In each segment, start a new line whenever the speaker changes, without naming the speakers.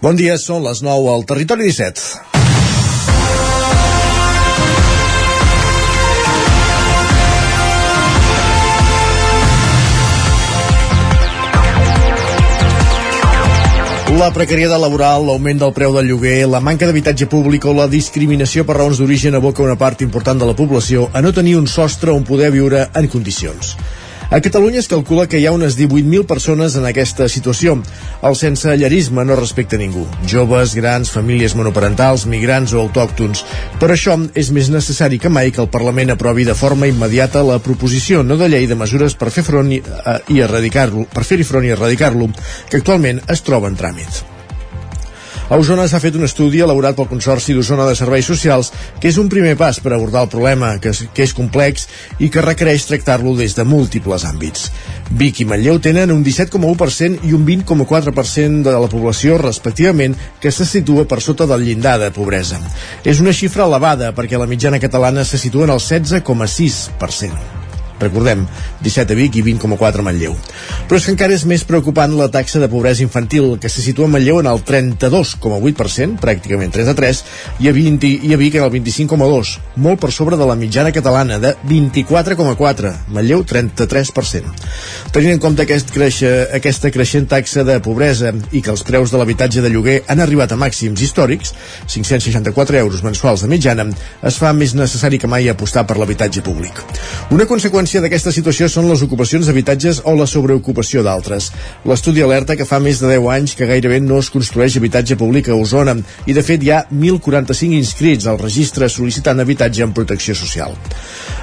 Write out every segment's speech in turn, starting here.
Bon dia, són les 9 al Territori 17. La precarietat laboral, l'augment del preu del lloguer, la manca d'habitatge públic o la discriminació per raons d'origen aboca una part important de la població a no tenir un sostre on poder viure en condicions. A Catalunya es calcula que hi ha unes 18.000 persones en aquesta situació. El sense llarisme no respecta ningú. Joves, grans, famílies monoparentals, migrants o autòctons. Per això és més necessari que mai que el Parlament aprovi de forma immediata la proposició no de llei de mesures per fer front i, eh, i erradicar-lo, per fer-hi front i erradicar-lo, que actualment es troba en tràmit. A Osona s'ha fet un estudi elaborat pel Consorci d'Osona de Serveis Socials que és un primer pas per abordar el problema, que és, que és complex i que requereix tractar-lo des de múltiples àmbits. Vic i Manlleu tenen un 17,1% i un 20,4% de la població, respectivament, que se situa per sota del llindar de pobresa. És una xifra elevada perquè la mitjana catalana se situa en el 16,6%. Recordem, 17 a Vic i 20,4 a Manlleu. Però és que encara és més preocupant la taxa de pobresa infantil, que se situa a Manlleu en el 32,8%, pràcticament 3 a 3, i a, 20, i a Vic en el 25,2%, molt per sobre de la mitjana catalana de 24,4%, Manlleu 33%. Tenint en compte aquest creixe, aquesta creixent taxa de pobresa i que els preus de l'habitatge de lloguer han arribat a màxims històrics, 564 euros mensuals de mitjana, es fa més necessari que mai apostar per l'habitatge públic. Una conseqüència conseqüència d'aquesta situació són les ocupacions d'habitatges o la sobreocupació d'altres. L'estudi alerta que fa més de 10 anys que gairebé no es construeix habitatge públic a Osona i de fet hi ha 1.045 inscrits al registre sol·licitant habitatge en protecció social.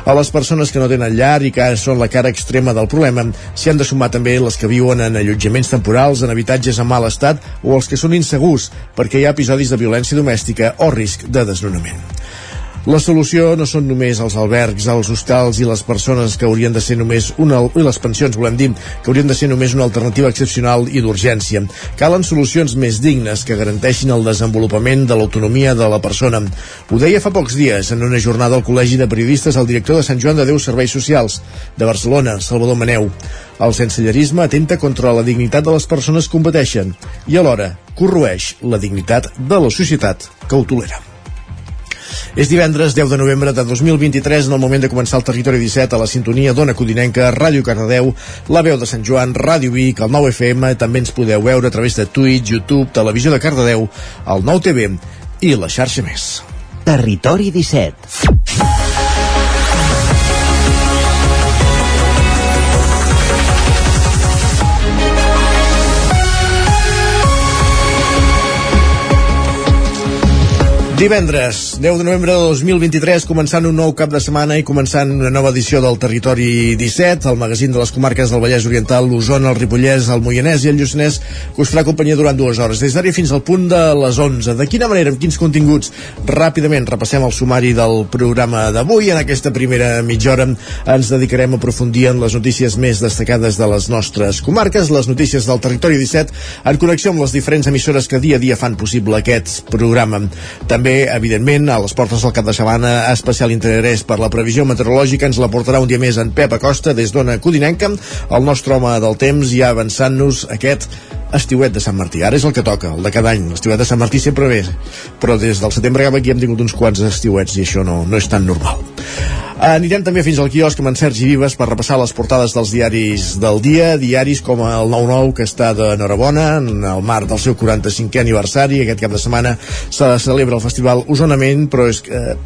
A les persones que no tenen llar i que són la cara extrema del problema s'hi han de sumar també les que viuen en allotjaments temporals, en habitatges en mal estat o els que són insegurs perquè hi ha episodis de violència domèstica o risc de desnonament. La solució no són només els albergs, els hostals i les persones que haurien de ser només una, i les pensions, volem dir, que haurien de ser només una alternativa excepcional i d'urgència. Calen solucions més dignes que garanteixin el desenvolupament de l'autonomia de la persona. Ho deia fa pocs dies en una jornada al Col·legi de Periodistes el director de Sant Joan de Déu Serveis Socials de Barcelona, Salvador Maneu. El sensellerisme atenta contra la dignitat de les persones que competeixen i alhora corroeix la dignitat de la societat que ho tolera. És divendres 10 de novembre de 2023 en el moment de començar el Territori 17 a la sintonia d'Ona Codinenca, Ràdio Cardedeu, La Veu de Sant Joan, Ràdio Vic, el 9 FM, també ens podeu veure a través de Twitch, YouTube, Televisió de Cardedeu, el 9 TV i la xarxa més.
Territori 17
Divendres, 10 de novembre de 2023, començant un nou cap de setmana i començant una nova edició del Territori 17, el magazín de les comarques del Vallès Oriental, l'Osona, el Ripollès, el Moianès i el Lluçanès, que us farà companyia durant dues hores, des d'ara fins al punt de les 11. De quina manera, amb quins continguts? Ràpidament repassem el sumari del programa d'avui. En aquesta primera mitja hora ens dedicarem a aprofundir en les notícies més destacades de les nostres comarques, les notícies del Territori 17, en connexió amb les diferents emissores que dia a dia fan possible aquest programa. També també, evidentment, a les portes del cap de setmana especial interès per la previsió meteorològica ens la portarà un dia més en Pep Acosta des d'Ona Codinenca, el nostre home del temps ja avançant-nos aquest estiuet de Sant Martí. Ara és el que toca, el de cada any. L'estiuet de Sant Martí sempre ve, però des del setembre cap aquí hem tingut uns quants estiuets i això no, no és tan normal. Anirem també fins al quiosc amb en Sergi Vives per repassar les portades dels diaris del dia, diaris com el 9-9 que està d'enhorabona en el marc del seu 45è aniversari. Aquest cap de setmana se celebra el Festival Osonament, però és que eh,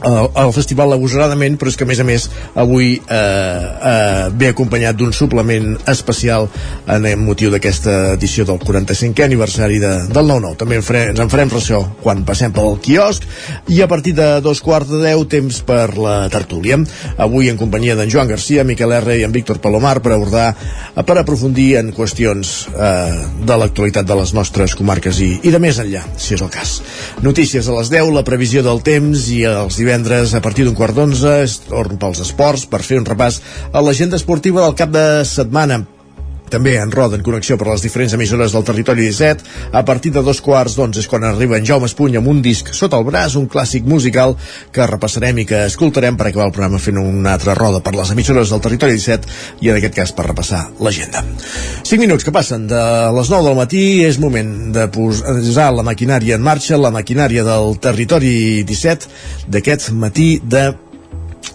al, al festival agosaradament, però és que a més a més avui eh, eh, ve acompanyat d'un suplement especial en motiu d'aquesta edició del 45è aniversari de, del 9-9. També en farem, ens en farem ressò quan passem pel quiosc i a partir de dos quarts de deu temps per la tertúlia. Avui en companyia d'en Joan Garcia, Miquel R i en Víctor Palomar per abordar, per aprofundir en qüestions eh, de l'actualitat de les nostres comarques i, i de més enllà, si és el cas. Notícies a les 10, la previsió del temps i els divendres divendres a partir d'un quart d'onze és torn pels esports per fer un repàs a l'agenda esportiva del cap de setmana també en roda en connexió per les diferents emissores del territori 17. A partir de dos quarts d'onze és quan arriba en Jaume Espuny amb un disc sota el braç, un clàssic musical que repassarem i que escoltarem per acabar el programa fent una altra roda per les emissores del territori 17 i en aquest cas per repassar l'agenda. 5 minuts que passen de les 9 del matí és moment de posar la maquinària en marxa, la maquinària del territori 17 d'aquest matí de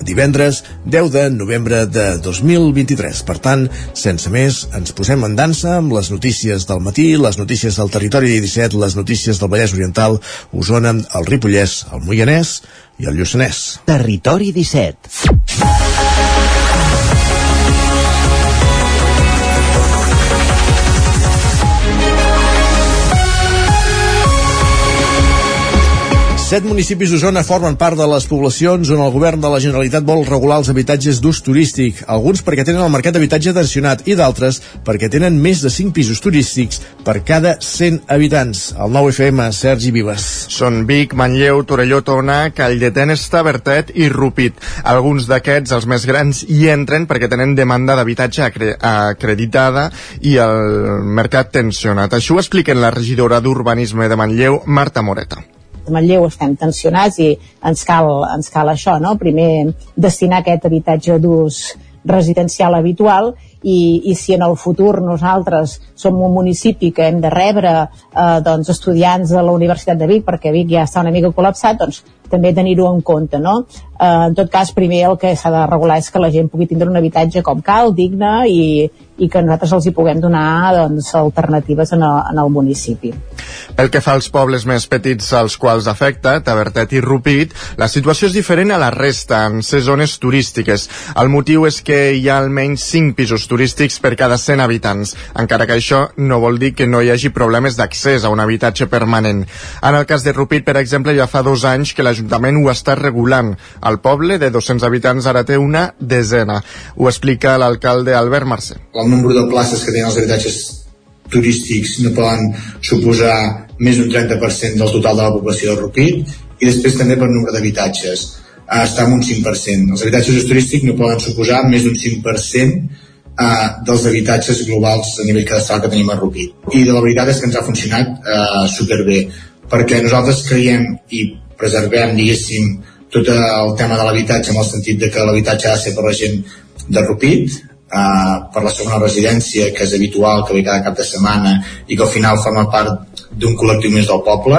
divendres 10 de novembre de 2023. Per tant, sense més, ens posem en dansa amb les notícies del matí, les notícies del territori 17, les notícies del Vallès Oriental, Osona, el Ripollès, el Moianès i el Lluçanès.
Territori 17.
7 municipis d'Osona formen part de les poblacions on el govern de la Generalitat vol regular els habitatges d'ús turístic, alguns perquè tenen el mercat d'habitatge tensionat i d'altres perquè tenen més de 5 pisos turístics per cada 100 habitants. El nou FM, Sergi Vives.
Són Vic, Manlleu, Torelló, Tona, Calldetenes, Tabertet i Rupit. Alguns d'aquests, els més grans, hi entren perquè tenen demanda d'habitatge acre acreditada i el mercat tensionat. Això ho expliquen la regidora d'Urbanisme de Manlleu, Marta Moreta.
Manlleu estem tensionats i ens cal, ens cal això, no? Primer destinar aquest habitatge d'ús residencial habitual i, i si en el futur nosaltres som un municipi que hem de rebre eh, doncs, estudiants de la Universitat de Vic perquè Vic ja està una mica col·lapsat doncs també tenir-ho en compte no? eh, en tot cas primer el que s'ha de regular és que la gent pugui tindre un habitatge com cal, digne i, i que nosaltres els hi puguem donar doncs, alternatives en el, en el municipi.
Pel que fa als pobles més petits als quals afecta, Tabertet i Rupit, la situació és diferent a la resta, en ses zones turístiques. El motiu és que hi ha almenys 5 pisos turístics per cada 100 habitants, encara que això no vol dir que no hi hagi problemes d'accés a un habitatge permanent. En el cas de Rupit, per exemple, ja fa dos anys que l'Ajuntament ho està regulant. El poble de 200 habitants ara té una desena. Ho explica l'alcalde Albert Mercè.
El nombre de places que tenen els habitatges turístics no poden suposar més d'un 30% del total de la població de Rupit i després també per nombre d'habitatges està en un 5%. Els habitatges turístics no poden suposar més d'un 5% eh, dels habitatges globals a nivell cadastral que tenim a Rupit. I de la veritat és que ens ha funcionat eh, superbé, perquè nosaltres creiem i preservem, diguéssim, tot el tema de l'habitatge en el sentit de que l'habitatge ha de ser per la gent de Rupit, Uh, per la segona residència, que és habitual, que ve cada cap de setmana i que al final forma part d'un col·lectiu més del poble.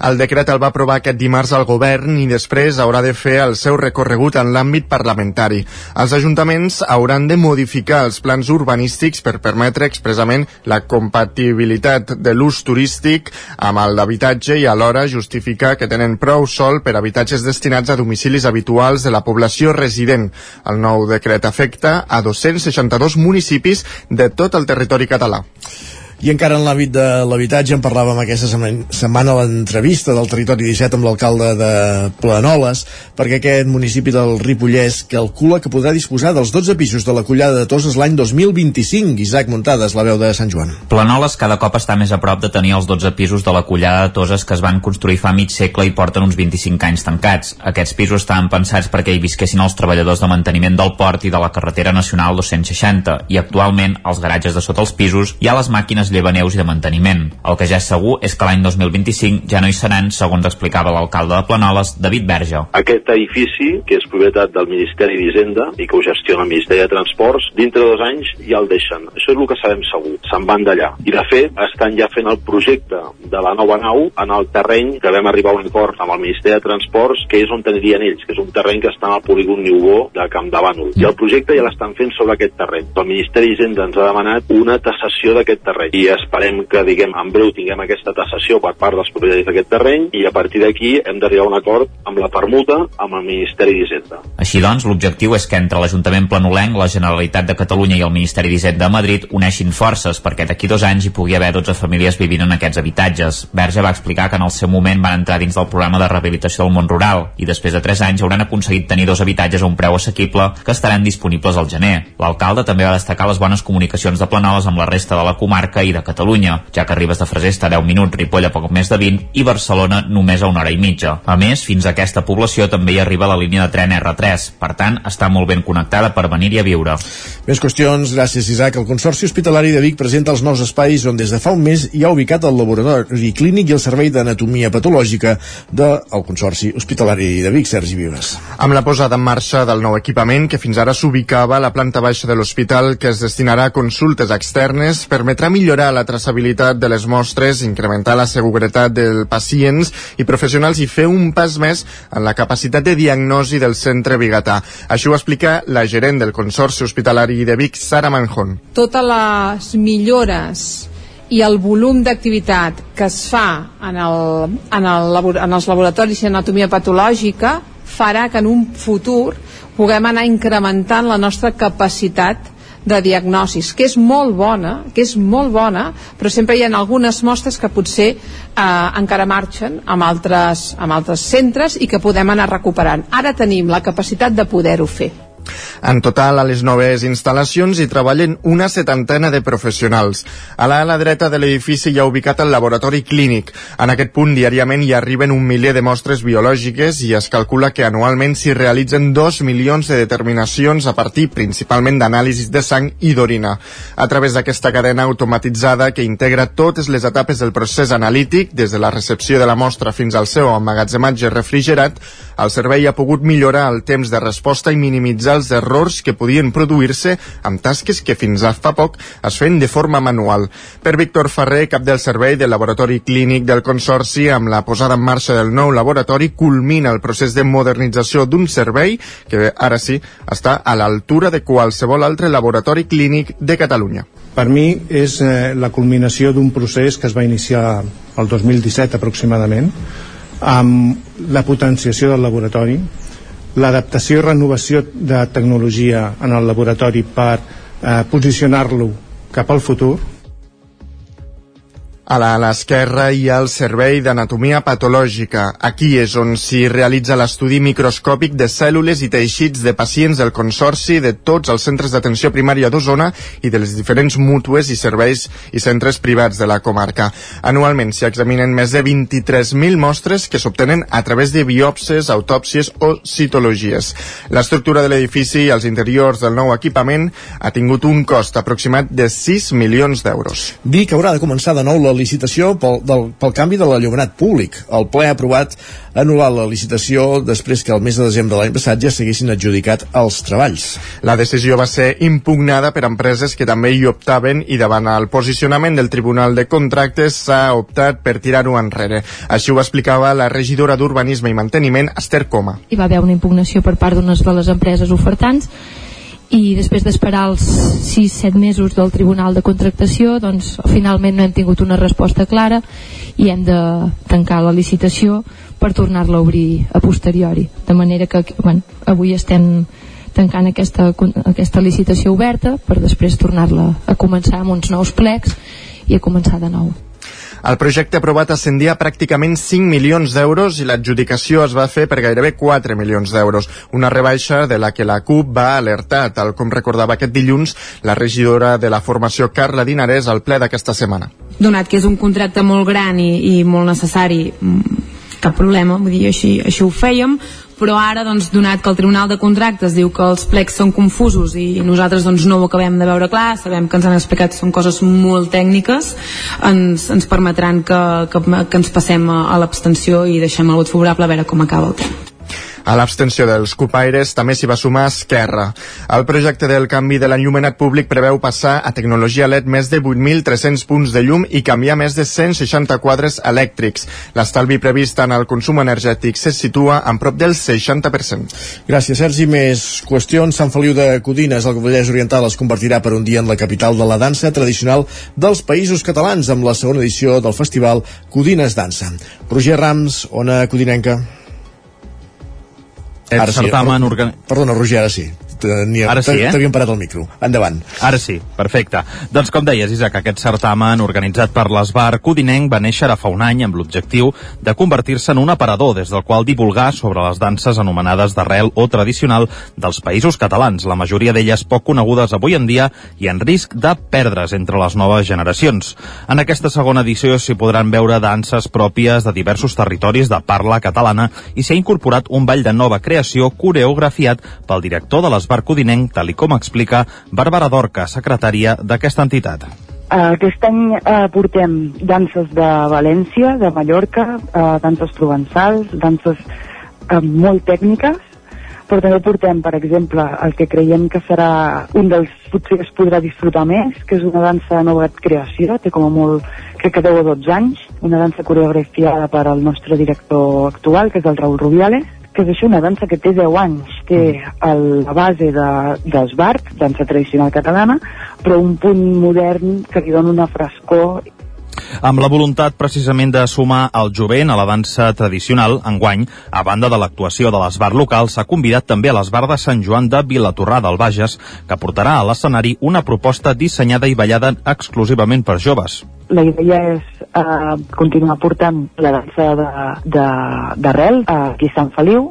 El decret el va aprovar aquest dimarts al govern i després haurà de fer el seu recorregut en l'àmbit parlamentari. Els ajuntaments hauran de modificar els plans urbanístics per permetre expressament la compatibilitat de l'ús turístic amb el d'habitatge i alhora justificar que tenen prou sol per habitatges destinats a domicilis habituals de la població resident. El nou decret afecta a 262 municipis de tot el territori català.
I encara en l'àmbit de l'habitatge en parlàvem aquesta setmana l'entrevista del Territori 17 amb l'alcalde de Planoles, perquè aquest municipi del Ripollès calcula que podrà disposar dels 12 pisos de la collada de Toses l'any 2025. Isaac Muntades, la veu de Sant Joan.
Planoles cada cop està més a prop de tenir els 12 pisos de la collada de Toses que es van construir fa mig segle i porten uns 25 anys tancats. Aquests pisos estaven pensats perquè hi visquessin els treballadors de manteniment del port i de la carretera nacional 260 i actualment als garatges de sota els pisos hi ha les màquines llevaneus i de manteniment. El que ja és segur és que l'any 2025 ja no hi seran, segons explicava l'alcalde de Planoles, David Verge.
Aquest edifici, que és propietat del Ministeri d'Hisenda i que ho gestiona el Ministeri de Transports, dintre dos anys ja el deixen. Això és el que sabem segur. Se'n van d'allà. I de fet, estan ja fent el projecte de la nova nau en el terreny que vam arribar a un acord amb el Ministeri de Transports, que és on tenirien ells, que és un terreny que està en el polígon Niubó de Camp de Bànol. I el projecte ja l'estan fent sobre aquest terreny. El Ministeri d'Hisenda ens ha demanat una tassació d'aquest terreny i esperem que diguem en breu tinguem aquesta tassació per part dels propietaris d'aquest terreny i a partir d'aquí hem d'arribar a un acord amb la permuta amb el Ministeri d'Hisenda.
Així doncs, l'objectiu és que entre l'Ajuntament Planolenc, la Generalitat de Catalunya i el Ministeri d'Hisenda de Madrid uneixin forces perquè d'aquí dos anys hi pugui haver 12 famílies vivint en aquests habitatges. Verge va explicar que en el seu moment van entrar dins del programa de rehabilitació del món rural i després de 3 anys hauran aconseguit tenir dos habitatges a un preu assequible que estaran disponibles al gener. L'alcalde també va destacar les bones comunicacions de Planoles amb la resta de la comarca i i de Catalunya, ja que Ribes de Freser està a 10 minuts, Ripoll a poc més de 20 i Barcelona només a una hora i mitja. A més, fins a aquesta població també hi arriba la línia de tren R3, per tant, està molt ben connectada per venir-hi a viure.
Més qüestions, gràcies Isaac. El Consorci Hospitalari de Vic presenta els nous espais on des de fa un mes hi ha ubicat el laboratori clínic i el servei d'anatomia patològica del Consorci Hospitalari de Vic, Sergi Vives.
Amb la posada en marxa del nou equipament, que fins ara s'ubicava a la planta baixa de l'hospital, que es destinarà a consultes externes, permetrà millorar la traçabilitat de les mostres, incrementar la seguretat dels pacients i professionals i fer un pas més en la capacitat de diagnosi del centre bigatà. Això ho explica la gerent del Consorci Hospitalari de Vic, Sara Manjón.
Totes les millores i el volum d'activitat que es fa en, el, en, el, en els laboratoris d'anatomia patològica farà que en un futur puguem anar incrementant la nostra capacitat de diagnosis, que és molt bona, que és molt bona, però sempre hi ha algunes mostres que potser eh, encara marxen amb altres, amb altres centres i que podem anar recuperant. Ara tenim la capacitat de poder-ho fer.
En total, a les noves instal·lacions hi treballen una setantena de professionals. A l'ala dreta de l'edifici hi ha ubicat el laboratori clínic. En aquest punt, diàriament hi arriben un miler de mostres biològiques i es calcula que anualment s'hi realitzen dos milions de determinacions a partir principalment d'anàlisis de sang i d'orina. A través d'aquesta cadena automatitzada que integra totes les etapes del procés analític, des de la recepció de la mostra fins al seu emmagatzematge refrigerat, el servei ha pogut millorar el temps de resposta i minimitzar els errors que podien produir-se amb tasques que fins a fa poc es feien de forma manual. Per Víctor Ferrer, cap del servei del laboratori clínic del Consorci, amb la posada en marxa del nou laboratori, culmina el procés de modernització d'un servei que ara sí està a l'altura de qualsevol altre laboratori clínic de Catalunya.
Per mi és eh, la culminació d'un procés que es va iniciar el 2017 aproximadament, amb la potenciació del laboratori, l'adaptació i renovació de tecnologia en el laboratori per eh, posicionar-lo cap al futur
a l'esquerra hi ha el Servei d'Anatomia Patològica. Aquí és on s'hi realitza l'estudi microscòpic de cèl·lules i teixits de pacients del Consorci de tots els centres d'atenció primària d'Osona i de les diferents mútues i serveis i centres privats de la comarca. Anualment s'hi examinen més de 23.000 mostres que s'obtenen a través de biòpsies, autòpsies o citologies. L'estructura de l'edifici i els interiors del nou equipament ha tingut un cost aproximat de 6 milions d'euros.
Vic haurà de començar de nou la licitació pel, del, pel canvi de l'allumenat públic. El ple ha aprovat anul·lar la licitació després que el mes de desembre de l'any passat ja s'haguessin adjudicat els treballs.
La decisió va ser impugnada per empreses que també hi optaven i davant el posicionament del Tribunal de Contractes s'ha optat per tirar-ho enrere. Així ho explicava la regidora d'Urbanisme i Manteniment, Esther Coma.
Hi va haver una impugnació per part d'unes de les empreses ofertants i després d'esperar els 6-7 mesos del Tribunal de Contractació doncs finalment no hem tingut una resposta clara i hem de tancar la licitació per tornar-la a obrir a posteriori. De manera que bueno, avui estem tancant aquesta, aquesta licitació oberta per després tornar-la a començar amb uns nous plecs i a començar de nou
el projecte aprovat ascendia pràcticament 5 milions d'euros i l'adjudicació es va fer per gairebé 4 milions d'euros, una rebaixa de la que la CUP va alertar, tal com recordava aquest dilluns la regidora de la formació Carla Dinarès al ple d'aquesta setmana.
Donat que és un contracte molt gran i, i molt necessari, cap problema, vull dir, així, així ho fèiem, però ara, doncs, donat que el Tribunal de Contractes diu que els plecs són confusos i nosaltres doncs, no ho acabem de veure clar, sabem que ens han explicat són coses molt tècniques, ens, ens permetran que, que, que ens passem a, a l'abstenció i deixem el vot favorable a veure com acaba el tema.
A l'abstenció dels cupaires també s'hi va sumar Esquerra. El projecte del canvi de l'enllumenat públic preveu passar a tecnologia LED més de 8.300 punts de llum i canviar més de 160 quadres elèctrics. L'estalvi previst en el consum energètic se situa en prop del 60%.
Gràcies, Sergi. Més qüestions. Sant Feliu de Codines, el Vallès Oriental, es convertirà per un dia en la capital de la dansa tradicional dels països catalans amb la segona edició del festival Codines Dansa. Roger Rams, Ona Codinenca.
Aquest ara certamen... Sí.
Organ... Perdona, Roger, ara sí.
Ara sí, eh?
T'havíem parat el micro. Endavant.
Ara sí, perfecte. Doncs com deies, Isaac, aquest certamen organitzat per l'Esbar Codinenc va néixer ara fa un any amb l'objectiu de convertir-se en un aparador des del qual divulgar sobre les danses anomenades d'arrel o tradicional dels països catalans, la majoria d'elles poc conegudes avui en dia i en risc de perdre's entre les noves generacions. En aquesta segona edició s'hi podran veure danses pròpies de diversos territoris de parla catalana i s'hi ha incorporat un ball de nova creació coreografiat pel director de l'Esbar Codinenc, tal com explica Bàrbara Dorca, secretària d'aquesta entitat.
Uh, aquest any uh, portem danses de València, de Mallorca, uh, danses provençals, danses uh, molt tècniques, però també portem, per exemple, el que creiem que serà un dels potser que es podrà disfrutar més, que és una dansa de nova creació, té com a molt, crec que 10 o 12 anys, una dansa coreografiada per al nostre director actual, que és el Raül Rubiales, que és això, una dansa que té 10 anys, té el, la base de, d'esbart, dansa tradicional catalana, però un punt modern que li dona una frescor
amb la voluntat precisament de sumar el jovent a la dansa tradicional, enguany, a banda de l'actuació de l'esbar local, s'ha convidat també a l'esbar de Sant Joan de Vilatorrà del Bages, que portarà a l'escenari una proposta dissenyada i ballada exclusivament per joves.
La idea és eh, continuar portant la dansa d'arrel aquí a Sant Feliu,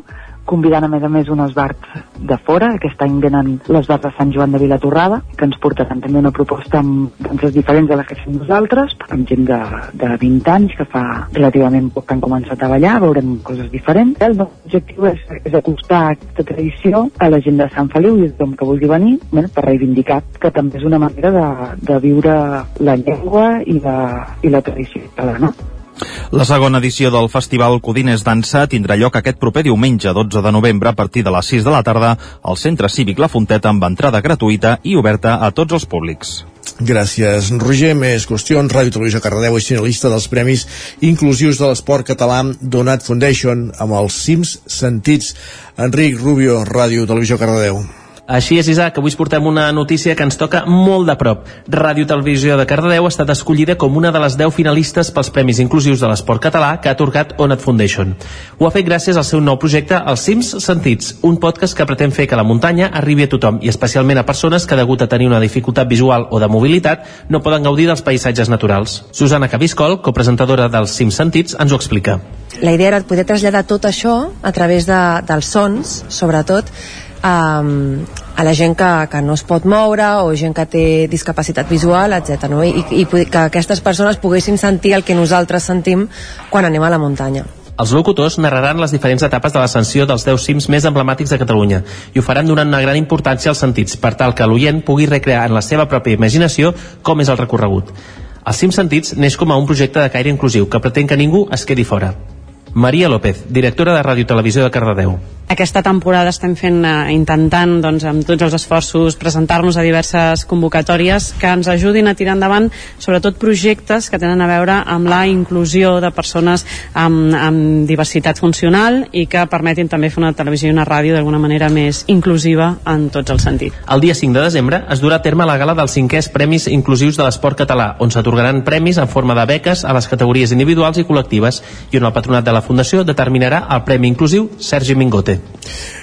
convidant a més a més un esbart de fora, aquest any venen l'esbart de Sant Joan de Vilatorrada, que ens portaran també una proposta amb danses diferents de les que fem nosaltres, amb gent de, de 20 anys que fa relativament poc que han començat a ballar, veurem coses diferents. El nostre objectiu és, és acostar aquesta tradició a la gent de Sant Feliu i a tothom que vulgui venir, bueno, per reivindicar que també és una manera de, de viure la llengua i la, i la tradició catalana.
La segona edició del Festival Codines Dansa tindrà lloc aquest proper diumenge 12 de novembre a partir de les 6 de la tarda al Centre Cívic La Fonteta amb entrada gratuïta i oberta a tots els públics.
Gràcies, Roger. Més qüestions. Ràdio Televisió Cardedeu és finalista dels Premis Inclusius de l'Esport Català Donat Foundation amb els cims sentits. Enric Rubio, Ràdio Televisió Cardedeu.
Així és, Isaac, avui portem una notícia que ens toca molt de prop. Ràdio Televisió de Cardedeu ha estat escollida com una de les 10 finalistes pels Premis Inclusius de l'Esport Català que ha atorgat Onat Foundation. Ho ha fet gràcies al seu nou projecte Els Cims Sentits, un podcast que pretén fer que la muntanya arribi a tothom i especialment a persones que degut a tenir una dificultat visual o de mobilitat no poden gaudir dels paisatges naturals. Susana Cabiscol, copresentadora dels Cims Sentits, ens ho explica.
La idea era poder traslladar tot això a través de, dels sons, sobretot, um, a la gent que, que no es pot moure o gent que té discapacitat visual, etc. No? I, i que aquestes persones poguessin sentir el que nosaltres sentim quan anem a la muntanya.
Els locutors narraran les diferents etapes de l'ascensió dels 10 cims més emblemàtics de Catalunya i ho faran donant una gran importància als sentits per tal que l'oient pugui recrear en la seva pròpia imaginació com és el recorregut. Els cims sentits neix com a un projecte de caire inclusiu que pretén que ningú es quedi fora. Maria López, directora de Ràdio Televisió de Cardedeu
aquesta temporada estem fent eh, intentant doncs, amb tots els esforços presentar-nos a diverses convocatòries que ens ajudin a tirar endavant sobretot projectes que tenen a veure amb la inclusió de persones amb, amb diversitat funcional i que permetin també fer una televisió i una ràdio d'alguna manera més inclusiva en tots els sentits.
El dia 5 de desembre es durà a terme la gala dels cinquers Premis Inclusius de l'Esport Català, on s'atorgaran premis en forma de beques a les categories individuals i col·lectives i on el patronat de la Fundació determinarà el Premi Inclusiu Sergi Mingote.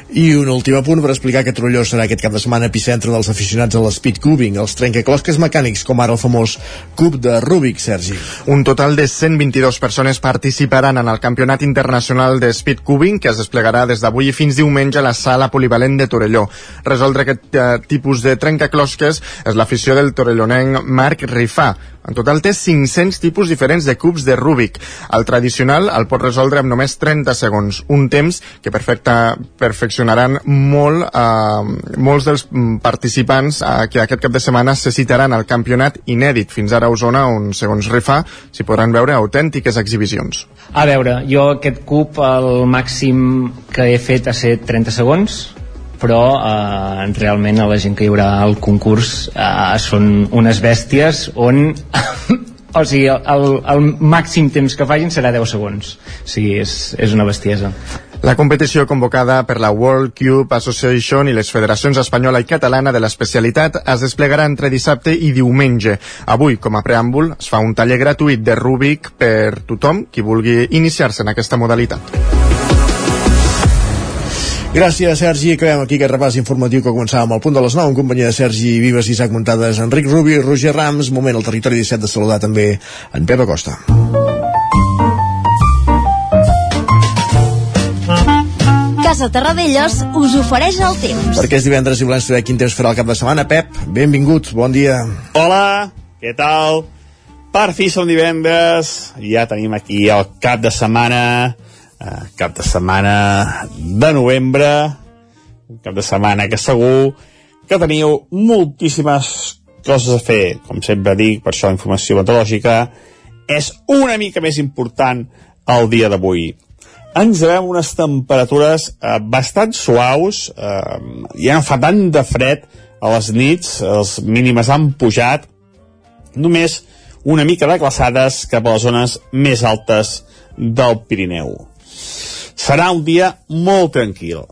I un últim apunt per explicar que Trolló serà aquest cap de setmana epicentre dels aficionats a l'speed cubing, els trencaclosques mecànics, com ara el famós cub de Rubik, Sergi.
Un total de 122 persones participaran en el Campionat Internacional de Speed Cubing, que es desplegarà des d'avui fins diumenge a la sala polivalent de Torelló. Resoldre aquest uh, tipus de trencaclosques és l'afició del torellonenc Marc Rifà, en total té 500 tipus diferents de cubs de Rubik. El tradicional el pot resoldre amb només 30 segons, un temps que perfecta, perfeccionaran molt eh, molts dels participants eh, que aquest cap de setmana se citaran al campionat inèdit. Fins ara a Osona, on, segons Rifà, s'hi podran veure autèntiques exhibicions.
A veure, jo aquest cub el màxim que he fet ha set 30 segons, però eh, realment la gent que hi haurà al concurs eh, són unes bèsties on o sigui, el, el màxim temps que facin serà 10 segons. O sigui, és, és una bestiesa
la competició convocada per la World Cube Association i les federacions espanyola i catalana de l'especialitat es desplegarà entre dissabte i diumenge. Avui, com a preàmbul, es fa un taller gratuït de Rubik per tothom qui vulgui iniciar-se en aquesta modalitat.
Gràcies, Sergi. Acabem aquí aquest repàs informatiu que començàvem al punt de les 9 en companyia de Sergi Vives, Isaac Muntades, Enric Rubi, Roger Rams. Moment al territori 17 de saludar també en Pep Acosta.
Casa Terradellos us ofereix el temps.
Perquè és divendres i volem saber quin temps farà el cap de setmana. Pep, benvingut, bon dia.
Hola, què tal? Per fi som divendres, ja tenim aquí el cap de setmana, eh, cap de setmana de novembre, un cap de setmana que segur que teniu moltíssimes coses a fer, com sempre dic, per això la informació meteorològica és una mica més important el dia d'avui ens devem unes temperatures eh, bastant suaus, eh, ja no fa tant de fred a les nits, les mínimes han pujat, només una mica de glaçades cap a les zones més altes del Pirineu. Serà un dia molt tranquil.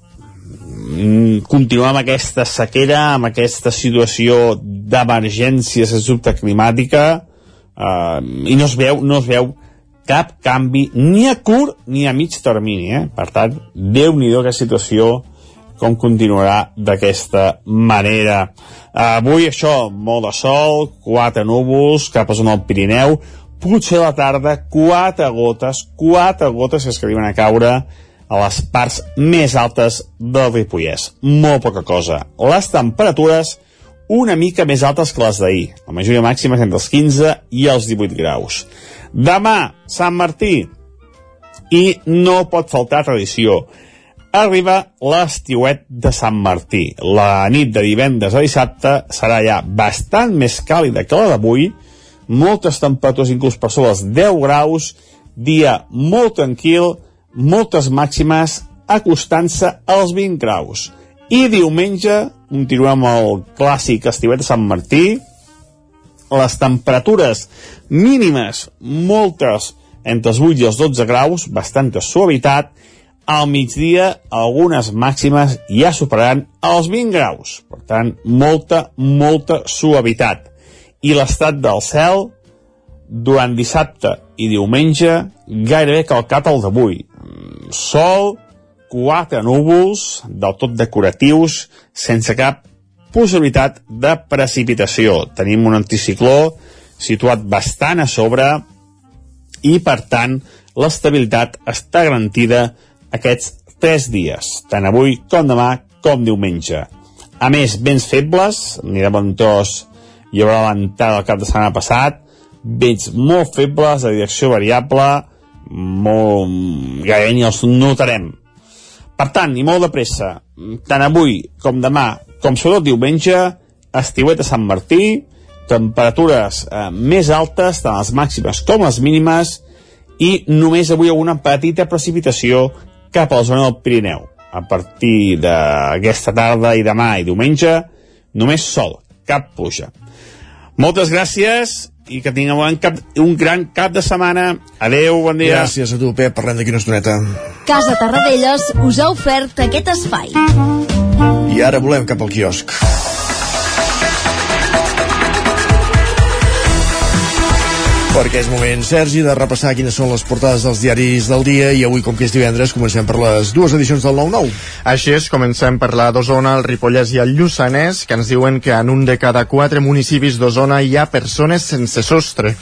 Mm, continuar amb aquesta sequera, amb aquesta situació d'emergència, sens dubte, climàtica, eh, i no es veu, no es veu cap canvi ni a curt ni a mig termini. Eh? Per tant, déu nhi aquesta situació com continuarà d'aquesta manera. Avui això, molt de sol, quatre núvols cap a zona del Pirineu, potser a la tarda quatre gotes, quatre gotes que es que arriben a caure a les parts més altes del Ripollès. Molt poca cosa. Les temperatures una mica més altes que les d'ahir. La majoria màxima és entre els 15 i els 18 graus. Demà, Sant Martí. I no pot faltar tradició. Arriba l'estiuet de Sant Martí. La nit de divendres a dissabte serà ja bastant més càlida que la d'avui, moltes temperatures inclús per sobre els 10 graus, dia molt tranquil, moltes màximes acostant-se als 20 graus. I diumenge continuem el clàssic estiuet de Sant Martí, les temperatures mínimes, moltes, entre els 8 i els 12 graus, bastanta suavitat, al migdia algunes màximes ja superaran els 20 graus. Per tant, molta, molta suavitat. I l'estat del cel, durant dissabte i diumenge, gairebé calcat el d'avui. Sol, quatre núvols, del tot decoratius, sense cap possibilitat de precipitació. Tenim un anticicló situat bastant a sobre i, per tant, l'estabilitat està garantida aquests tres dies, tant avui com demà com diumenge. A més, vents febles, ni de bon tos hi haurà l'entrada del cap de setmana passat, vents molt febles, de direcció variable, molt... gairebé ni els notarem. Per tant, ni molt de pressa, tant avui com demà com sobretot diumenge, estiuet a Sant Martí, temperatures eh, més altes, tant les màximes com les mínimes, i només avui una petita precipitació cap a la zona del Pirineu. A partir d'aquesta tarda i demà i diumenge, només sol, cap pluja. Moltes gràcies i que tingueu un, cap, un gran cap de setmana. Adeu, bon dia.
Gràcies a tu, Pep. Parlem d'aquí una estoneta.
Casa Tarradellas us ha ofert aquest espai.
I ara volem cap al quiosc. Perquè és moment, Sergi, de repassar quines són les portades dels diaris del dia i avui, com que és divendres, comencem per les dues edicions del 9-9.
Així és, comencem per la d'Osona, el Ripollès i el Lluçanès, que ens diuen que en un de cada quatre municipis d'Osona hi ha persones sense sostre.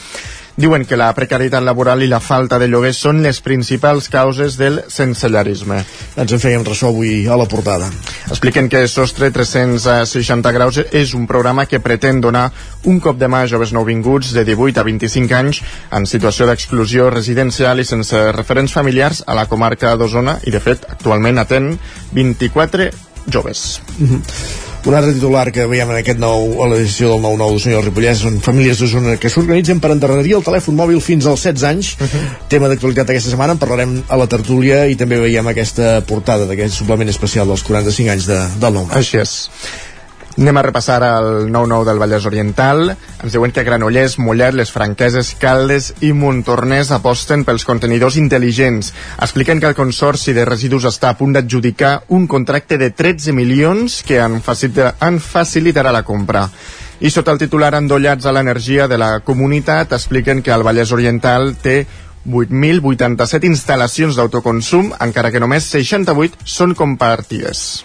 Diuen que la precarietat laboral i la falta de lloguers són les principals causes del sensellarisme.
Ens en fèiem ressò avui a la portada.
Expliquen que Sostre 360 graus és un programa que pretén donar un cop de mà a joves nouvinguts de 18 a 25 anys en situació d'exclusió residencial i sense referents familiars a la comarca d'Osona i, de fet, actualment atén 24 joves.
Mm -hmm. Un altre titular que veiem en aquest nou, a l'edició del 9-9 d'Osona i el Ripollès són famílies d'Osona que s'organitzen per endarrerir el telèfon mòbil fins als 16 anys. Uh -huh. Tema d'actualitat aquesta setmana, en parlarem a la tertúlia i també veiem aquesta portada d'aquest suplement especial dels 45 anys de, del 9
Així és. Anem a repassar el 9-9 del Vallès Oriental. Ens diuen que Granollers, Mollet, les Franqueses, Caldes i Montornès aposten pels contenidors intel·ligents. Expliquen que el Consorci de Residus està a punt d'adjudicar un contracte de 13 milions que en, facilita, en facilitarà la compra. I sota el titular endollats a l'energia de la comunitat expliquen que el Vallès Oriental té 8.087 instal·lacions d'autoconsum, encara que només 68 són compartides.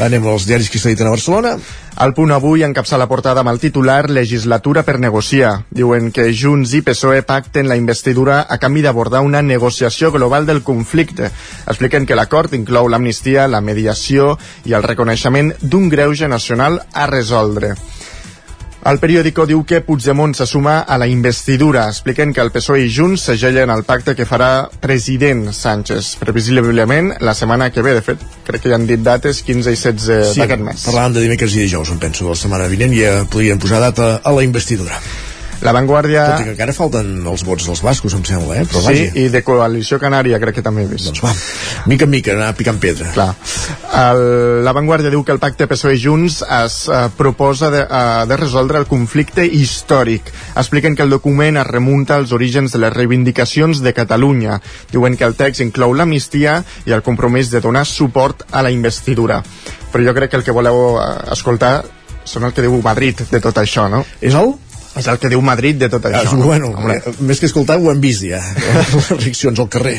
Anem als diaris que dit a Barcelona.
El punt avui encapça la portada amb el titular Legislatura per negociar. Diuen que Junts i PSOE pacten la investidura a canvi d'abordar una negociació global del conflicte. Expliquen que l'acord inclou l'amnistia, la mediació i el reconeixement d'un greuge nacional a resoldre. El periòdico diu que Puigdemont se suma a la investidura. Expliquen que el PSOE i Junts segellen el pacte que farà president Sánchez. Previsiblement la setmana que ve, de fet, crec que ja han dit dates 15 i 16
Sí,
d'aquest mes.
parlàvem de dimecres i dijous, em penso, la setmana vinent, ja podrien posar data a la investidura.
La Vanguardia...
Tot i que encara falten els vots dels bascos, em sembla, eh? Però
sí,
vaja.
i de Coalició Canària crec que també he vist.
Doncs va, mica en mica, anar picant pedra.
Clar. El, la Vanguardia diu que el pacte PSOE i Junts es uh, proposa de, uh, de resoldre el conflicte històric. Expliquen que el document es remunta als orígens de les reivindicacions de Catalunya. Diuen que el text inclou l'amnistia i el compromís de donar suport a la investidura. Però jo crec que el que voleu uh, escoltar són el que diu Madrid de tot això, no?
És el?
És el que diu Madrid de tot això.
Ah, bueno,
Hombre.
eh, més que escoltar ho hem vist ja, les reaccions al carrer.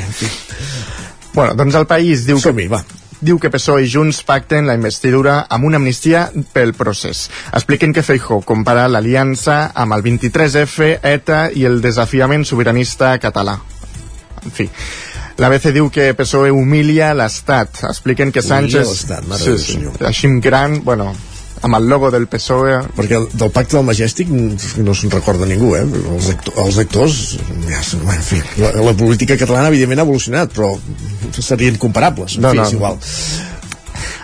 Bueno, doncs el país diu que...
va.
Diu que PSOE i Junts pacten la investidura amb una amnistia pel procés. Expliquen que Feijó compara l'aliança amb el 23F, ETA i el desafiament sobiranista català. En fi, L'ABC diu que PSOE humilia l'Estat. Expliquen que
Humilia
Sánchez...
l'Estat, mare
sí, sí, així gran, bueno, amb el logo del PSOE...
Perquè el- del pacte del Majestic no se'n recorda ningú, eh? Els, acto els actors, ja, bueno, en fi, la, la política catalana evidentment ha evolucionat, però serien comparables, en
No,
fi,
no,
és igual.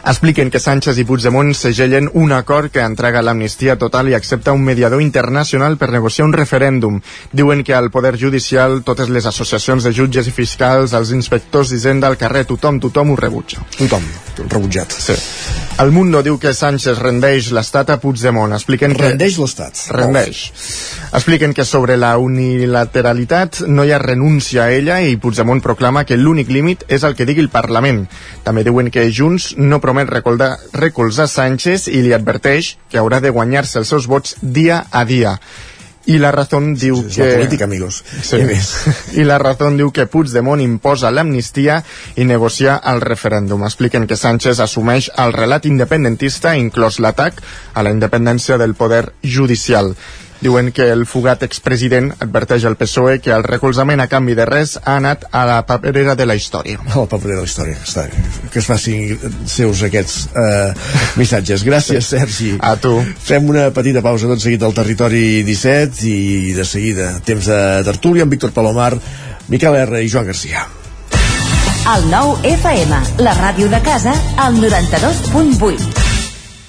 Expliquen que Sánchez i Puigdemont segellen un acord que entrega l'amnistia total i accepta un mediador internacional per negociar un referèndum. Diuen que al Poder Judicial totes les associacions de jutges i fiscals, els inspectors d'Hisenda al carrer, tothom, tothom ho rebutja.
Tothom, rebutjat.
Sí. El Mundo diu que Sánchez rendeix l'Estat a Puigdemont. Expliquen que...
Rendeix l'Estat.
Rendeix. Expliquen que sobre la unilateralitat no hi ha renúncia a ella i Puigdemont proclama que l'únic límit és el que digui el Parlament. També diuen que Junts no promet recolzar, recolzar Sánchez i li adverteix que haurà de guanyar-se els seus vots dia a dia. I la Razón diu
És
que...
la política, amigos.
Sí. I la Razón diu que Puigdemont imposa l'amnistia i negocia el referèndum. Expliquen que Sánchez assumeix el relat independentista, inclòs l'atac a la independència del poder judicial. Diuen que el fugat expresident adverteix al PSOE que el recolzament a canvi de res ha anat a la paperera de la història.
A la paperera de la història. Està, que es facin seus aquests eh, missatges. Gràcies,
Sí.
Sergi.
A tu.
Fem una petita pausa tot seguit al Territori 17 i de seguida temps de tertúlia amb Víctor Palomar, Miquel R i Joan Garcia.
El nou FM, la ràdio de casa, al 92.8.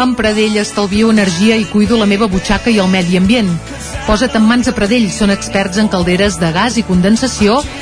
Amb Pradell estalvio energia i cuido la meva butxaca i el medi ambient. Posa't en mans a Pradell, són experts en calderes de gas i condensació,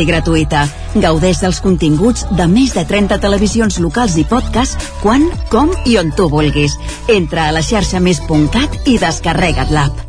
i gratuïta. Gaudeix dels continguts de més de 30 televisions locals i podcast quan, com i on tu vulguis. Entra a la xarxa més.cat i descarrega't l'app.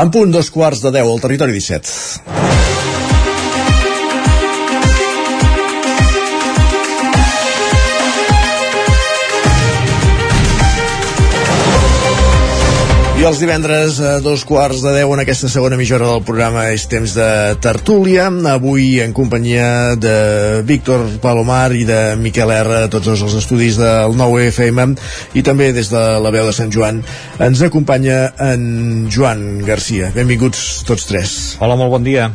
En punt, dos quarts de 10 al territori 17. I els divendres a dos quarts de deu en aquesta segona mitjora del programa és temps de tertúlia. Avui en companyia de Víctor Palomar i de Miquel R, tots dos els estudis del 9 FM i també des de la veu de Sant Joan ens acompanya en Joan Garcia. Benvinguts tots tres.
Hola, molt bon dia.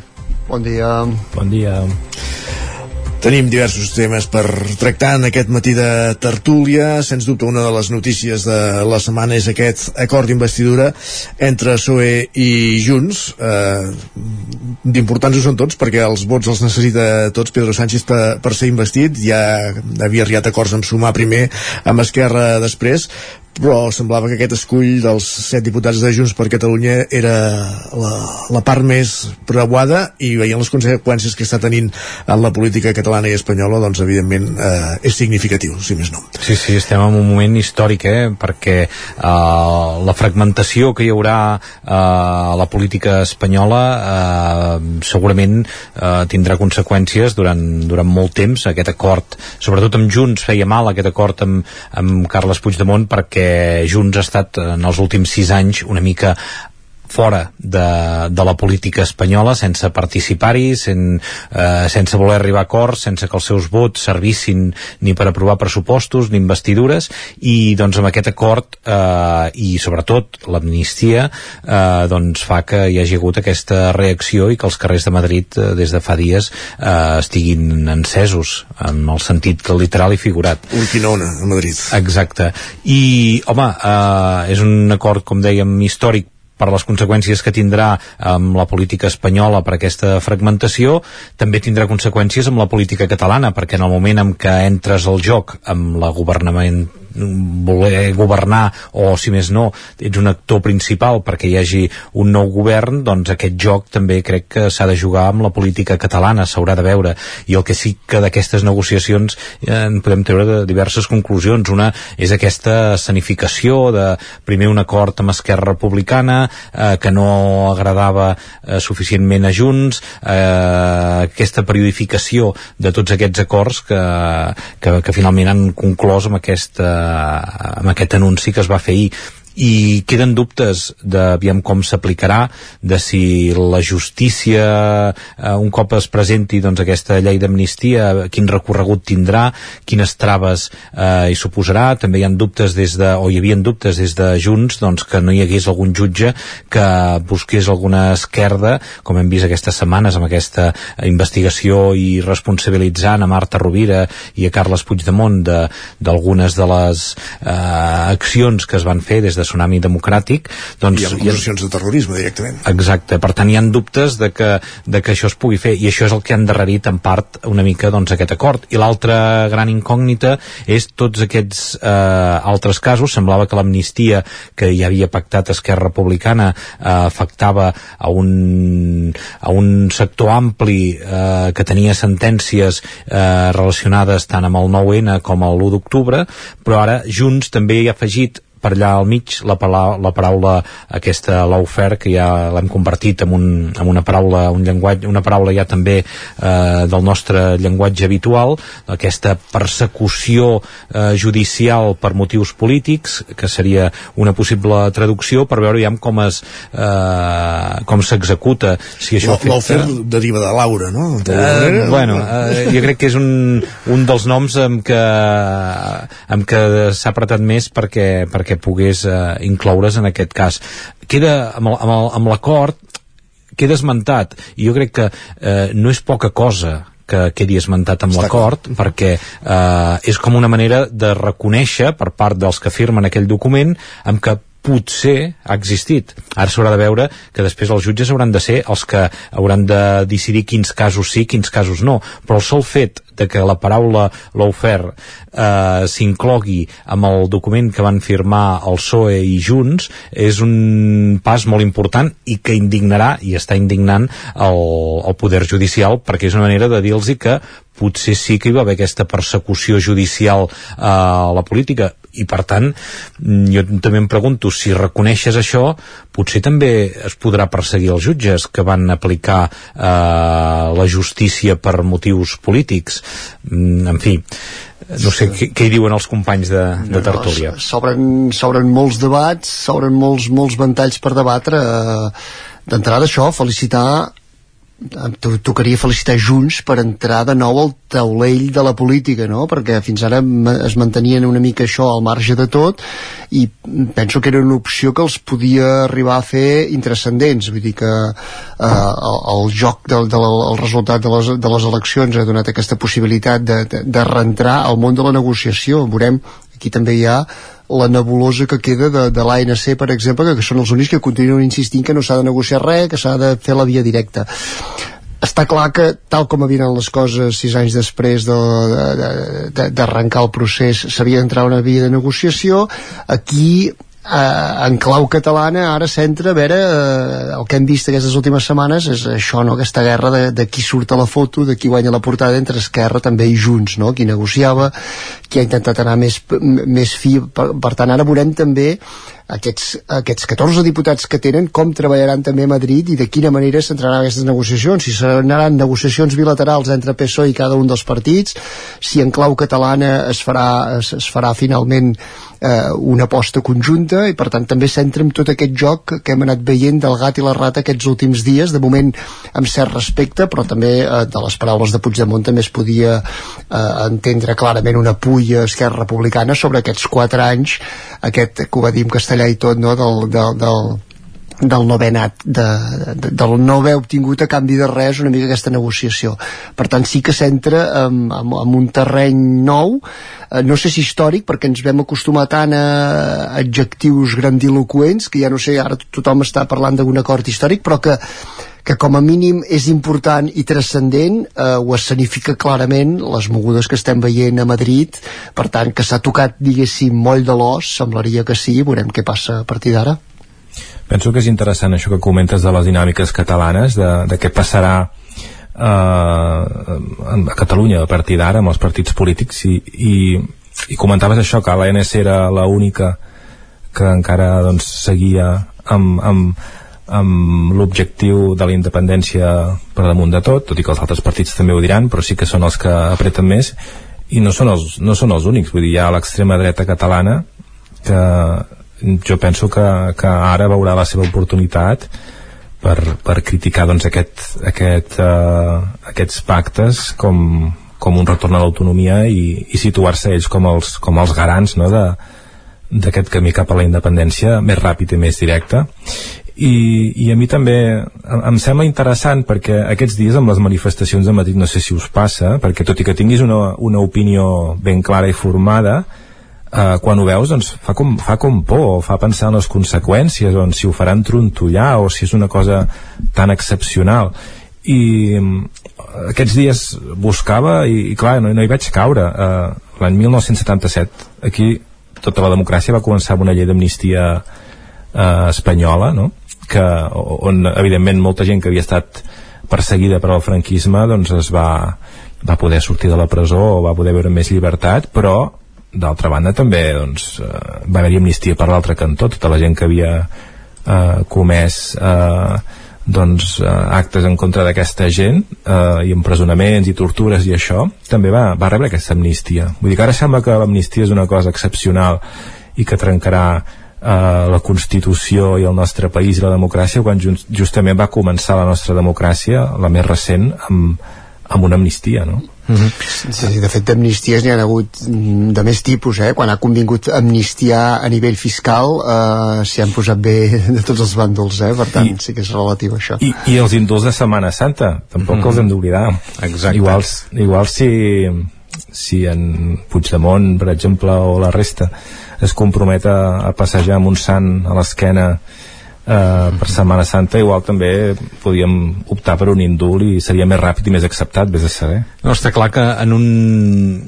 Bon dia.
Bon dia.
Tenim diversos temes per tractar en aquest matí de tertúlia. Sens dubte, una de les notícies de la setmana és aquest acord d'investidura entre PSOE i Junts. Eh, D'importants ho són tots, perquè els vots els necessita tots Pedro Sánchez per, per ser investit. Ja havia arribat acords amb sumar primer, amb Esquerra després, però semblava que aquest escull dels set diputats de Junts per Catalunya era la, la part més preuada i veient les conseqüències que està tenint en la política catalana i espanyola doncs evidentment eh, és significatiu, si més no.
Sí, sí, estem en un moment històric, eh? perquè uh, la fragmentació que hi haurà uh, a la política espanyola uh, segurament uh, tindrà conseqüències durant, durant molt temps. Aquest acord, sobretot amb Junts, feia mal aquest acord amb, amb Carles Puigdemont perquè Junts ha estat en els últims sis anys una mica fora de, de la política espanyola sense participar-hi sen, eh, sense voler arribar a acords sense que els seus vots servissin ni per aprovar pressupostos ni investidures. I doncs amb aquest acord eh, i sobretot l'amnistia eh, doncs fa que hi hagi hagut aquesta reacció i que els carrers de Madrid eh, des de fa dies eh, estiguin encesos en el sentit literal i figurat.
Urquinona, a Madrid.
Exacte. I, home, eh, és un acord, com dèiem, històric per les conseqüències que tindrà amb la política espanyola per aquesta fragmentació, també tindrà conseqüències amb la política catalana, perquè en el moment en què entres al joc amb la governament voler governar o si més no ets un actor principal perquè hi hagi un nou govern doncs aquest joc també crec que s'ha de jugar amb la política catalana, s'haurà de veure. I el que sí que d'aquestes negociacions eh, en podem treure de diverses conclusions. Una és aquesta escenificació de primer un acord amb Esquerra Republicana eh, que no agradava eh, suficientment a Junts eh, aquesta periodificació de tots aquests acords que, que, que finalment han conclòs amb aquesta amb aquest anunci que es va fer ahir i queden dubtes de aviam com s'aplicarà, de si la justícia eh, un cop es presenti doncs, aquesta llei d'amnistia quin recorregut tindrà, quines traves eh, hi suposarà, també hi ha dubtes des de, o hi havia dubtes des de Junts doncs, que no hi hagués algun jutge que busqués alguna esquerda com hem vist aquestes setmanes amb aquesta investigació i responsabilitzant a Marta Rovira i a Carles Puigdemont d'algunes de, de les eh, accions que es van fer des de Tsunami Democràtic doncs,
I amb acusacions de terrorisme directament.
Exacte, per tant hi ha dubtes de que, de que això es pugui fer i això és el que han darrerit en part una mica doncs, aquest acord. I l'altra gran incògnita és tots aquests eh, altres casos. Semblava que l'amnistia que hi havia pactat Esquerra Republicana eh, afectava a un, a un sector ampli eh, que tenia sentències eh, relacionades tant amb el 9-N com el 1 d'octubre, però ara Junts també hi ha afegit per allà al mig la, pala la paraula aquesta lawfare que ja l'hem convertit en, un, en una paraula un llenguatge, una paraula ja també eh, del nostre llenguatge habitual aquesta persecució eh, judicial per motius polítics que seria una possible traducció per veure ja com es eh, com s'executa si això
afecta... deriva de Laura, no? De
eh, bueno, eh, jo crec que és un, un dels noms amb què, amb què s'ha apretat més perquè, perquè pogués eh, incloure's en aquest cas. Queda amb l'acord queda esmentat i jo crec que eh, no és poca cosa que quedi esmentat amb l'acord perquè eh, és com una manera de reconèixer per part dels que firmen aquell document amb que potser ha existit. Ara s'haurà de veure que després els jutges hauran de ser els que hauran de decidir quins casos sí, quins casos no. Però el sol fet de que la paraula lawfare eh, s'inclogui amb el document que van firmar el PSOE i Junts és un pas molt important i que indignarà i està indignant el, el poder judicial perquè és una manera de dir-los que potser sí que hi va haver aquesta persecució judicial eh, a la política i per tant jo també em pregunto si reconeixes això potser també es podrà perseguir els jutges que van aplicar eh, la justícia per motius polítics. Mm, en fi no sé què, què hi diuen els companys de, de tertúlia?
no, s'obren molts debats s'obren molts, molts ventalls per debatre. Eh, d'entrada això, felicitar tocaria felicitar Junts per entrar de nou al taulell de la política, no? perquè fins ara es mantenien una mica això al marge de tot i penso que era una opció que els podia arribar a fer intrascendents, vull dir que eh, el, el joc del, del el resultat de les, de les eleccions ha donat aquesta possibilitat de, de, de reentrar al món de la negociació, veurem aquí també hi ha la nebulosa que queda de, de l'ANC, per exemple, que, que són els únics que continuen insistint que no s'ha de negociar res, que s'ha de fer la via directa. Està clar que tal com havien les coses sis anys després d'arrencar de, de, de, el procés s'havia d'entrar una via de negociació. Aquí eh, en clau catalana ara centra a veure eh, el que hem vist aquestes últimes setmanes és això, no? aquesta guerra de, de qui surt a la foto, de qui guanya la portada entre Esquerra també i Junts, no? qui negociava qui ha intentat anar més, més fi per, per tant ara veurem també aquests, aquests 14 diputats que tenen com treballaran també a Madrid i de quina manera s'entraran aquestes negociacions si seran negociacions bilaterals entre PSOE i cada un dels partits si en clau catalana es farà, es, es farà finalment eh, una aposta conjunta i per tant també centra en tot aquest joc que hem anat veient del gat i la rata aquests últims dies, de moment amb cert respecte, però també eh, de les paraules de Puigdemont també es podia eh, entendre clarament una pulla Esquerra Republicana sobre aquests quatre anys aquest que ho va dir en castellà i tot no? del, del, del, del no haver anat de, de, del no haver obtingut a canvi de res una mica aquesta negociació. Per tant sí que s'entra en, en, en un terreny nou eh, no sé si històric perquè ens vam acostumar tant a adjectius grandiloquents que ja no sé, ara tothom està parlant d'un acord històric però que que com a mínim és important i transcendent, eh, ho escenifica clarament les mogudes que estem veient a Madrid, per tant, que s'ha tocat, diguéssim, moll de l'os, semblaria que sí, veurem què passa a partir d'ara.
Penso que és interessant això que comentes de les dinàmiques catalanes, de, de què passarà eh, a Catalunya a partir d'ara amb els partits polítics i, i, i comentaves això, que l'ANC era l'única que encara doncs, seguia amb, amb, amb l'objectiu de la independència per damunt de tot, tot i que els altres partits també ho diran, però sí que són els que apreten més i no són els, no són els únics, vull dir, hi ha l'extrema dreta catalana que jo penso que, que ara veurà la seva oportunitat per, per criticar doncs, aquest, aquest, uh, aquests pactes com, com un retorn a l'autonomia i, i situar-se ells com els, com els garants no, d'aquest camí cap a la independència més ràpid i més directe i, i a mi també em sembla interessant perquè aquests dies amb les manifestacions de Madrid no sé si us passa perquè tot i que tinguis una, una opinió ben clara i formada eh, quan ho veus doncs fa com, fa com por, fa pensar en les conseqüències o en si ho faran trontollar o si és una cosa tan excepcional i mm, aquests dies buscava i, i clar, no, no hi vaig caure eh, l'any 1977 aquí tota la democràcia va començar amb una llei d'amnistia eh, espanyola no? que, on evidentment molta gent que havia estat perseguida per al franquisme doncs es va, va poder sortir de la presó o va poder veure més llibertat però d'altra banda també doncs, eh, va haver-hi amnistia per l'altre cantó. Tota la gent que havia eh, comès eh, doncs, eh, actes en contra d'aquesta gent eh, i empresonaments i tortures i això també va, va rebre aquesta amnistia. Vull dir que ara sembla que l'amnistia és una cosa excepcional i que trencarà eh, la Constitució i el nostre país i la democràcia quan just, justament va començar la nostra democràcia la més recent amb, amb una amnistia no?
Mm -hmm. sí, de fet d'amnisties n'hi ha hagut de més tipus eh? quan ha convingut amnistia a nivell fiscal eh, s'hi han posat bé de tots els bàndols eh? per tant I, sí que és relatiu això
i, i els indults de Setmana Santa tampoc mm -hmm. els hem d'oblidar igual, igual si si en Puigdemont per exemple o la resta es compromet a, a passejar amb un sant a l'esquena eh, per Setmana Santa igual també podíem optar per un indult i seria més ràpid i més acceptat, vés a saber.
No, està clar que en un,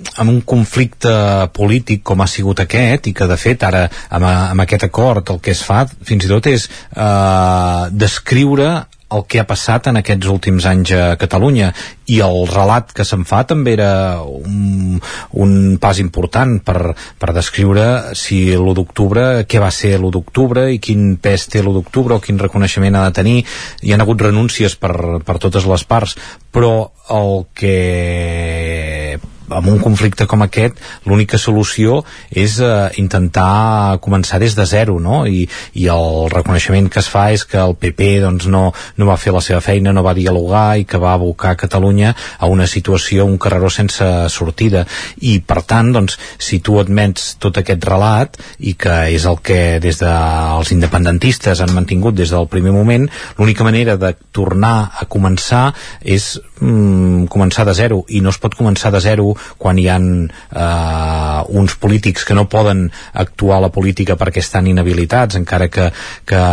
en un conflicte polític com ha sigut aquest i que de fet ara amb, amb aquest acord el que es fa fins i tot és eh, descriure el que ha passat en aquests últims anys a Catalunya i el relat que se'n fa també era un, un pas important per, per descriure si l'1 d'octubre, què va ser l'1 d'octubre i quin pes té l'1 d'octubre o quin reconeixement ha de tenir. Hi han hagut renúncies per, per totes les parts, però el que amb un conflicte com aquest l'única solució és eh, intentar començar des de zero no? I, i el reconeixement que es fa és que el PP doncs, no, no va fer la seva feina, no va dialogar i que va abocar Catalunya a una situació, un carreró sense sortida i per tant, doncs, si tu admets tot aquest relat i que és el que des dels independentistes han mantingut des del primer moment, l'única manera de tornar a començar és mm, començar de zero i no es pot començar de zero quan hi han eh, uns polítics que no poden actuar a la política perquè estan inhabilitats encara que, que,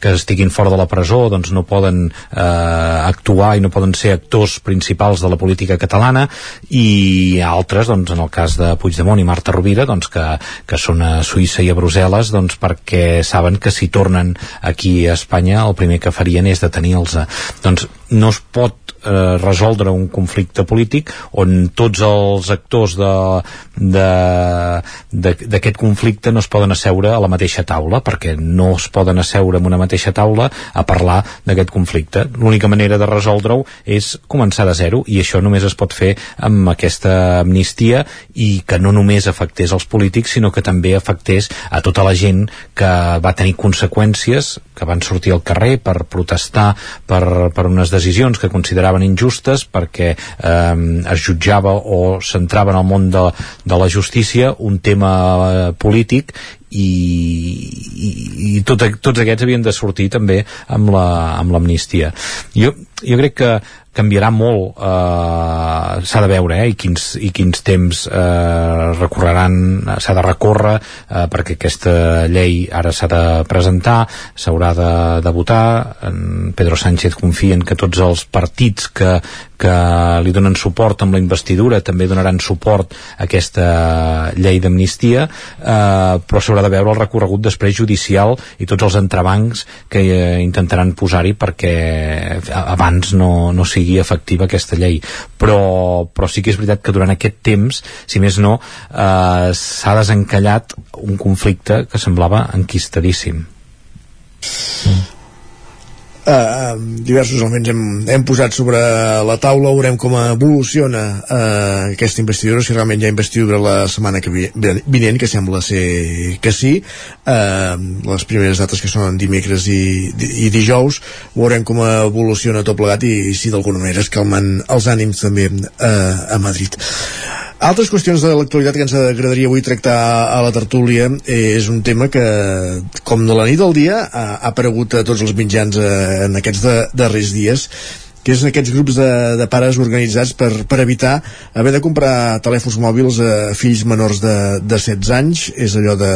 que estiguin fora de la presó doncs no poden eh, actuar i no poden ser actors principals de la política catalana. I altres doncs en el cas de Puigdemont i Marta Rovira doncs que, que són a Suïssa i a Brussel·les doncs perquè saben que si tornen aquí a Espanya el primer que farien és detenir-los. Doncs no es pot eh, resoldre un conflicte polític on tots els actors d'aquest conflicte no es poden asseure a la mateixa taula perquè no es poden asseure en una mateixa taula a parlar d'aquest conflicte. L'única manera de resoldre-ho és començar de zero i això només es pot fer amb aquesta amnistia i que no només afectés els polítics sinó que també afectés a tota la gent que va tenir conseqüències que van sortir al carrer per protestar per, per unes decisions que consideraven injustes perquè eh, es jutjava o s'entrava en el món de, de la justícia un tema eh, polític i, i, i tot, tots aquests havien de sortir també amb l'amnistia. La, jo, jo crec que canviarà molt eh, s'ha de veure eh, i, quins, i quins temps eh, recorreran s'ha de recórrer eh, perquè aquesta llei ara s'ha de presentar s'haurà de, de votar. En Pedro Sánchez confia en que tots els partits que, que li donen suport amb la investidura també donaran suport a aquesta llei d'amnistia eh, però s'haurà de veure el recorregut després judicial i tots els entrebancs que eh, intentaran posar-hi perquè abans no, no sigui sigui efectiva aquesta llei. Però, però sí que és veritat que durant aquest temps si més no eh, s'ha desencallat un conflicte que semblava enquistadíssim
Uh, diversos elements hem, hem posat sobre la taula, veurem com evoluciona uh, aquesta investidura, si realment hi ha investidura la setmana que vi, vinent, que sembla ser que sí. Uh, les primeres dates que són dimecres i, i dijous, veurem com evoluciona tot plegat i, i si d'alguna manera es calmen els ànims també uh, a Madrid. Altres qüestions de l'actualitat que ens agradaria avui tractar a la tertúlia és un tema que, com de la nit al dia, ha, aparegut a tots els mitjans eh, en aquests darrers dies que és aquests grups de, de pares organitzats per, per evitar haver de comprar telèfons mòbils a fills menors de, de 16 anys. És allò de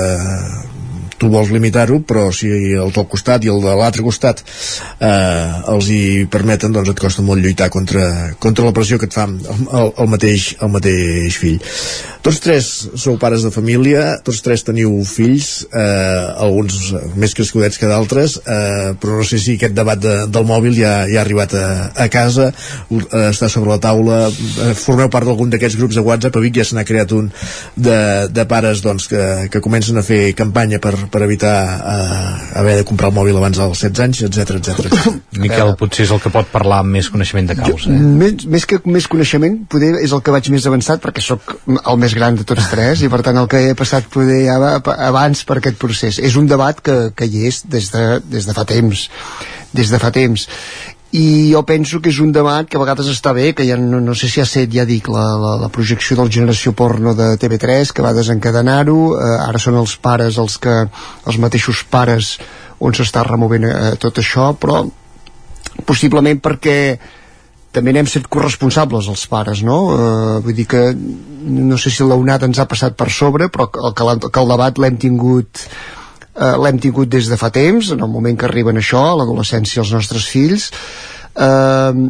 tu vols limitar-ho però si el teu costat i el de l'altre costat eh, els hi permeten doncs et costa molt lluitar contra, contra la pressió que et fa el, el, mateix, el mateix fill. Tots tres sou pares de família tots tres teniu fills eh, alguns més crescudets que d'altres eh, però no sé si aquest debat de, del mòbil ja, ja ha arribat a, a casa. Eh, està sobre la taula. Eh, formeu part d'algun d'aquests grups de WhatsApp? A Vic ja se n'ha creat un de, de pares doncs, que, que comencen a fer campanya per, per evitar eh, haver de comprar el mòbil abans dels 16 anys, etc etc.
Miquel potser és el que pot parlar amb més coneixement de causa. Eh?
Més, més que més coneixement, poder és el que vaig més avançat perquè sóc el més gran de tots tres i per tant el que he passat poder abans per aquest procés. És un debat que, que hi és des de, des de fa temps des de fa temps i jo penso que és un debat que a vegades està bé, que ja no, no sé si ha set, ja dic, la, la, la projecció del Generació Porno de TV3, que va desencadenar-ho, eh, ara són els pares els que, els mateixos pares on s'està removent eh, tot això, però possiblement perquè també n'hem set corresponsables els pares, no? Eh, vull dir que no sé si l'onada ens ha passat per sobre, però que, que, el debat l'hem tingut eh, l'hem tingut des de fa temps, en el moment que arriben això, a l'adolescència els nostres fills, eh,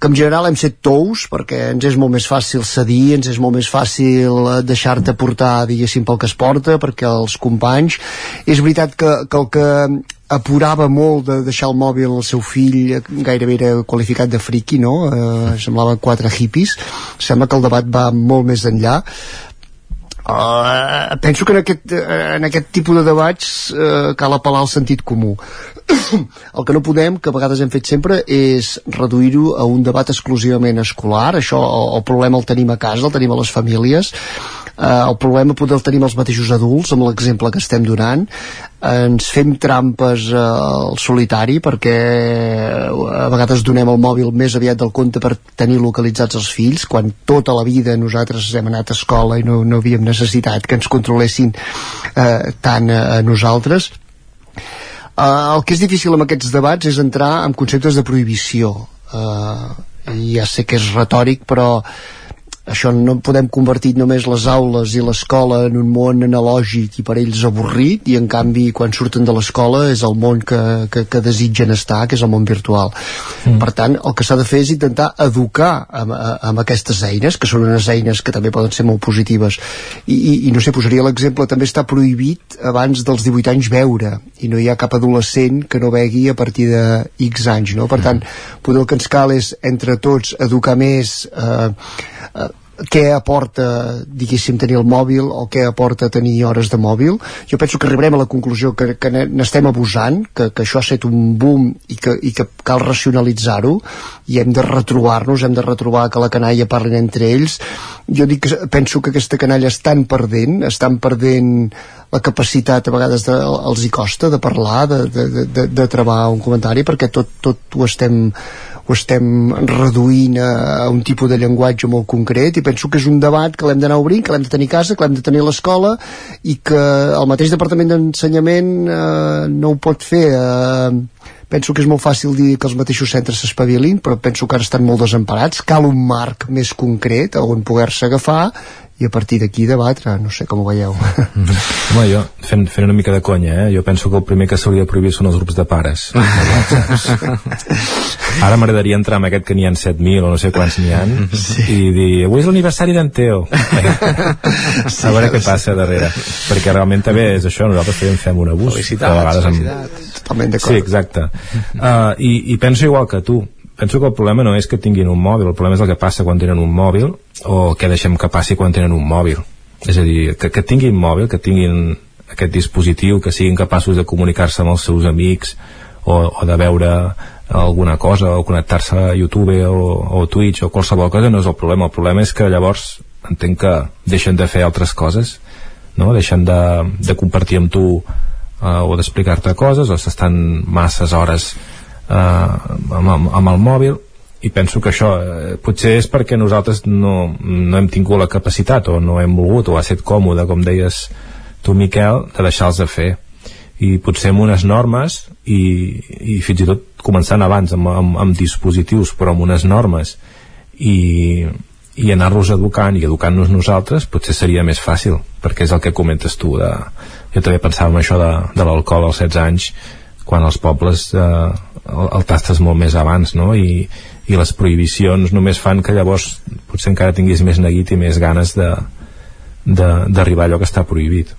que en general hem set tous perquè ens és molt més fàcil cedir, ens és molt més fàcil eh, deixar-te portar, diguéssim, pel que es porta, perquè els companys... És veritat que, que el que apurava molt de deixar el mòbil al seu fill gairebé era qualificat de friki, no? Eh, semblava quatre hippies. Sembla que el debat va molt més enllà Uh, penso que en aquest, uh, en aquest tipus de debats uh, cal apel·lar al sentit comú. El que no podem, que a vegades hem fet sempre és reduir-ho a un debat exclusivament escolar. Això, el, el problema el tenim a casa, el tenim a les famílies eh, el problema poder el tenim els mateixos adults amb l'exemple que estem donant ens fem trampes eh, al solitari perquè a vegades donem el mòbil més aviat del compte per tenir localitzats els fills quan tota la vida nosaltres hem anat a escola i no, no havíem necessitat que ens controlessin eh, tant a, a nosaltres Uh, el que és difícil amb aquests debats és entrar en conceptes de prohibició. Uh, ja sé que és retòric, però això no podem convertir només les aules i l'escola en un món analògic i per ells avorrit i en canvi quan surten de l'escola és el món que, que, que desitgen estar que és el món virtual mm. per tant el que s'ha de fer és intentar educar amb, amb aquestes eines que són unes eines que també poden ser molt positives i, i, i no sé, posaria l'exemple també està prohibit abans dels 18 anys veure i no hi ha cap adolescent que no vegui a partir de X anys no? per tant, poder el que ens cal és entre tots educar més eh, eh, què aporta, diguéssim, tenir el mòbil o què aporta tenir hores de mòbil. Jo penso que arribarem a la conclusió que, que n'estem abusant, que, que això ha estat un boom i que, i que cal racionalitzar-ho i hem de retrobar-nos, hem de retrobar que la canalla parlin entre ells. Jo dic que penso que aquesta canalla estan perdent, estan perdent la capacitat a vegades de, els hi costa de parlar, de, de, de, de trobar un comentari perquè tot, tot ho estem ho estem reduint a, a un tipus de llenguatge molt concret i penso que és un debat que l'hem d'anar obrint, que l'hem de tenir a casa, que l'hem de tenir a l'escola i que el mateix Departament d'Ensenyament eh, no ho pot fer eh, penso que és molt fàcil dir que els mateixos centres s'espavilin, però penso que ara estan molt desemparats. Cal un marc més concret on poder-se agafar i a partir d'aquí debatre, no sé com ho veieu.
Mm -hmm. Home, jo, fent, fent una mica de conya, eh? jo penso que el primer que s'hauria de prohibir són els grups de pares. Ara m'agradaria entrar en aquest que n'hi ha 7.000 o no sé quants n'hi ha sí. i dir, avui és l'aniversari d'en Teo. sí, a veure què passa darrere. Perquè realment també és això, nosaltres també fem un abús.
Felicitats, vegades felicitats. Amb... Totalment d'acord.
Sí, exacte. Uh, i, I penso igual que tu penso que el problema no és que tinguin un mòbil, el problema és el que passa quan tenen un mòbil o què deixem que passi quan tenen un mòbil. És a dir, que, que tinguin mòbil, que tinguin aquest dispositiu, que siguin capaços de comunicar-se amb els seus amics o, o de veure alguna cosa o connectar-se a YouTube o, o Twitch o qualsevol cosa no és el problema. El problema és que llavors entenc que deixen de fer altres coses, no? deixen de, de compartir amb tu uh, o d'explicar-te coses o s'estan masses hores eh, amb, amb, el mòbil i penso que això eh, potser és perquè nosaltres no, no hem tingut la capacitat o no hem volgut o ha estat còmode com deies tu Miquel de deixar-los de fer. I potser amb unes normes i, i fins i tot començant abans amb, amb, amb dispositius però amb unes normes i, i anar-los educant i educant-nos nosaltres potser seria més fàcil perquè és el que comentes tu de... jo també pensava en això de, de l'alcohol als 16 anys quan als pobles eh, el, el tastes molt més abans no? I, i les prohibicions només fan que llavors potser encara tinguis més neguit i més ganes d'arribar allò que està prohibit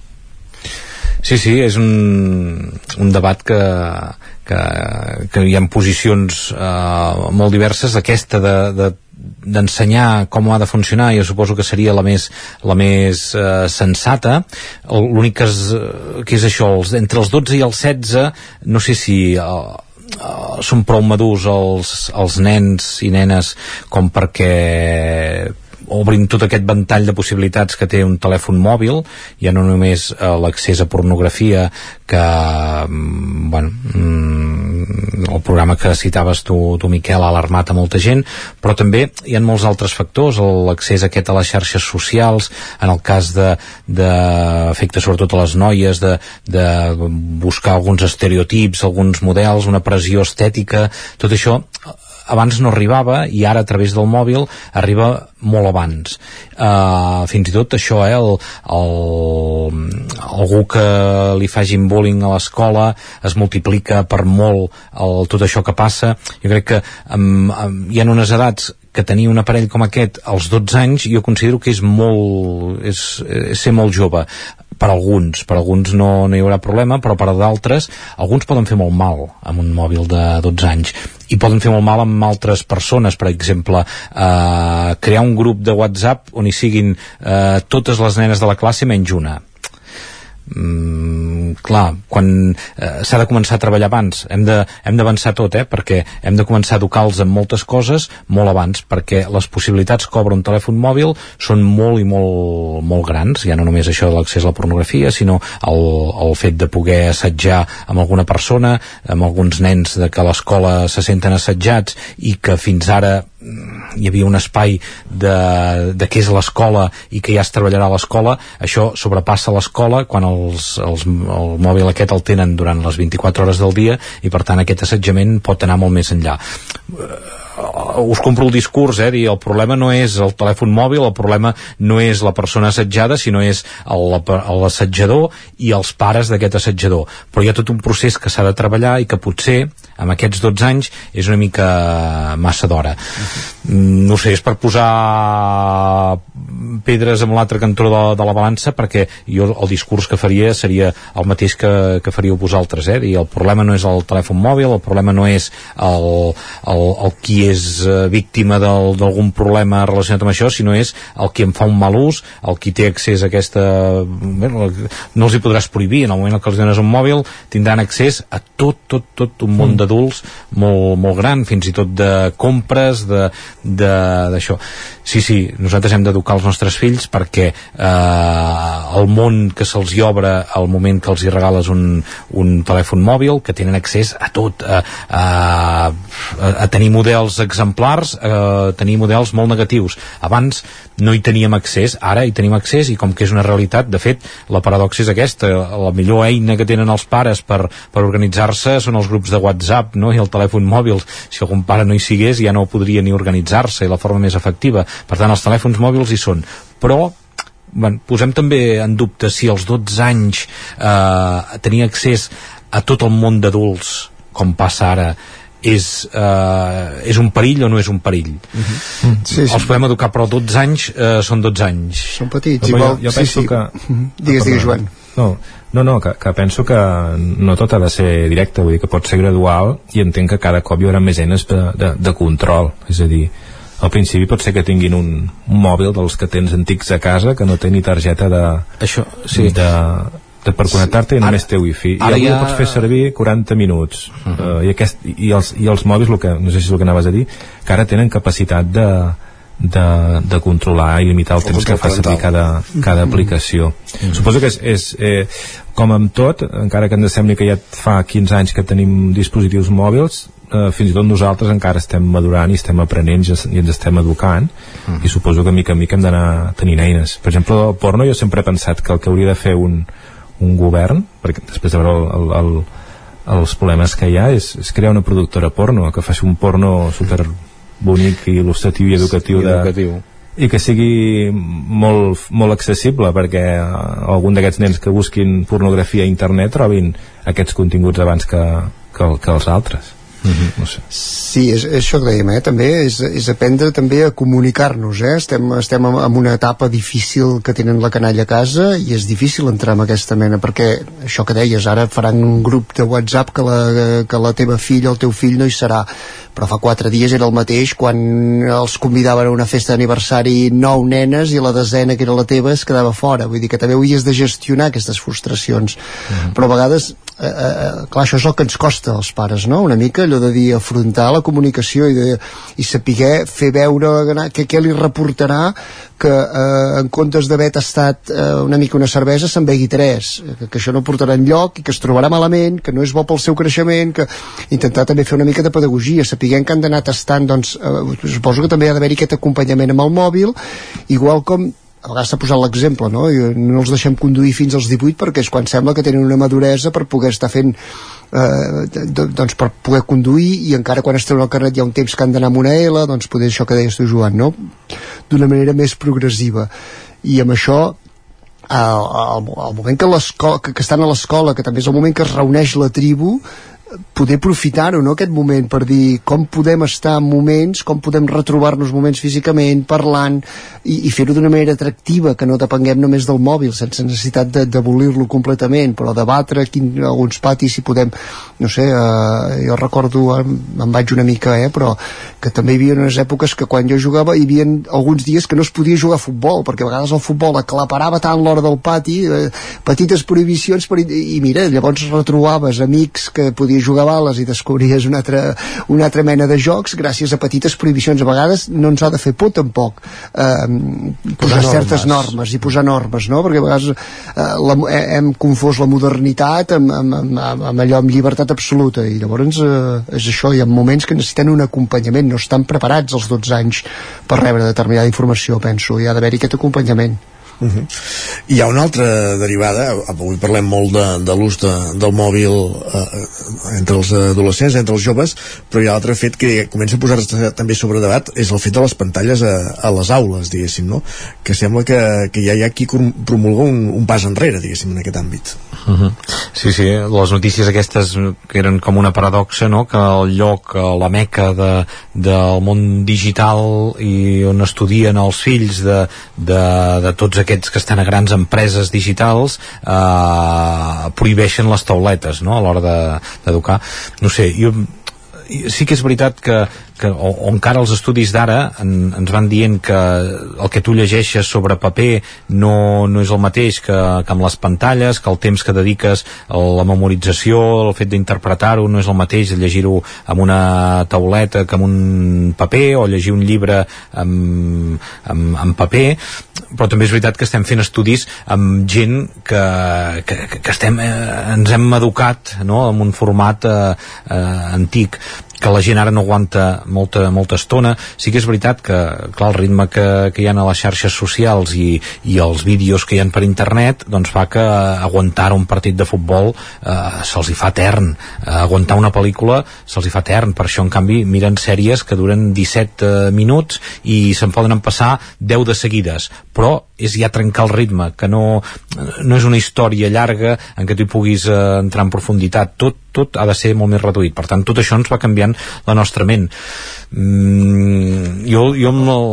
Sí, sí, és un, un debat que, que, que hi ha posicions eh, molt diverses aquesta de, de d'ensenyar com ha de funcionar jo suposo que seria la més, la més eh, sensata. L'únic que, és, que és això els, entre els 12 i els 16 no sé si eh, uh, són prou madurs els, els nens i nenes com perquè obrim tot aquest ventall de possibilitats que té un telèfon mòbil, ja no només uh, l'accés a pornografia que mm, bueno, mm, el programa que citaves tu, tu Miquel ha alarmat a molta gent però també hi ha molts altres factors l'accés aquest a les xarxes socials en el cas de, de afecta sobretot a les noies de, de buscar alguns estereotips alguns models, una pressió estètica tot això abans no arribava i ara a través del mòbil arriba molt abans. Uh, fins i tot això eh, el, el, algú que li fagin bullying a l'escola es multiplica per molt el, tot això que passa. Jo crec que um, um, hi ha unes edats que tenir un aparell com aquest als 12 anys jo considero que és molt és, és ser molt jove. Per alguns, per alguns no, no hi haurà problema, però per d'altres, alguns poden fer molt mal amb un mòbil de 12 anys. I poden fer molt mal amb altres persones, per exemple, eh, crear un grup de WhatsApp on hi siguin eh, totes les nenes de la classe menys una mm, clar, quan eh, s'ha de començar a treballar abans. Hem d'avançar tot, eh, perquè hem de començar a educar-los en moltes coses molt abans, perquè les possibilitats que obre un telèfon mòbil són molt i molt, molt grans, ja no només això de l'accés a la pornografia, sinó el, el fet de poder assetjar amb alguna persona, amb alguns nens de que a l'escola se senten assetjats i que fins ara hi havia un espai de, de què és l'escola i que ja es treballarà a l'escola, això sobrepassa l'escola quan els, els, el mòbil aquest el tenen durant les 24 hores del dia i per tant aquest assetjament pot anar molt més enllà us compro el discurs, eh, dir el problema no és el telèfon mòbil, el problema no és la persona assetjada, sinó és l'assetjador i els pares d'aquest assetjador. Però hi ha tot un procés que s'ha de treballar i que potser amb aquests 12 anys és una mica massa d'hora. -huh. No sé, és per posar pedres amb l'altre cantó de, de la balança perquè jo el discurs que faria seria el mateix que, que faríeu vosaltres, eh? Dir, el problema no és el telèfon mòbil, el problema no és el, el, el qui és eh, víctima d'algun problema relacionat amb això, sinó és el qui en fa un mal ús, el qui té accés a aquesta... Bueno, no els hi podràs prohibir, en el moment que els dones un mòbil tindran accés a tot, tot, tot un món mm. d'adults molt, molt gran, fins i tot de compres, d'això. Sí, sí, nosaltres hem d'educar els nostres fills perquè eh, el món que se'ls hi obre al moment que els hi regales un, un telèfon mòbil, que tenen accés a tot, a, a, a tenir models exemplars, eh, tenir models molt negatius. Abans no hi teníem accés, ara hi tenim accés i com que és una realitat, de fet, la paradoxa és aquesta, la millor eina que tenen els pares per, per organitzar-se són els grups de WhatsApp no? i el telèfon mòbil. Si algun pare no hi sigués ja no podria ni organitzar-se i la forma més efectiva. Per tant, els telèfons mòbils hi són. Però bueno, posem també en dubte si als 12 anys eh, tenir accés a tot el món d'adults com passa ara és, eh, és un perill o no és un perill uh.
-huh. Sí, sí.
els podem educar però 12 anys eh, són 12 anys
són petits
no, igual, jo, jo penso sí, sí. que
digues, digues Joan
no, no, no que, que penso que no tot ha de ser directe, vull dir que pot ser gradual i entenc que cada cop hi haurà més eines de, de, de control, és a dir al principi pot ser que tinguin un, un mòbil dels que tens antics a casa que no té ni targeta de,
Això, sí.
de, per connectar-te i només té wifi. I avui ja... pots fer servir 40 minuts. Uh -huh. uh, i, aquest, i, els, i els mòbils el que, no sé si és el que anaves a dir que ara tenen capacitat de, de, de controlar i limitar el, el temps que fa servir cada, cada aplicació. Uh -huh. suposo que és, és eh, com amb tot, encara que ens sembli que ja fa 15 anys que tenim dispositius mòbils eh, fins i tot nosaltres encara estem madurant i estem aprenent i ens estem educant uh -huh. i suposo que mica en mica hem d'anar tenint eines. Per exemple el porno jo sempre he pensat que el que hauria de fer un, un govern, perquè després de veure el, el, el, els problemes que hi ha, és, és crear una productora porno, que faci un porno super bonic i il·lustratiu i educatiu,
de, educatiu.
i que sigui molt, molt accessible perquè algun d'aquests nens que busquin pornografia a internet trobin aquests continguts abans que, que, que els altres Mm -hmm, no sé.
Sí, és, és això que dèiem, eh? també és, és aprendre també a comunicar-nos, eh? estem, estem en una etapa difícil que tenen la canalla a casa i és difícil entrar en aquesta mena perquè això que deies, ara faran un grup de WhatsApp que la, que la teva filla o el teu fill no hi serà, però fa quatre dies era el mateix quan els convidaven a una festa d'aniversari nou nenes i la desena que era la teva es quedava fora, vull dir que també hauries de gestionar aquestes frustracions, mm però a vegades eh, eh, clar, això és el que ens costa als pares, no? Una mica allò de dir afrontar la comunicació i, de, i saber fer veure que què li reportarà que eh, en comptes d'haver tastat eh, una mica una cervesa se'n begui tres, que, que això no portarà enlloc i que es trobarà malament, que no és bo pel seu creixement, que intentar també fer una mica de pedagogia, sapiguem que han d'anar tastant doncs, eh, suposo que també ha d'haver-hi aquest acompanyament amb el mòbil, igual com a vegades s'ha posat l'exemple, no? I no els deixem conduir fins als 18 perquè és quan sembla que tenen una maduresa per poder estar fent eh, doncs per poder conduir i encara quan es treuen el carnet hi ha un temps que han d'anar amb una L, doncs poder això que deies tu Joan, no? D'una manera més progressiva. I amb això al, al, moment que, que, que estan a l'escola, que també és el moment que es reuneix la tribu, poder aprofitar-ho, no, aquest moment, per dir com podem estar en moments, com podem retrobar-nos moments físicament, parlant, i, i fer-ho d'una manera atractiva, que no depenguem només del mòbil, sense necessitat d'abolir-lo completament, però debatre quin, alguns patis si podem, no sé, eh, jo recordo, me'n vaig una mica, eh, però que també hi havia unes èpoques que quan jo jugava hi havia alguns dies que no es podia jugar a futbol, perquè a vegades el futbol aclaparava tant l'hora del pati, eh, petites prohibicions, per, i, i mira, llavors retrobaves amics que podies jugar a bales i descobries una altra, una altra mena de jocs gràcies a petites prohibicions. A vegades no ens ha de fer por tampoc eh, posar normes. certes normes i posar normes, no? Perquè a vegades eh, la, hem confós la modernitat amb, amb, amb, amb allò amb llibertat absoluta i llavors eh, és això, hi ha moments que necessiten un acompanyament, no estan preparats als 12 anys per rebre determinada informació, penso, hi ha d'haver-hi aquest acompanyament.
Uh -huh. Hi ha una altra derivada, avui parlem molt de, de l'ús de, del mòbil eh, entre els adolescents, entre els joves, però hi ha l'altre fet que comença a posar-se també sobre debat, és el fet de les pantalles a, a les aules, diguéssim, no? que sembla que, que ja hi ha qui promulga un, un pas enrere, diguéssim, en aquest àmbit.
Uh -huh. Sí, sí, les notícies aquestes que eren com una paradoxa, no? que el lloc, la meca de, del món digital i on estudien els fills de, de, de tots aquests aquests que estan a grans empreses digitals eh, prohibeixen les tauletes no? a l'hora d'educar de, no sé, jo sí que és veritat que, que o, o encara els estudis d'ara en, ens van dient que el que tu llegeixes sobre paper no, no és el mateix que, que amb les pantalles, que el temps que dediques a la memorització, el fet d'interpretar-ho no és el mateix llegir-ho amb una tauleta que amb un paper o llegir un llibre amb, amb, amb paper però també és veritat que estem fent estudis amb gent que, que, que estem, eh, ens hem educat no? en un format eh, eh, antic que la gent ara no aguanta molta, molta estona. Sí que és veritat que, clar, el ritme que, que hi ha a les xarxes socials i, i els vídeos que hi ha per internet doncs fa que aguantar un partit de futbol eh, se'ls hi fa etern. Eh, aguantar una pel·lícula se'ls hi fa etern. Per això, en canvi, miren sèries que duren 17 eh, minuts i se'n poden passar 10 de seguides. Però és ja trencar el ritme, que no, no és una història llarga en què tu puguis eh, entrar en profunditat. Tot, tot ha de ser molt més reduït. Per tant, tot això ens va canviant la nostra ment. Mm, jo, jo amb, el,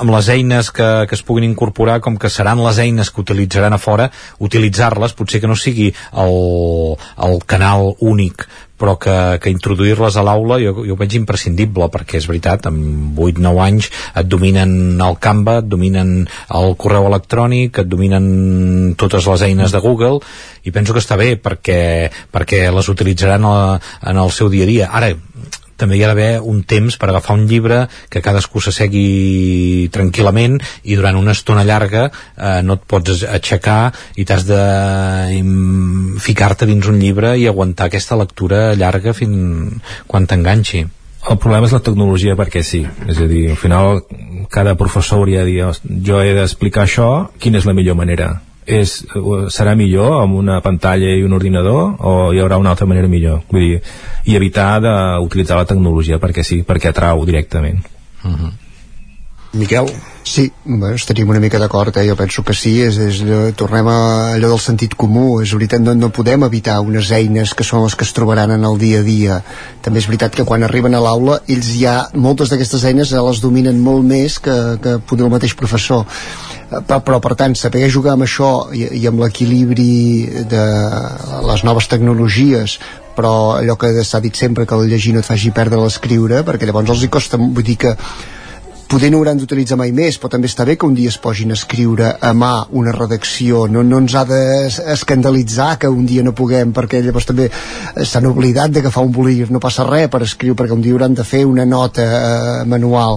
amb, les eines que, que es puguin incorporar, com que seran les eines que utilitzaran a fora, utilitzar-les potser que no sigui el, el canal únic però que, que introduir-les a l'aula jo, jo ho veig imprescindible perquè és veritat, amb 8-9 anys et dominen el Canva, et dominen el correu electrònic, et dominen totes les eines de Google i penso que està bé perquè, perquè les utilitzaran a, en el seu dia a dia. Ara, també hi ha d'haver un temps per agafar un llibre que cadascú s'assegui tranquil·lament i durant una estona llarga eh, no et pots aixecar i t'has de ficar-te dins un llibre i aguantar aquesta lectura llarga fins quan t'enganxi.
El problema és la tecnologia perquè sí. És a dir, al final cada professor hauria de dir jo he d'explicar això, quina és la millor manera és, serà millor amb una pantalla i un ordinador o hi haurà una altra manera millor vull dir, i evitar d'utilitzar la tecnologia perquè sí, perquè atrau directament uh -huh.
Miquel?
Sí, bueno, estaríem una mica d'acord, eh? jo penso que sí, és, és, tornem a allò del sentit comú, és veritat, no, no podem evitar unes eines que són les que es trobaran en el dia a dia. També és veritat que quan arriben a l'aula, ells ja, moltes d'aquestes eines ja les dominen molt més que, que poder el mateix professor. Eh, però, però per tant, saber jugar amb això i, i amb l'equilibri de les noves tecnologies però allò que s'ha dit sempre que el llegir no et faci perdre l'escriure perquè llavors els hi costa, vull dir que poder no hauran d'utilitzar mai més, però també està bé que un dia es posin a escriure a mà una redacció, no, no ens ha d'escandalitzar que un dia no puguem, perquè llavors també s'han oblidat d'agafar un bolígraf, no passa res per escriure, perquè un dia hauran de fer una nota eh, manual.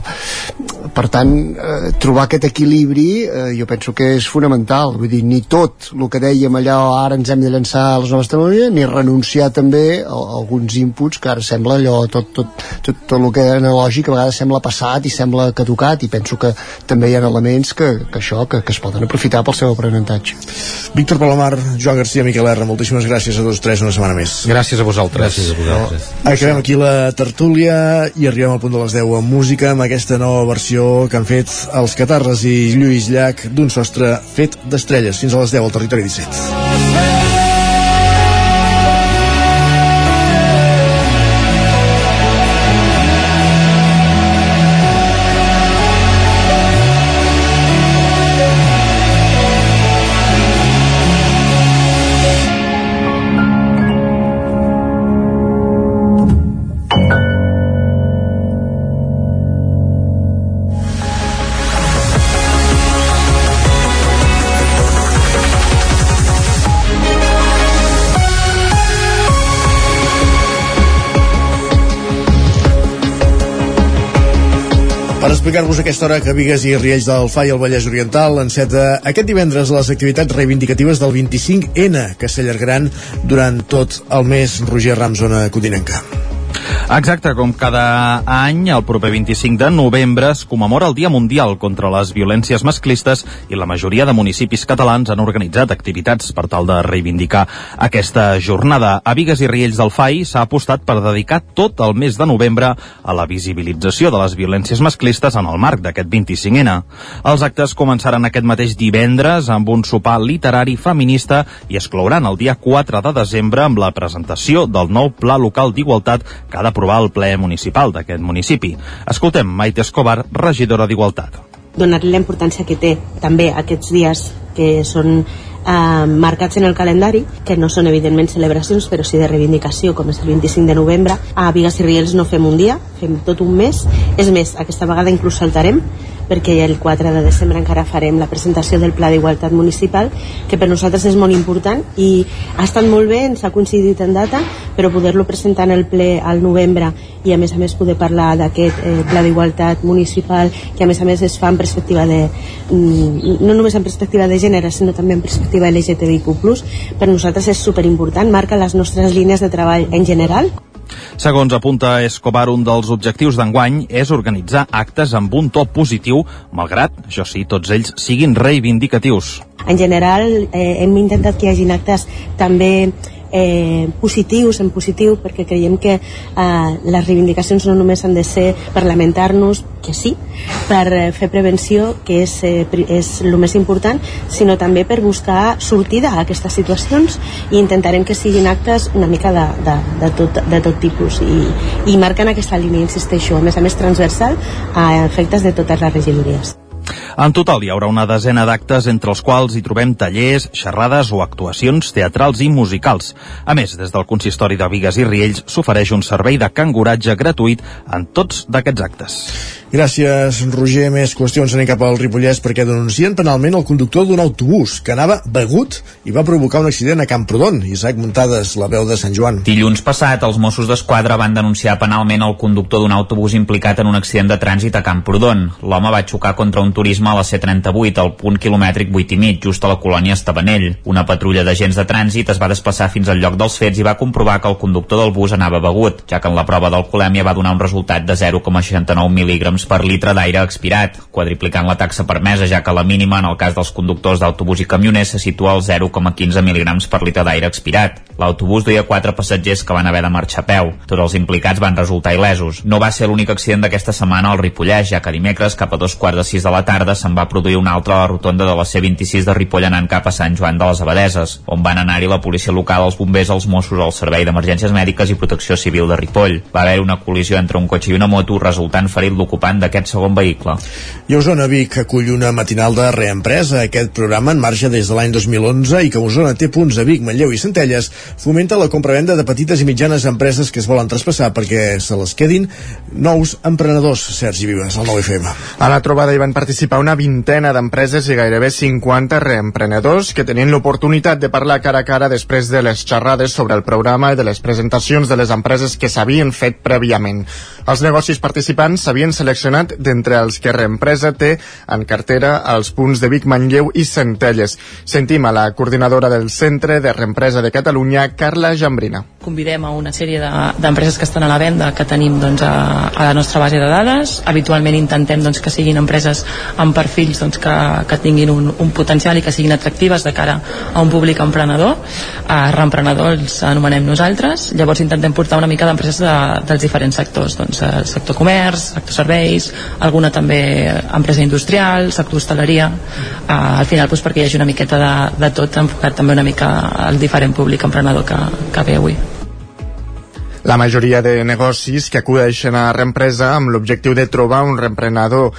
Per tant, eh, trobar aquest equilibri eh, jo penso que és fonamental, vull dir, ni tot el que dèiem allà ara ens hem de llançar a les noves tecnologies, ni renunciar també a, a alguns inputs que ara sembla allò, tot, tot, tot, tot el que és analògic a vegades sembla passat i sembla que caducat i penso que també hi ha elements que, que això, que, que es poden aprofitar pel seu aprenentatge.
Víctor Palomar, Joan Garcia, Miquel R, moltíssimes gràcies a tots tres una setmana més.
Gràcies a vosaltres.
Gràcies a vosaltres.
No, acabem aquí la tertúlia i arribem al punt de les 10 amb música amb aquesta nova versió que han fet els Catarres i Lluís Llach d'un sostre fet d'estrelles. Fins a les 10 al territori 17. Explicar-vos aquesta hora que Vigues i Riells del FA i el Vallès Oriental enceta aquest divendres les activitats reivindicatives del 25N que s'allargaran durant tot el mes Roger Ram, zona codinenca.
Exacte, com cada any, el proper 25 de novembre es commemora el Dia Mundial contra les Violències Masclistes i la majoria de municipis catalans han organitzat activitats per tal de reivindicar aquesta jornada. A Vigues i Riells del FAI s'ha apostat per dedicar tot el mes de novembre a la visibilització de les violències masclistes en el marc d'aquest 25N. Els actes començaran aquest mateix divendres amb un sopar literari feminista i es clouran el dia 4 de desembre amb la presentació del nou Pla Local d'Igualtat que ha d'aprovar el ple municipal d'aquest municipi. Escoltem Maite Escobar, regidora d'Igualtat.
Donar-li la importància que té també aquests dies que són eh, marcats en el calendari, que no són evidentment celebracions, però sí de reivindicació, com és el 25 de novembre. A Vigas i Riells no fem un dia, fem tot un mes. És més, aquesta vegada inclús saltarem, perquè el 4 de desembre encara farem la presentació del Pla d'Igualtat Municipal, que per nosaltres és molt important i ha estat molt bé, ens ha coincidit en data, però poder-lo presentar en el ple al novembre i a més a més poder parlar d'aquest eh, Pla d'Igualtat Municipal, que a més a més es fa en perspectiva de... Mm, no només en perspectiva de gènere, sinó també en perspectiva LGTBIQ+, per nosaltres és superimportant, marca les nostres línies de treball en general.
Segons apunta Escobar, un dels objectius d'enguany és organitzar actes amb un to positiu, malgrat, això sí, tots ells siguin reivindicatius.
En general, eh, hem intentat que hi hagin actes també eh, positius en positiu perquè creiem que eh, les reivindicacions no només han de ser per lamentar-nos, que sí, per eh, fer prevenció, que és, eh, és el més important, sinó també per buscar sortida a aquestes situacions i intentarem que siguin actes una mica de, de, de, tot, de tot tipus i, i marquen aquesta línia, insisteixo, a més a més transversal a efectes de totes les regidories.
En total hi haurà una desena d'actes entre els quals hi trobem tallers, xerrades o actuacions teatrals i musicals. A més, des del consistori de Vigues i Riells s'ofereix un servei de canguratge gratuït en tots d'aquests actes.
Gràcies, Roger. Més qüestions anem cap al Ripollès perquè denuncien penalment el conductor d'un autobús que anava begut i va provocar un accident a Camprodon. Isaac Muntades, la veu de Sant Joan.
Dilluns passat, els Mossos d'Esquadra van denunciar penalment el conductor d'un autobús implicat en un accident de trànsit a Camprodon. L'home va xocar contra un ciclisme a la C38, al punt quilomètric 8 i mig, just a la colònia Estabanell. Una patrulla d'agents de trànsit es va desplaçar fins al lloc dels fets i va comprovar que el conductor del bus anava begut, ja que en la prova d'alcoholèmia va donar un resultat de 0,69 mil·lígrams per litre d'aire expirat, quadriplicant la taxa permesa, ja que la mínima en el cas dels conductors d'autobús i camioners se situa als 0,15 mil·lígrams per litre d'aire expirat. L'autobús duia quatre passatgers que van haver de marxar a peu. Tots els implicats van resultar il·lesos. No va ser l'únic accident d'aquesta setmana al Ripollès, ja que dimecres, cap a dos quarts de sis de la tarda, se'n va produir un altre a la rotonda de la C26 de Ripoll anant cap a Sant Joan de les Abadeses, on van anar-hi la policia local, els bombers, els Mossos, el Servei d'Emergències Mèdiques i Protecció Civil de Ripoll. Va haver una col·lisió entre un cotxe i una moto, resultant ferit l'ocupant d'aquest segon vehicle.
I Osona Vic acull una matinal de reempresa. Aquest programa, en marxa des de l'any 2011 i que Osona té punts a Vic, Manlleu i Centelles, fomenta la compravenda de petites i mitjanes empreses que es volen traspassar perquè se les quedin nous emprenedors. Sergi Vives, al 9FM.
A la trobada hi van participar una vintena d'empreses i gairebé 50 reemprenedors que tenien l'oportunitat de parlar cara a cara després de les xerrades sobre el programa i de les presentacions de les empreses que s'havien fet prèviament. Els negocis participants s'havien seleccionat d'entre els que Reempresa té en cartera als punts de Vic, Manlleu i Centelles. Sentim a la coordinadora del Centre de Reempresa de Catalunya, Carla Jambrina.
Convidem a una sèrie d'empreses de, que estan a la venda que tenim doncs, a, a la nostra base de dades. Habitualment intentem doncs, que siguin empreses amb perfils doncs, que, que tinguin un, un potencial i que siguin atractives de cara a un públic emprenedor. A reemprenedor els anomenem nosaltres. Llavors intentem portar una mica d'empreses de, dels diferents sectors. Doncs, el sector comerç, sector serveis, alguna també empresa industrial, sector hostaleria. Uh, al final doncs, perquè hi hagi una miqueta de, de tot enfocat també una mica al diferent públic emprenedor que, que ve avui.
La majoria de negocis que acudeixen a reempresa amb l'objectiu de trobar un reemprenedor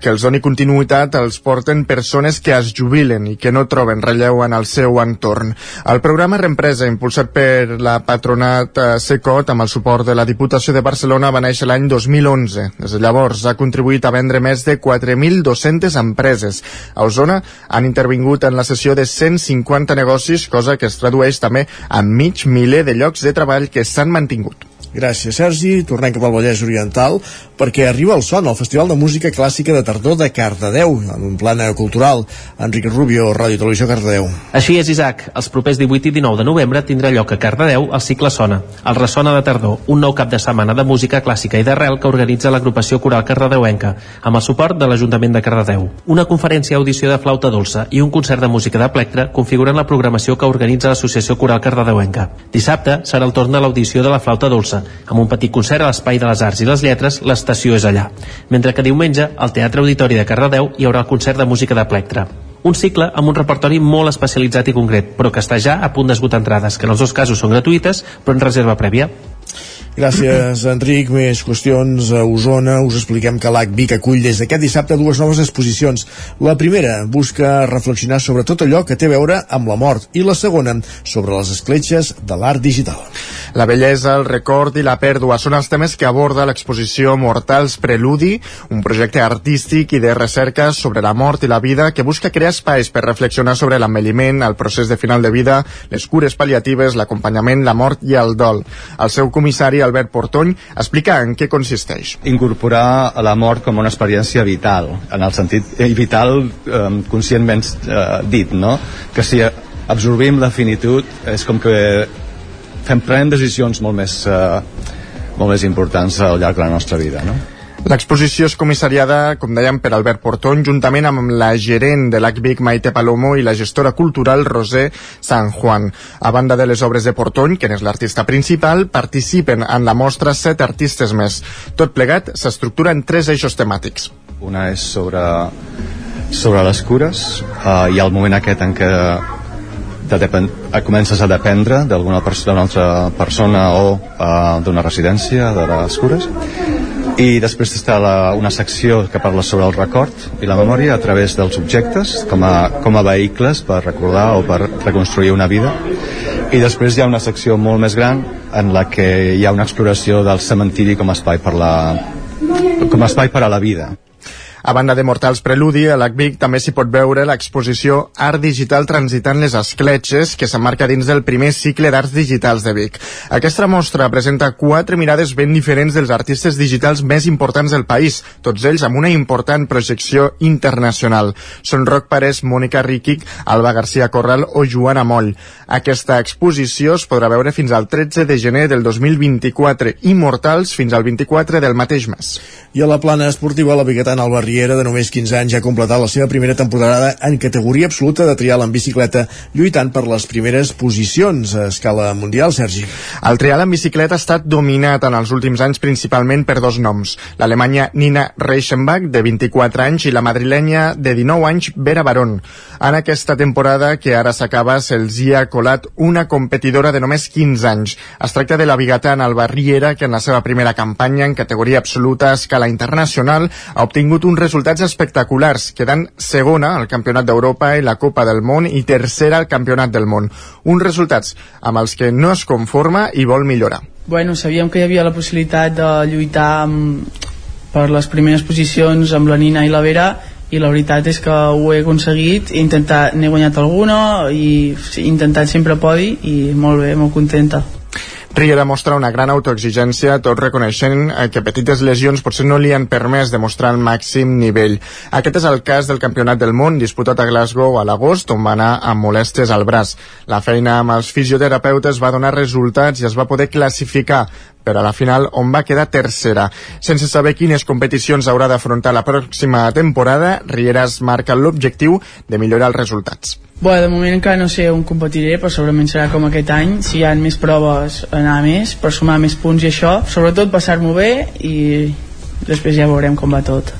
que els doni continuïtat els porten persones que es jubilen i que no troben relleu en el seu entorn. El programa Reempresa, impulsat per la patronat eh, Secot amb el suport de la Diputació de Barcelona, va néixer l'any 2011. Des de llavors ha contribuït a vendre més de 4.200 empreses. A Osona han intervingut en la sessió de 150 negocis, cosa que es tradueix també en mig miler de llocs de treball que s'han mantingut.
Gràcies, Sergi. Tornem cap al Vallès Oriental perquè arriba el son al Festival de Música Clàssica de Tardor de Cardedeu, en un plana cultural. Enric Rubio, Ràdio Televisió Cardedeu.
Així és, Isaac. Els propers 18 i 19 de novembre tindrà lloc a Cardedeu el cicle Sona, el Ressona de Tardor, un nou cap de setmana de música clàssica i d'arrel que organitza l'agrupació coral cardedeuenca, amb el suport de l'Ajuntament de Cardedeu. Una conferència audició de flauta dolça i un concert de música de plectre configuren la programació que organitza l'Associació Coral Cardedeuenca. Dissabte serà el torn de l'audició de la flauta dolça, amb un petit concert a l'Espai de les Arts i les Lletres, l'estació és allà. Mentre que diumenge, al Teatre Auditori de Cardedeu, hi haurà el concert de música de plectre. Un cicle amb un repertori molt especialitzat i concret, però que està ja a punt d'esgotar entrades, que en els dos casos són gratuïtes, però en reserva prèvia.
Gràcies, Enric. Més qüestions a Osona. Us expliquem que l'AC Vic acull des d'aquest dissabte dues noves exposicions. La primera busca reflexionar sobre tot allò que té a veure amb la mort i la segona sobre les escletxes de l'art digital.
La bellesa, el record i la pèrdua són els temes que aborda l'exposició Mortals Preludi, un projecte artístic i de recerca sobre la mort i la vida que busca crear espais per reflexionar sobre l'envelliment, el procés de final de vida, les cures paliatives, l'acompanyament, la mort i el dol. El seu comissari Albert Portony, explica en què consisteix.
Incorporar la mort com una experiència vital, en el sentit eh, vital eh, conscientment eh, dit, no? Que si absorbim la finitud és com que fem, prenem decisions molt més, eh, molt més importants al llarg de la nostra vida, no?
L'exposició és comissariada, com dèiem, per Albert Portón, juntament amb la gerent de l'ACVIC Maite Palomo i la gestora cultural Rosé San Juan. A banda de les obres de Portony, que és l'artista principal, participen en la mostra set artistes més. Tot plegat s'estructura en tres eixos temàtics.
Una és sobre, sobre les cures, uh, i el moment aquest en què de depend, comences a dependre d'alguna persona, altra persona o uh, d'una residència de les cures i després està la, una secció que parla sobre el record i la memòria a través dels objectes com a, com a vehicles per recordar o per reconstruir una vida. I després hi ha una secció molt més gran en la que hi ha una exploració del cementiri com a espai per la com a espai per a la vida
A banda de Mortals Preludi, a l'ACVIC també s'hi pot veure l'exposició Art Digital Transitant les Escletxes, que s'emmarca dins del primer cicle d'arts digitals de Vic. Aquesta mostra presenta quatre mirades ben diferents dels artistes digitals més importants del país, tots ells amb una important projecció internacional. Són Roc Parés, Mònica Riquic, Alba García Corral o Joana Moll. Aquesta exposició es podrà veure fins al 13 de gener del 2024 i Mortals fins al 24 del mateix mes.
I a la plana esportiva, la biguetana Alba Riera, de només 15 anys, ja ha completat la seva primera temporada en categoria absoluta de trial en bicicleta, lluitant per les primeres posicions a escala mundial, Sergi.
El trial en bicicleta ha estat dominat en els últims anys principalment per dos noms, l'alemanya Nina Reichenbach, de 24 anys, i la madrilenya de 19 anys, Vera Barón. En aquesta temporada, que ara s'acaba, se'ls hi ha colat una competidora de només 15 anys. Es tracta de la bigatana Alba Riera, que en la seva primera campanya en categoria absoluta a escala internacional ha obtingut uns resultats espectaculars, quedant segona al Campionat d'Europa i la Copa del Món i tercera al Campionat del Món. Uns resultats amb els que no es conforma i vol millorar.
Bueno, sabíem que hi havia la possibilitat de lluitar amb, per les primeres posicions amb la Nina i la Vera i la veritat és que ho he aconseguit he intentat, n'he guanyat alguna i he intentat sempre podi i molt bé, molt contenta
Riera mostra una gran autoexigència, tot reconeixent eh, que petites lesions potser no li han permès demostrar el màxim nivell. Aquest és el cas del Campionat del Món disputat a Glasgow a l'agost, on va anar amb molèsties al braç. La feina amb els fisioterapeutes va donar resultats i es va poder classificar per a la final on va quedar tercera. Sense saber quines competicions haurà d'afrontar la pròxima temporada, Riera es marca l'objectiu de millorar els resultats.
Bé, de moment encara no sé on competiré, però segurament serà com aquest any. Si hi ha més proves, anar més, per sumar més punts i això. Sobretot passar-m'ho bé i després ja veurem com va tot.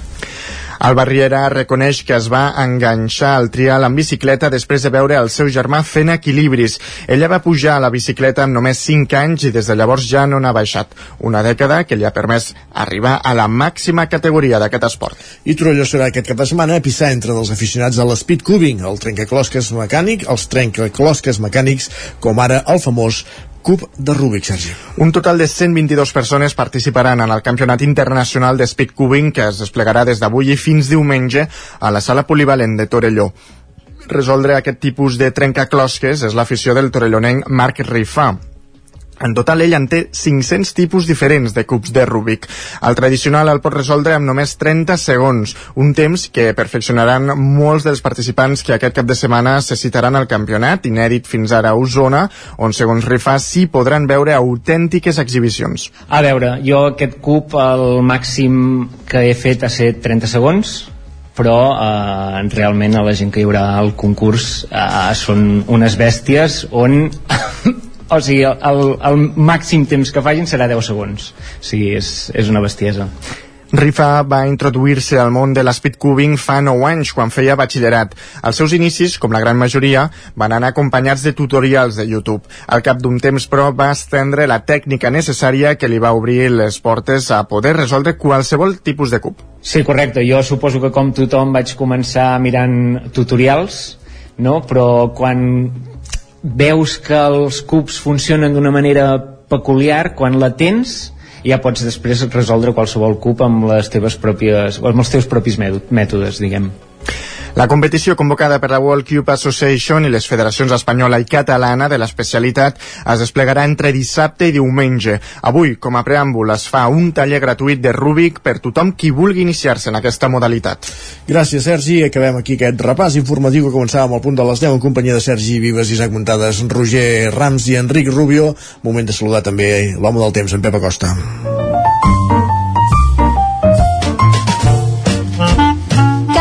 El Barriera reconeix que es va enganxar al trial en bicicleta després de veure el seu germà fent equilibris. Ella va pujar a la bicicleta amb només 5 anys i des de llavors ja no n'ha baixat. Una dècada que li ha permès arribar a la màxima categoria d'aquest esport.
I Torelló serà aquest cap de setmana epicentre dels aficionats a l'espeed cubing, el trencaclosques mecànic, els trencaclosques mecànics, com ara el famós cub de Rubik, Sergi.
Un total de 122 persones participaran en el Campionat Internacional de Speed Cubing que es desplegarà des d'avui i fins diumenge a la sala polivalent de Torelló. Resoldre aquest tipus de trencaclosques és l'afició del torellonenc Marc Rifà, en total, ell en té 500 tipus diferents de cubs de Rubik. El tradicional el pot resoldre amb només 30 segons, un temps que perfeccionaran molts dels participants que aquest cap de setmana se citaran al campionat, inèdit fins ara a Osona, on, segons Rifa, sí podran veure autèntiques exhibicions.
A veure, jo aquest cub, el màxim que he fet ha set 30 segons, però eh, realment a la gent que hi haurà al concurs eh, són unes bèsties on o sigui, el, el màxim temps que facin serà 10 segons o sigui, és, és una bestiesa
Rifa va introduir-se al món de l'espeedcubing fa 9 anys, quan feia batxillerat. Els seus inicis, com la gran majoria, van anar acompanyats de tutorials de YouTube. Al cap d'un temps, però, va estendre la tècnica necessària que li va obrir les portes a poder resoldre qualsevol tipus de cub.
Sí, correcte. Jo suposo que com tothom vaig començar mirant tutorials, no? però quan veus que els cubs funcionen d'una manera peculiar, quan la tens ja pots després resoldre qualsevol cub amb les teves pròpies, amb els teus propis mètodes, diguem.
La competició convocada per la World Cube Association i les federacions espanyola i catalana de l'especialitat es desplegarà entre dissabte i diumenge. Avui, com a preàmbul, es fa un taller gratuït de Rubik per tothom qui vulgui iniciar-se en aquesta modalitat.
Gràcies, Sergi. Acabem aquí aquest repàs informatiu que començàvem al punt de les 10 en companyia de Sergi Vives, Isaac Muntades, Roger Rams i Enric Rubio. Moment de saludar també l'home del temps, en Pep Acosta.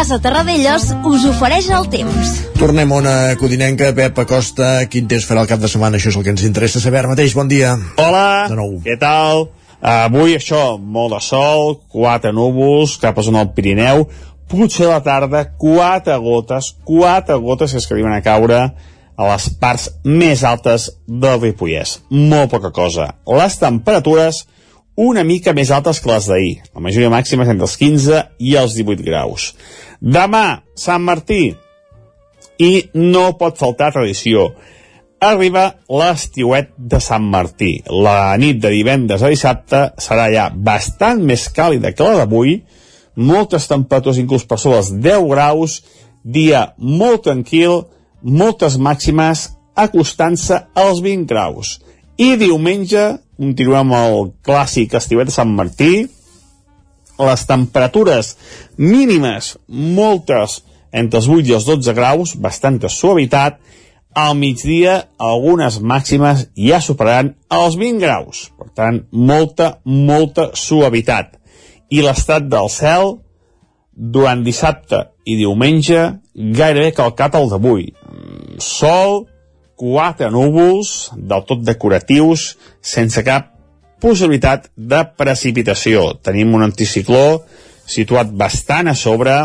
Casa Terradellos us ofereix el temps.
Tornem a una codinenca, Pep Acosta. Quin temps farà el cap de setmana? Això és el que ens interessa saber ara mateix. Bon dia.
Hola,
De nou.
què tal? Uh, avui això, molt de sol, quatre núvols, cap a zona del Pirineu, potser a la tarda, quatre gotes, quatre gotes que es que arriben a caure a les parts més altes del Ripollès. Molt poca cosa. Les temperatures una mica més altes que les d'ahir. La majoria màxima és entre els 15 i els 18 graus. Demà, Sant Martí, i no pot faltar tradició. Arriba l'estiuet de Sant Martí. La nit de divendres a dissabte serà ja bastant més càlida que la d'avui,
moltes temperatures inclús per sobre els 10 graus, dia molt tranquil, moltes màximes acostant-se als 20 graus. I diumenge continuem el clàssic estivet de Sant Martí, les temperatures mínimes, moltes, entre els 8 i els 12 graus, bastanta suavitat, al migdia algunes màximes ja superaran els 20 graus. Per tant, molta, molta suavitat. I l'estat del cel, durant dissabte i diumenge, gairebé calcat el d'avui. Sol, quatre núvols, del tot decoratius, sense cap possibilitat de precipitació. Tenim un anticicló situat bastant a sobre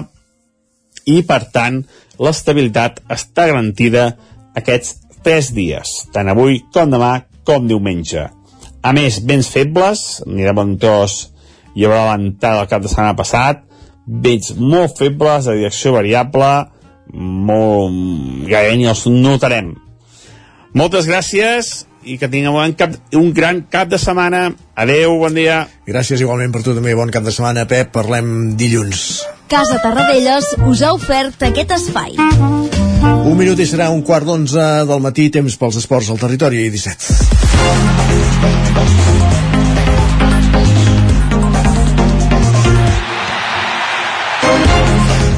i, per tant, l'estabilitat està garantida aquests tres dies, tant avui com demà com diumenge. A més, vents febles, ni bon tros hi haurà l'entrada del cap de setmana passat, vents molt febles, de direcció variable, molt... gairebé ni els notarem. Moltes gràcies i que tingueu un, cap, un gran cap de setmana. Adeu, bon dia.
Gràcies igualment per tu també, bon cap de setmana, Pep. Parlem dilluns.
Casa Tarradellas us ha ofert aquest espai.
Un minut i serà un quart d'onze del matí, temps pels esports al territori 17.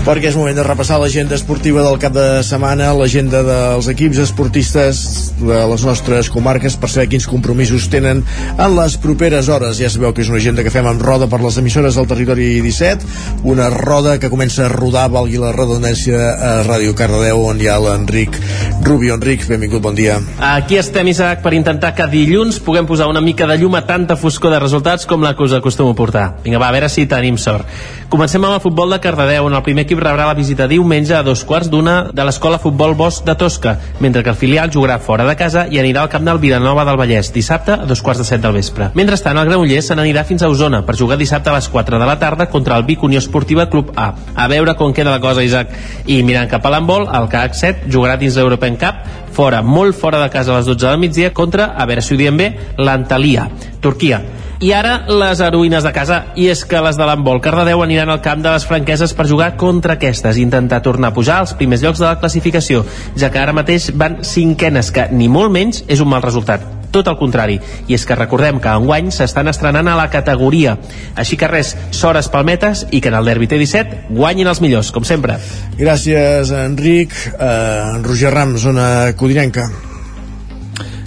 Perquè és moment de repassar l'agenda esportiva del cap de setmana, l'agenda dels equips esportistes de les nostres comarques per saber quins compromisos tenen en les properes hores. Ja sabeu que és una agenda que fem amb roda per les emissores del territori 17, una roda que comença a rodar, valgui la redundància, a Ràdio Cardedeu, on hi ha l'Enric Rubio. Enric, benvingut, bon dia.
Aquí estem, Isaac, per intentar que dilluns puguem posar una mica de llum a tanta foscor de resultats com la que us acostumo a portar. Vinga, va, a veure si tenim sort. Comencem amb el futbol de Cardedeu, on el primer equip rebrà la visita diumenge a dos quarts d'una de l'Escola Futbol Bosch de Tosca, mentre que el filial jugarà fora de casa i anirà al camp del Vilanova del Vallès dissabte a dos quarts de set del vespre. Mentrestant, el Granollers se n'anirà fins a Osona per jugar dissabte a les 4 de la tarda contra el Vic Unió Esportiva Club A. A veure com queda la cosa, Isaac. I mirant cap a l'handbol, el CAC 7 jugarà dins l'European Cup fora, molt fora de casa a les 12 del migdia contra, a veure si ho diem bé, l'Antalia, Turquia. I ara les heroïnes de casa, i és que les de l'handbol Cardedeu aniran al camp de les franqueses per jugar contra aquestes i intentar tornar a pujar als primers llocs de la classificació, ja que ara mateix van cinquenes, que ni molt menys és un mal resultat. Tot el contrari, i és que recordem que enguany s'estan estrenant a la categoria. Així que res, sores palmetes i que en el derbi T17 guanyin els millors com sempre.
Gràcies Enric. Eh, Roger Rams, zona codinenca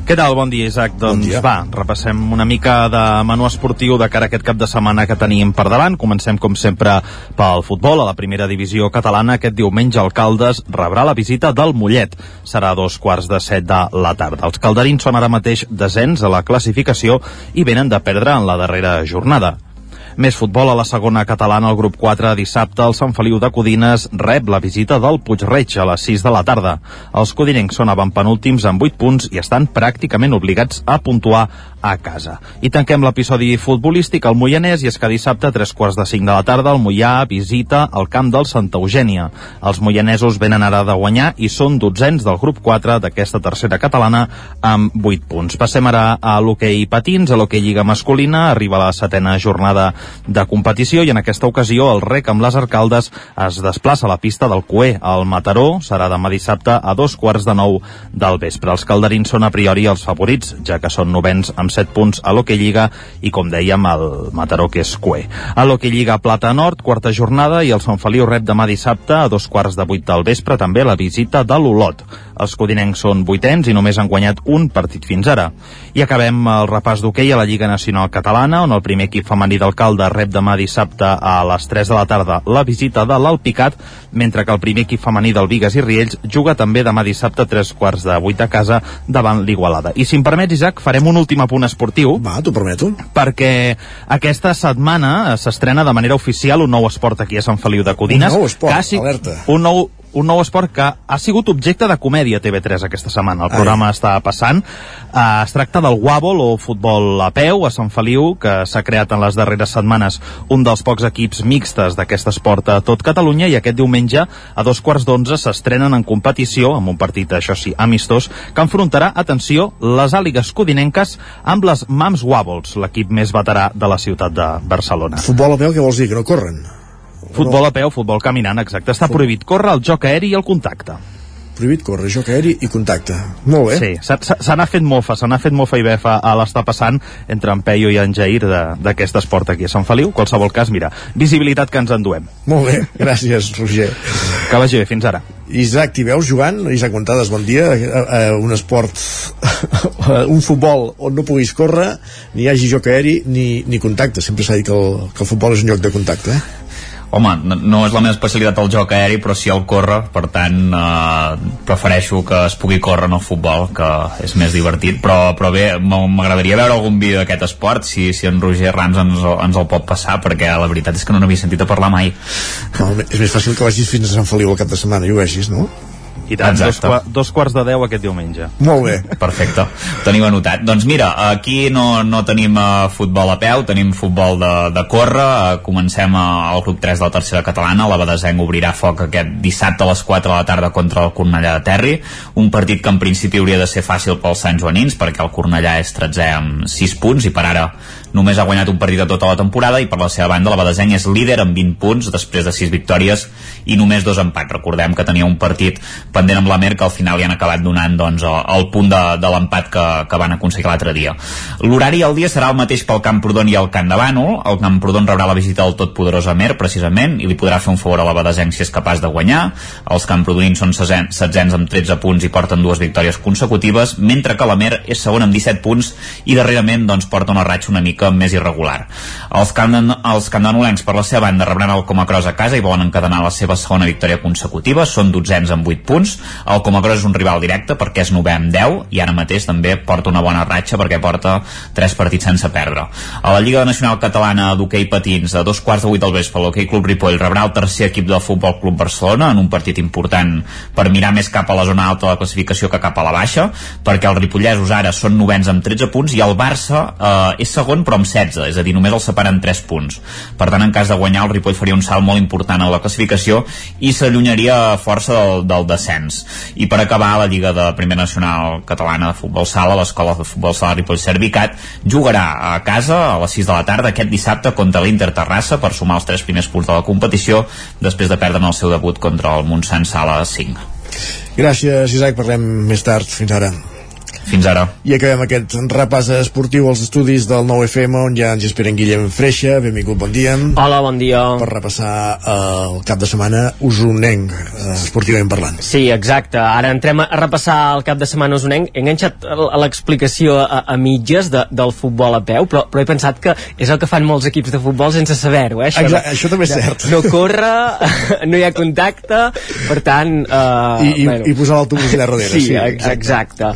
què tal? Bon dia, Isaac. Doncs bon dia. va, repassem una mica de menú esportiu de cara a aquest cap de setmana que tenim per davant. Comencem, com sempre, pel futbol. A la primera divisió catalana, aquest diumenge el Caldes rebrà la visita del Mollet. Serà a dos quarts de set de la tarda. Els calderins són ara mateix descens a la classificació i venen de perdre en la darrera jornada. Més futbol a la segona catalana, el grup 4 dissabte, el Sant Feliu de Codines rep la visita del Puigreig a les 6 de la tarda. Els codinencs són avantpenúltims amb 8 punts i estan pràcticament obligats a puntuar a casa. I tanquem l'episodi futbolístic al Moianès i és que dissabte a tres quarts de cinc de la tarda el Moià visita el camp del Santa Eugènia. Els moianesos venen ara de guanyar i són dotzens del grup 4 d'aquesta tercera catalana amb 8 punts. Passem ara a l'hoquei patins, a l'hoquei lliga masculina, arriba la setena jornada de competició i en aquesta ocasió el rec amb les arcaldes es desplaça a la pista del Cué. El Mataró serà demà dissabte a dos quarts de nou del vespre. Els calderins són a priori els favorits, ja que són novens amb 7 punts a l'Hockey Lliga i, com dèiem, el Mataró, que és Cué. A l'Hockey Lliga Plata Nord, quarta jornada, i el Sant Feliu rep demà dissabte a dos quarts de vuit del vespre també la visita de l'Olot. Els codinencs són vuitens i només han guanyat un partit fins ara. I acabem el repàs d'hoquei a la Lliga Nacional Catalana, on el primer equip femení d'alcalde rep demà dissabte a les 3 de la tarda la visita de l'Alpicat, mentre que el primer equip femení del Vigues i Riells juga també demà dissabte a tres quarts de vuit a casa davant l'Igualada. I si em permets, Isaac, farem un últim apunt esportiu.
Va, t'ho prometo.
Perquè aquesta setmana s'estrena de manera oficial un nou esport aquí a Sant Feliu de Codines.
Un nou esport,
quasi,
alerta.
Un nou, un nou esport que ha sigut objecte de comèdia a TV3 aquesta setmana. El programa Ai. està passant. Uh, es tracta del Wabol o futbol a peu a Sant Feliu, que s'ha creat en les darreres setmanes un dels pocs equips mixtes d'aquest esport a tot Catalunya i aquest diumenge a dos quarts d'onze s'estrenen en competició amb un partit, això sí, amistós, que enfrontarà, atenció, les àligues codinenques amb les Mams Wabols, l'equip més veterà de la ciutat de Barcelona.
Futbol a peu, què vols dir? Que no corren?
Futbol a peu, futbol caminant, exacte. Està prohibit córrer, el joc aeri i el contacte.
Prohibit córrer, joc aeri i contacte. Molt bé.
Sí, se- n'ha fet mofa, se n'ha fet mofa i befa a l'estar passant entre en Peio i en Jair de- d'aquest esport aquí a Sant Feliu. Qualsevol cas, mira, visibilitat que ens enduem.
Molt bé, gràcies, Roger.
Que vagi bé, fins ara.
Isaac, t'hi veus jugant? Isaac Montades, bon dia. Uh, un esport, un futbol on no puguis córrer, ni hi hagi joc aeri ni, ni contacte. Sempre s'ha dit que el, que el futbol és un lloc de contacte, eh?
Home, no, és la meva especialitat el joc aeri, però sí el córrer, per tant eh, prefereixo que es pugui córrer en el futbol, que és més divertit, però, però bé, m'agradaria veure algun vídeo d'aquest esport, si, si en Roger Rams ens, ens el pot passar, perquè la veritat és que no n'havia sentit a parlar mai.
No, és més fàcil que vagis fins a Sant Feliu el cap de setmana i ho vegis, no?
I tant, dos,
Exacte.
qua- dos quarts de deu aquest diumenge.
Molt bé.
Perfecte, ho tenim anotat. Doncs mira, aquí no, no tenim uh, futbol a peu, tenim futbol de, de córrer. Uh, comencem uh, al grup 3 de la tercera catalana. La Badesenc obrirà foc aquest dissabte a les 4 de la tarda contra el Cornellà de Terri. Un partit que en principi hauria de ser fàcil pels Sant Joanins, perquè el Cornellà és 13 amb 6 punts i per ara només ha guanyat un partit a tota la temporada i per la seva banda la Badesenc és líder amb 20 punts després de 6 victòries i només dos empats. Recordem que tenia un partit pendent amb la Mer que al final li han acabat donant doncs, el, punt de, de l'empat que, que van aconseguir l'altre dia. L'horari al dia serà el mateix pel Camprodon i el Camp de Bànol. El Camprodon rebrà la visita del totpoderós Amer, precisament, i li podrà fer un favor a la Badesenc si és capaç de guanyar. Els camprodonins són setzens, amb 13 punts i porten dues victòries consecutives, mentre que l'Amer és segon amb 17 punts i darrerament doncs, porta una ratxa una mica més irregular. Els, camp, els campdenolencs, per la seva banda, rebran el Comacros a casa i volen encadenar la seva segona victòria consecutiva. Són dotzens amb 8 punts. El Comacros és un rival directe perquè és novè amb 10 i ara mateix també porta una bona ratxa perquè porta 3 partits sense perdre. A la Lliga Nacional Catalana d'hoquei patins, a dos quarts de 8 del vespre, l'hoquei Club Ripoll rebrà el tercer equip del Futbol Club Barcelona en un partit important per mirar més cap a la zona alta de la classificació que cap a la baixa, perquè els ripollesos ara són novens amb 13 punts i el Barça eh, és segon però amb 16, és a dir, només el separen 3 punts. Per tant, en cas de guanyar, el Ripoll faria un salt molt important a la classificació i s'allunyaria força del, del descens. I per acabar, la Lliga de Primera Nacional Catalana de Futbol Sala, l'Escola de Futbol Sala Ripoll Servicat, jugarà a casa a les 6 de la tarda aquest dissabte contra l'Inter Terrassa per sumar els tres primers punts de la competició després de perdre el seu debut contra el Montsant Sala 5.
Gràcies, Isaac. Parlem més tard. Fins ara.
Fins ara.
I acabem aquest repàs esportiu als estudis del 9FM on ja ens esperen Guillem Freixa. Benvingut, bon dia.
Hola, bon dia.
Per repassar eh, el cap de setmana usonenc, eh, esportivament parlant.
Sí, exacte. Ara entrem a repassar el cap de setmana usonenc. He enganxat l'explicació a, a mitges de, del futbol a peu, però, però he pensat que és el que fan molts equips de futbol sense saber-ho. Eh?
Exacte, això també és cert.
No corre, no hi ha contacte, per tant... Uh,
I, i, i posar l'autobús allà darrere.
Sí, exacte. exacte.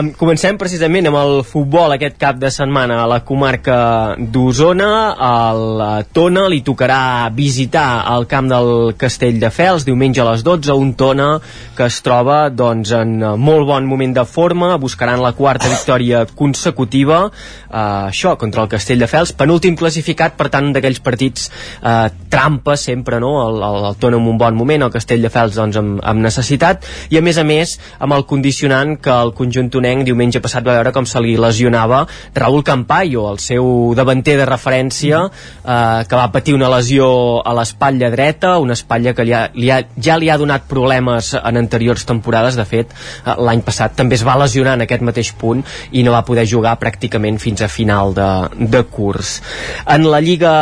Um, comencem precisament amb el futbol aquest cap de setmana a la comarca d'Osona. Al eh, Tona li tocarà visitar el camp del Castell de Fels diumenge a les 12, un Tona que es troba doncs, en molt bon moment de forma, buscaran la quarta victòria consecutiva, eh, això, contra el Castell de Fels, penúltim classificat, per tant, d'aquells partits eh, trampa sempre, no? El, el, el Tona en un bon moment, el Castell de Fels doncs, amb, amb necessitat, i a més a més amb el condicionant que el conjunt tonenc diumenge passat va veure com se li lesionava Raúl Campayo, el seu davanter de referència, eh, que va patir una lesió a l'espatlla dreta, una espatlla que li ha, li ha, ja li ha donat problemes en anteriors temporades, de fet, eh, l'any passat també es va lesionar en aquest mateix punt i no va poder jugar pràcticament fins a final de, de curs. En la Lliga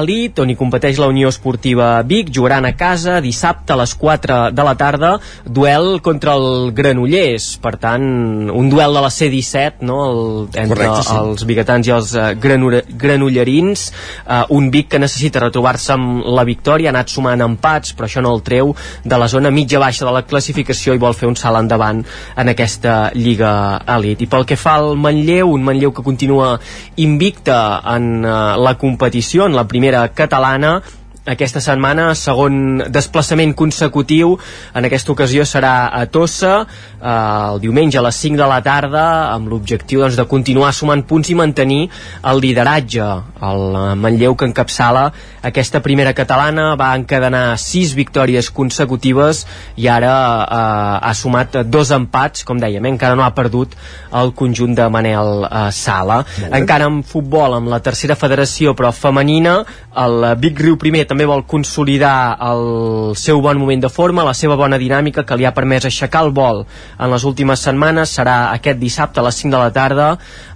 Elite, on hi competeix la Unió Esportiva Vic, jugaran a casa dissabte a les 4 de la tarda, duel contra el Granollers, per tant, un duel de la C-17, no?, el, entre
Correcte, sí.
els biguetans i els uh, granollerins, uh, un Vic que necessita retrobar-se amb la victòria, ha anat sumant empats, però això no el treu de la zona mitja baixa de la classificació i vol fer un salt endavant en aquesta Lliga Elite. I pel que fa al Manlleu, un Manlleu que continua invicte en uh, la competició, en la primera catalana, aquesta setmana, segon desplaçament consecutiu, en aquesta ocasió serà a Tossa, eh, el diumenge a les 5 de la tarda, amb l'objectiu doncs, de continuar sumant punts i mantenir el lideratge. El eh, Manlleu que encapçala aquesta primera catalana va encadenar 6 victòries consecutives i ara eh, ha sumat dos empats, com dèiem, eh, encara no ha perdut el conjunt de Manel eh, Sala. Encara en futbol, amb la tercera federació, però femenina, el Vic Riu primer també vol consolidar el seu bon moment de forma, la seva bona dinàmica que li ha permès aixecar el vol en les últimes setmanes. Serà aquest dissabte a les 5 de la tarda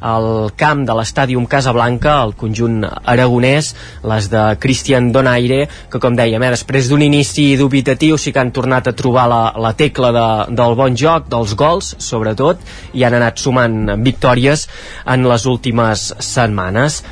al camp de l'estàdium Casablanca, el conjunt aragonès, les de Cristian Donaire, que com dèiem, eh, després d'un inici dubitatiu sí que han tornat a trobar la, la tecla de, del bon joc, dels gols, sobretot, i han anat sumant victòries en les últimes setmanes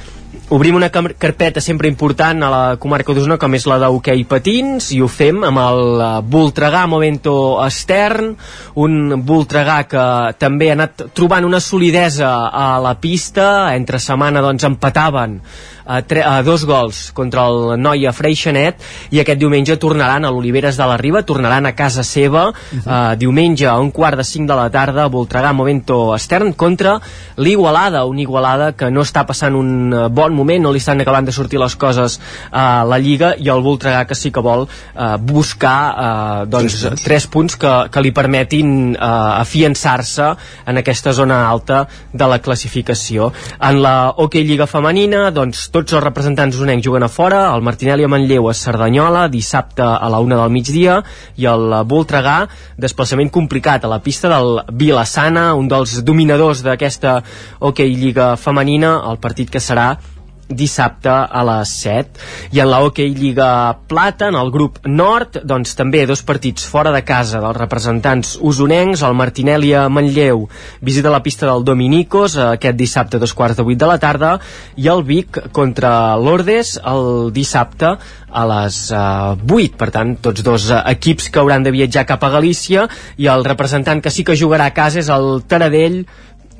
obrim una carpeta sempre important a la comarca d'Osona com és la d'hoquei patins i ho fem amb el eh, Voltregà Momento Estern un Voltregà que també ha anat trobant una solidesa a la pista. Entre setmana doncs empataven a, a dos gols contra el Noia Freixenet i aquest diumenge tornaran a l'Oliveres de la Riba, tornaran a casa seva uh -huh. uh, diumenge a un quart de cinc de la tarda a Voltregà Momento Estern contra l'Igualada, una Igualada que no està passant un uh, bon moment, no li estan acabant de sortir les coses a la Lliga i el Voltregà que sí que vol uh, buscar uh, doncs, tres, punts. tres punts que, que li permetin uh, afiançar-se en aquesta zona alta de la classificació. En la Hockey Lliga Femenina, doncs tots els representants usonencs juguen a fora, el Martinelli a Manlleu a Cerdanyola, dissabte a la una del migdia, i el Voltregà, desplaçament complicat a la pista del Vilassana, un dels dominadors d'aquesta hoquei lliga femenina, el partit que serà dissabte a les 7 i en la Hockey Lliga Plata en el grup Nord doncs també dos partits fora de casa dels representants usonencs el Martinelli a Manlleu. Visita la pista del Dominicos aquest dissabte a dos quarts de vuit de la tarda. I el Vic contra l'Ordes el dissabte a les uh, eh, 8 per tant tots dos uh, equips que hauran de viatjar cap a Galícia. I el representant que sí que jugarà a casa és el Taradell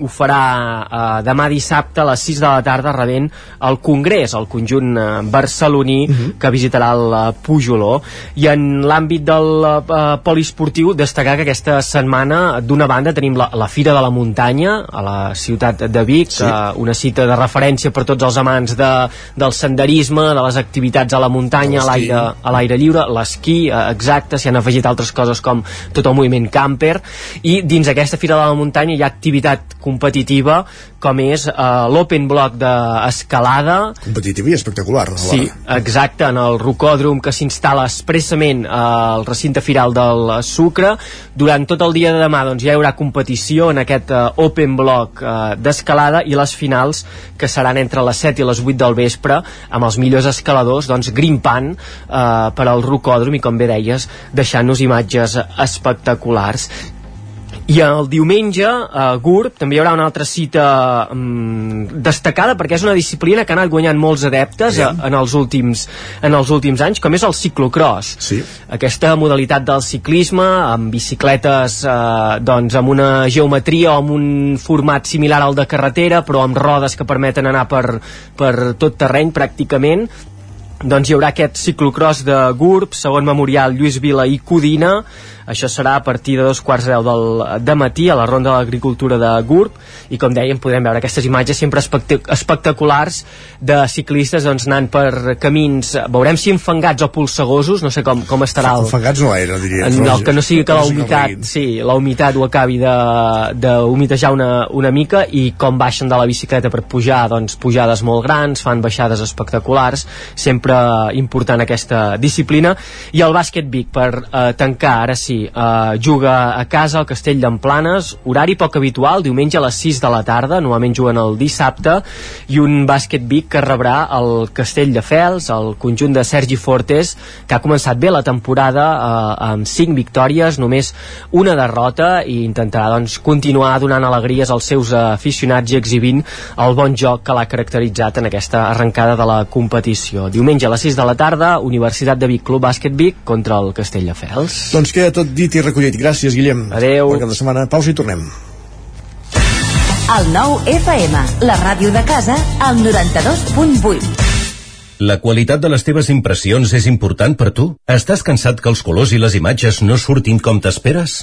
ho farà eh, demà dissabte a les 6 de la tarda rebent el Congrés, el conjunt eh, barceloní uh mhm. -huh. que visitarà el eh, Pujoló i en l'àmbit del eh, poliesportiu destacar que aquesta setmana d'una banda tenim la, la Fira de la Muntanya a la ciutat de Vic sí. eh, una cita de referència per tots els amants de, del senderisme, de les activitats a la muntanya, a l'aire lliure l'esquí, eh, exacte, s'hi han afegit altres coses com tot el moviment camper i dins aquesta Fira de la Muntanya hi ha activitat competitiva com és uh, l'Open Block d'escalada.
Competitiva i espectacular
sí, exacte, en el rocòdrom que s'instal·la expressament al recinte firal del Sucre. Durant tot el dia de demà doncs, ja hi haurà competició en aquest uh, Open Block uh, d'escalada i les finals que seran entre les 7 i les 8 del vespre amb els millors escaladors doncs, grimpant uh, per al rocòdrom i com bé deies deixant-nos imatges espectaculars i el diumenge a GURB també hi haurà una altra cita um, destacada perquè és una disciplina que ha anat guanyant molts adeptes a, en, els últims, en els últims anys com és el ciclocross
sí.
aquesta modalitat del ciclisme amb bicicletes eh, doncs amb una geometria o amb un format similar al de carretera però amb rodes que permeten anar per, per tot terreny pràcticament doncs hi haurà aquest ciclocross de GURB, segon memorial Lluís Vila i Codina això serà a partir de dos quarts de deu del, de matí a la Ronda de l'Agricultura de Gurb. I com dèiem podem veure aquestes imatges sempre espectaculars de ciclistes doncs, anant per camins veurem si enfangats o polsegosos no sé com, com estarà
el, enfangats no era diria
en el que no sigui que la humitat sí, la humitat ho acabi de, de humitejar una, una mica i com baixen de la bicicleta per pujar doncs pujades molt grans, fan baixades espectaculars sempre important aquesta disciplina. I el bàsquet Vic per eh, tancar ara sí sí, uh, juga a casa al Castell d'Emplanes, horari poc habitual, diumenge a les 6 de la tarda, normalment juguen el dissabte, i un bàsquet Vic que rebrà el Castell de Fels, el conjunt de Sergi Fortes, que ha començat bé la temporada uh, amb 5 victòries, només una derrota, i intentarà doncs, continuar donant alegries als seus aficionats i exhibint el bon joc que l'ha caracteritzat en aquesta arrencada de la competició. Diumenge a les 6 de la tarda, Universitat de Vic, Club Bàsquet Vic contra el Castell de Fels.
Doncs queda tot dit i recollit. Gràcies, Guillem.
Adéu.
Per cada setmana. Pausa i tornem.
El nou FM, la ràdio de casa, al 92.8.
La qualitat de les teves impressions és important per tu? Estàs cansat que els colors i les imatges no surtin com t'esperes?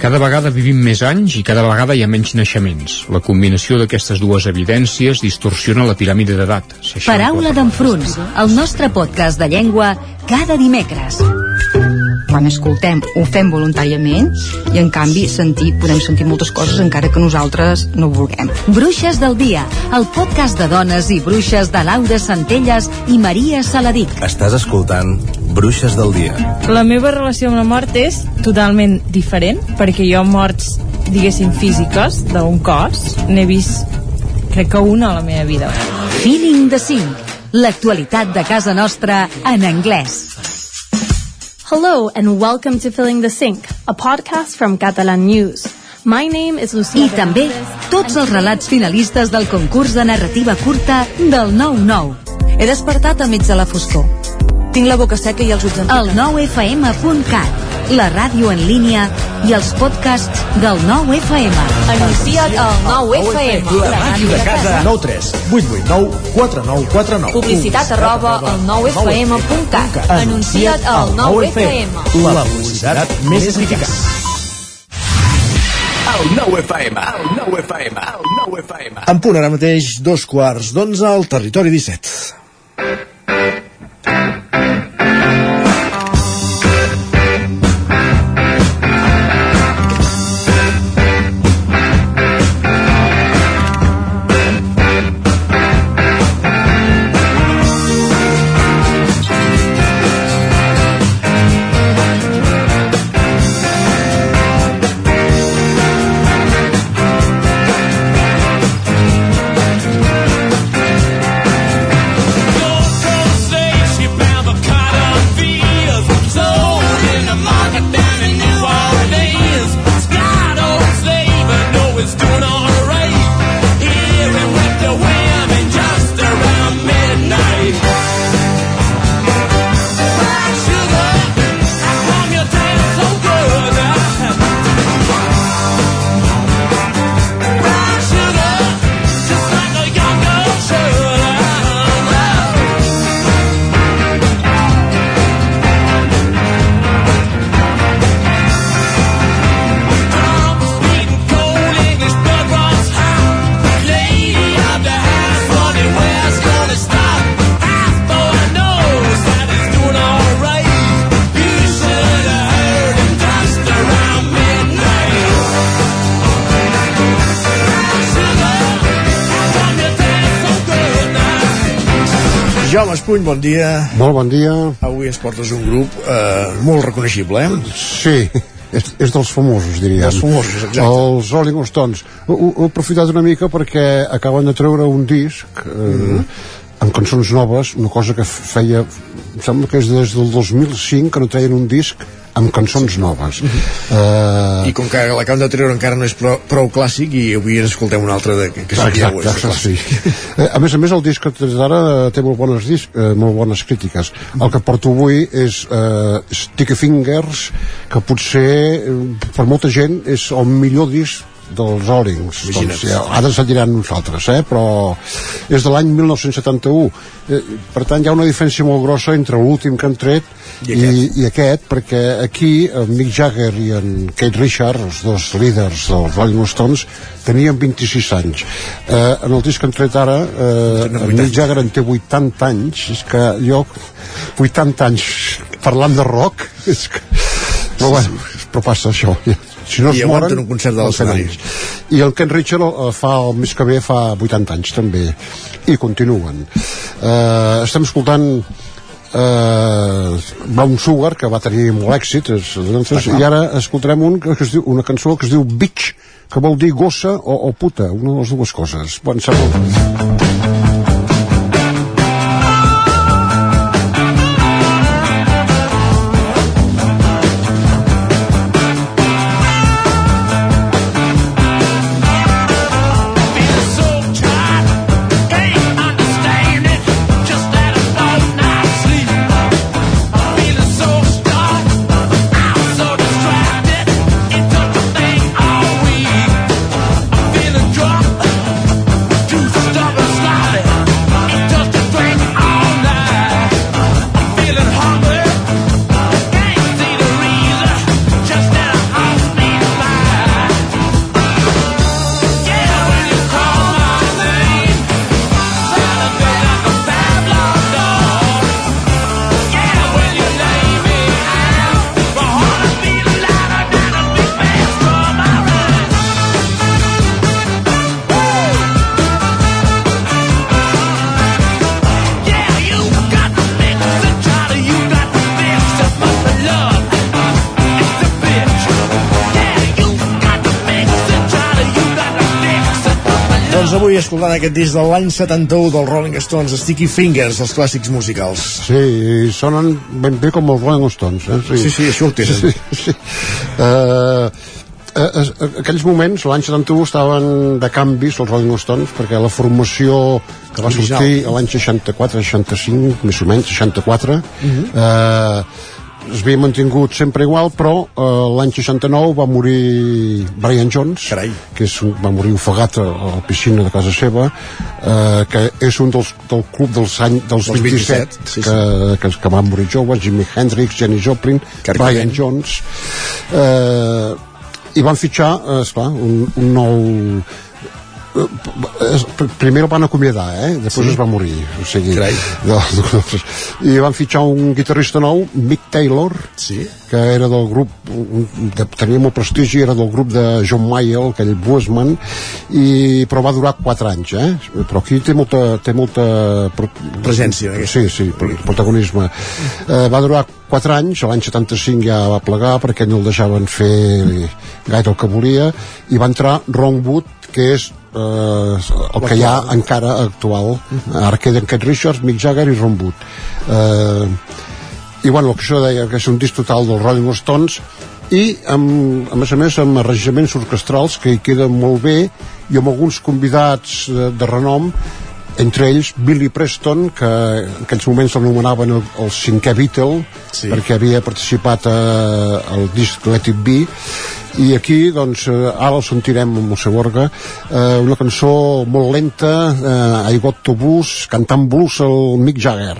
Cada vegada vivim més anys i cada vegada hi ha menys naixements. La combinació d'aquestes dues evidències distorsiona la piràmide d'edat.
Paraula d'enfruns, el nostre podcast de llengua cada dimecres.
quan escoltem ho fem voluntàriament i en canvi sentir, podem sentir moltes coses encara que nosaltres no ho vulguem.
Bruixes del dia, el podcast de dones i bruixes de Laura Centelles i Maria Saladic.
Estàs escoltant Bruixes del dia.
La meva relació amb la mort és totalment diferent, perquè jo morts, diguéssim, físiques d'un cos, n'he vist crec que una a la meva vida.
Feeling de 5, l'actualitat de casa nostra en anglès.
Hello and welcome to Filling the Sink, a podcast from Catalan News. My name is Lucía
I també tots els relats finalistes del concurs de narrativa curta del 9-9.
He despertat a mig de la foscor. Tinc la boca seca i els ulls en
El 9FM.cat, la ràdio en línia i els podcasts del 9FM.
Anuncia't al 9FM.
La màquina de casa. 9 3 8 8 9 4 9 4 9.
Publicitat arroba al 9FM.cat. Anuncia't al 9FM.
La publicitat més eficaç.
El 9FM, el 9FM, el 9FM.
En punt ara mateix, dos quarts d'onze al territori 17. Espuny, bon dia.
Molt bon dia.
Avui ens portes un grup eh, molt reconeixible, eh?
Sí, és, és dels famosos, diríem.
Dels famosos, exacte.
Els Rolling Stones. Ho, ho he aprofitat una mica perquè acaben de treure un disc eh, mm -hmm. amb cançons noves, una cosa que feia... Em sembla que és des del 2005 que no treien un disc amb cançons noves.
Uh... I com que l'acaben de treure encara no és prou, prou clàssic i avui ens escoltem un altre de, que, que seria
exacte, exacte, sí. Eh, a més a més el disc que tens ara té molt bones, disc, eh, molt bones crítiques el que porto avui és eh, Sticky Fingers que potser eh, per molta gent és el millor disc dels
Imagina't.
doncs, ja, ara diran nosaltres eh? però és de l'any 1971 eh, per tant hi ha una diferència molt grossa entre l'últim que han tret i aquest. I, i aquest perquè aquí en Mick Jagger i en Kate Richard els dos líders dels Rolling Stones tenien 26 anys eh, en el disc que han tret ara eh, en Mick Jagger en té 80 anys és que jo 80 anys parlant de rock és que, però bueno, però passa això si no
I
es
aguanten
moren
un concert de
en
l'escenari.
i el Ken Richard eh, fa el mes que ve fa 80 anys també. I continuen. Eh, estem escoltant eh, Brown Sugar que va tenir molt èxit és, doncs, i ara escoltarem un que es diu, una cançó que es diu Bitch que vol dir gossa o, o puta una de les dues coses. Bon, sembla...
escoltant aquest disc de l'any 71 dels Rolling Stones, Sticky Fingers, els clàssics musicals.
Sí, sonen ben bé com els Rolling Stones. Eh?
Sí, sí, això ho tenen.
Sí, sí. Uh, aquells moments, l'any 71, estaven de canvis els Rolling Stones, perquè la formació que va sortir l'any 64-65, més o menys, 64,
Mhm.
eh, es havia mantingut sempre igual, però eh, l'any 69 va morir Brian Jones,
Carai.
que és un, va morir ofegat a, a la piscina de casa seva, eh, que és un dels, del club dels, any, dels
Dels
27,
27, sí,
que, que, que van morir joves, Jimi Hendrix, Jenny Joplin,
Kurt
Brian. Jones, eh, i van fitxar, eh, esclar, un, un nou primer el van acomiadar eh? després
Sí.
es va morir o sigui,
Carai.
i van fitxar un guitarrista nou Mick Taylor
Sí.
que era del grup de, tenia molt prestigi, era del grup de John Mayall, aquell Bluesman i, però va durar 4 anys eh? però aquí té molta, té molta
Presència, eh?
sí, sí, pro- protagonisme eh, va durar 4 anys, l'any 75 ja va plegar perquè no el deixaven fer gaire el que volia i va entrar Ron Wood que és eh, el que hi ha encara actual ara queden Kate Richards, Mick Jagger i Ron Wood. Eh, i bueno, el que això deia que és un disc total dels Rolling Stones i amb, a més a més amb arranjaments orquestrals que hi queden molt bé i amb alguns convidats de, de renom entre ells Billy Preston que en aquells moments l'anomenaven el, el cinquè Beatle
Sí.
perquè havia participat eh, al disc Let It Be. I aquí doncs eh, ara el sentirem amb el seu orgue eh, una cançó molt lenta eh, I Got to Blues cantant blues el Mick Jagger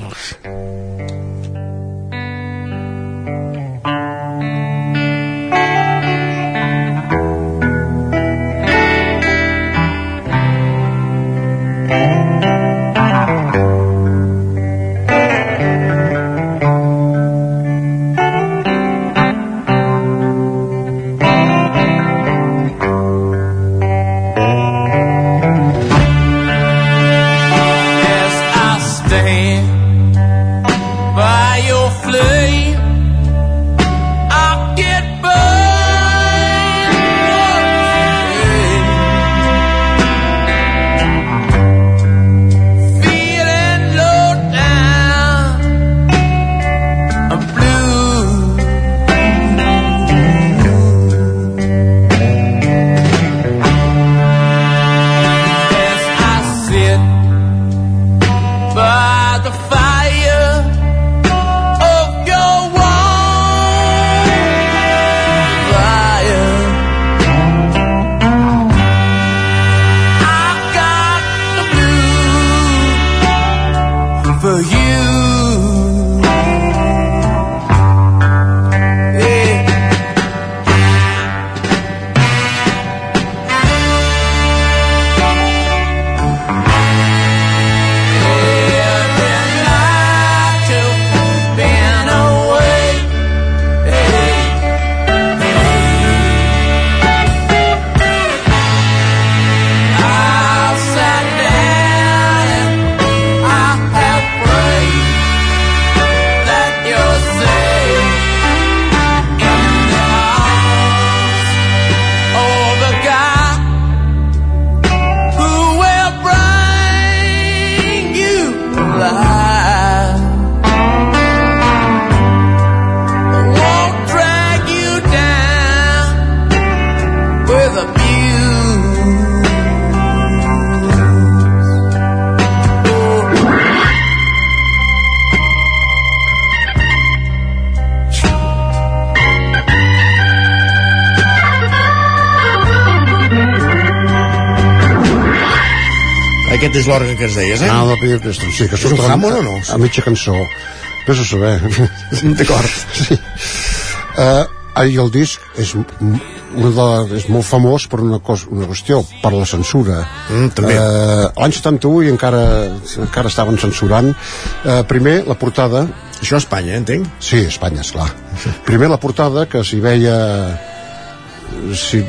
L'òrgan que ens deies, eh?
Ah, la Peter Preston, sí, que
És un Hammond o no?
A, a mitja cançó. Vés a saber.
D'acord.
Sí. Uh, I el disc és, una de, és molt famós per una, cosa, una qüestió, per la censura.
Mm, també.
Uh, L'any 71 i encara, encara estaven censurant. Uh, primer, la portada...
Això a Espanya, entenc?
Sí, a Espanya, esclar. Primer la portada, que s'hi veia si,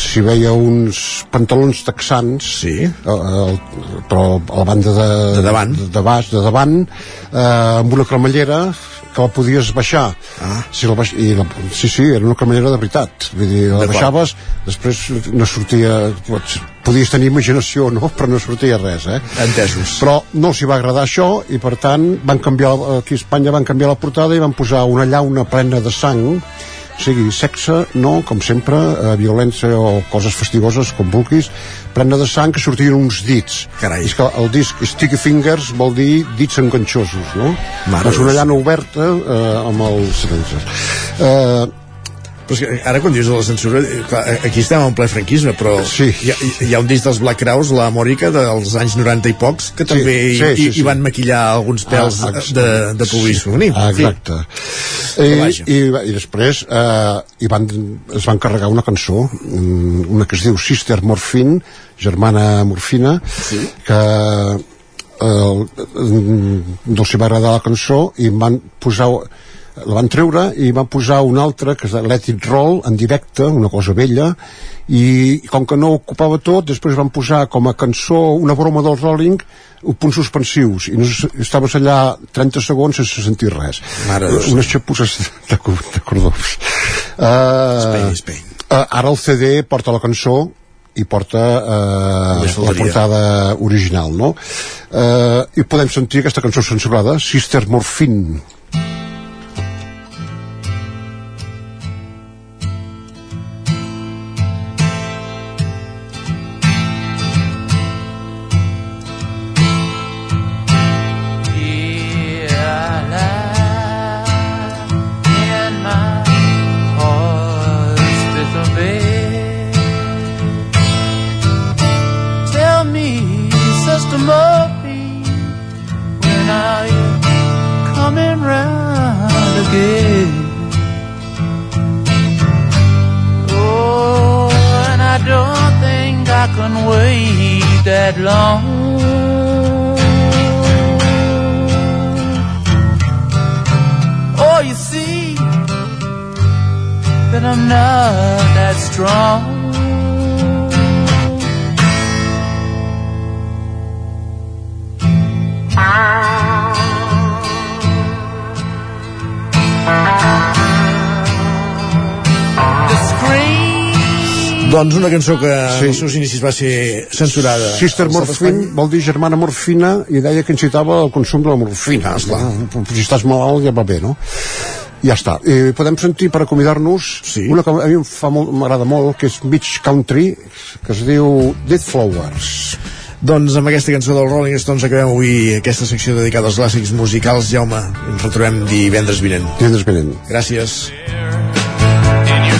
si veia uns pantalons texans
sí.
el, però a la banda de,
De davant.
de, de baix, de davant eh, amb una cremallera que la podies baixar
ah.
si la baix, i la, sí, sí, era una cremallera de veritat vull dir, la baixaves després no sortia pots, podies tenir imaginació no? però no sortia res eh?
Entesos.
però no els hi va agradar això i per tant van canviar aquí a Espanya van canviar la portada i van posar una llauna plena de sang sigui, sexe, no, com sempre, eh, violència o coses fastigoses, com vulguis, plena de sang que sortien uns dits.
Carai.
És que el disc Sticky Fingers vol dir dits enganxosos, no?
Mare
és una llana oberta eh, amb els. Eh,
Però és que ara quan dius de la censura, eh, clar, aquí estem en ple franquisme, però
sí.
hi, ha, hi ha un disc dels Black Crowes, la Mòrica, dels anys 90 i pocs, que també
sí,
hi,
sí,
hi,
sí.
hi van maquillar alguns pèls
Ah,
ah, de, de pubis
sí. Ah, exacte. I, i, i després eh, hi van, es van carregar una cançó, mm, una que es diu Sister Morphine, germana morfina, sí. que eh, no els hi va agradar la cançó i van posar la van treure i van posar una altra que és Let It Roll en directe, una cosa vella i com que no ocupava tot després van posar com a cançó una broma del Rolling punts suspensius i no, estaves allà 30 segons sense sentir res.
Mare
unes xapusses de, de cordons. Uh,
Spain, Spain.
Uh, ara el CD porta la cançó i porta uh,
Només
la portada original no? uh, i podem sentir aquesta cançó censurada Sister Morphine
Doncs una cançó que sí. als seus inicis va ser censurada.
Sister Morphine vol dir germana morfina i deia que incitava al consum de la morfina. Esclar. Si estàs malalt ja va bé, no? Ja està. I podem sentir per acomiadar-nos sí. una que a mi em fa molt- m'agrada molt, que és Beach Country, que es diu Dead Flowers.
Doncs amb aquesta cançó del Rolling Stones acabem avui aquesta secció dedicada als clàssics musicals. Jaume, ens retrobem divendres vinent.
Divendres vinent.
Gràcies.
in your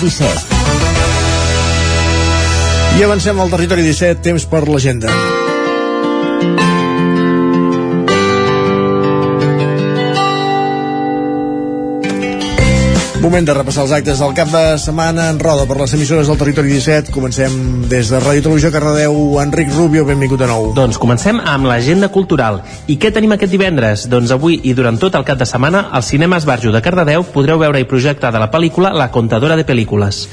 17.
I avancem al territori 17, temps per l'agenda. Moment de repassar els actes del cap de setmana en roda per les emissores del Territori 17. Comencem des de Ràdio Televisió Cardedeu. Enric Rubio, benvingut de nou.
Doncs comencem amb l'agenda cultural. I què tenim aquest divendres? Doncs avui i durant tot el cap de setmana al Cinema Esbarjo de Cardedeu podreu veure i projectada la pel·lícula La contadora de pel·lícules.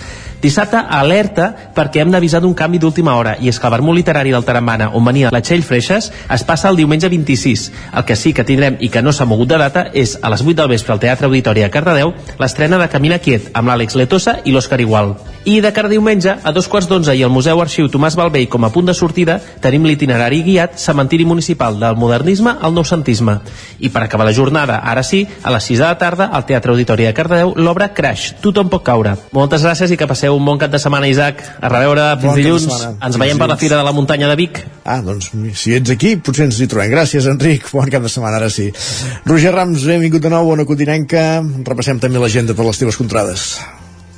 Dissabte, alerta perquè hem d'avisar d'un canvi d'última hora i és que el vermut literari del Tarambana on venia la Txell Freixes es passa el diumenge 26. El que sí que tindrem i que no s'ha mogut de data és a les 8 del vespre al Teatre Auditori a Cardedeu l'estrena de Camina Quiet amb l'Àlex Letosa i l'Òscar Igual. I de cara a diumenge, a dos quarts d'onze i al Museu Arxiu Tomàs Balvell com a punt de sortida, tenim l'itinerari guiat Cementiri Municipal del Modernisme al Noucentisme. I per acabar la jornada, ara sí, a les 6 de la tarda, al Teatre Auditori de Cardedeu, l'obra Crash, tothom pot caure. Moltes gràcies i que passeu un bon cap de setmana, Isaac. A reveure, fins
Bon
dilluns. Ens
Fins
veiem per la
dilluns.
Fira de la Muntanya de Vic.
Ah, doncs si ets aquí, potser ens hi trobem. Gràcies, Enric. Bon cap de setmana, ara sí. Roger Rams, benvingut de nou, bona continenca. Repassem també l'agenda per les teves contrades.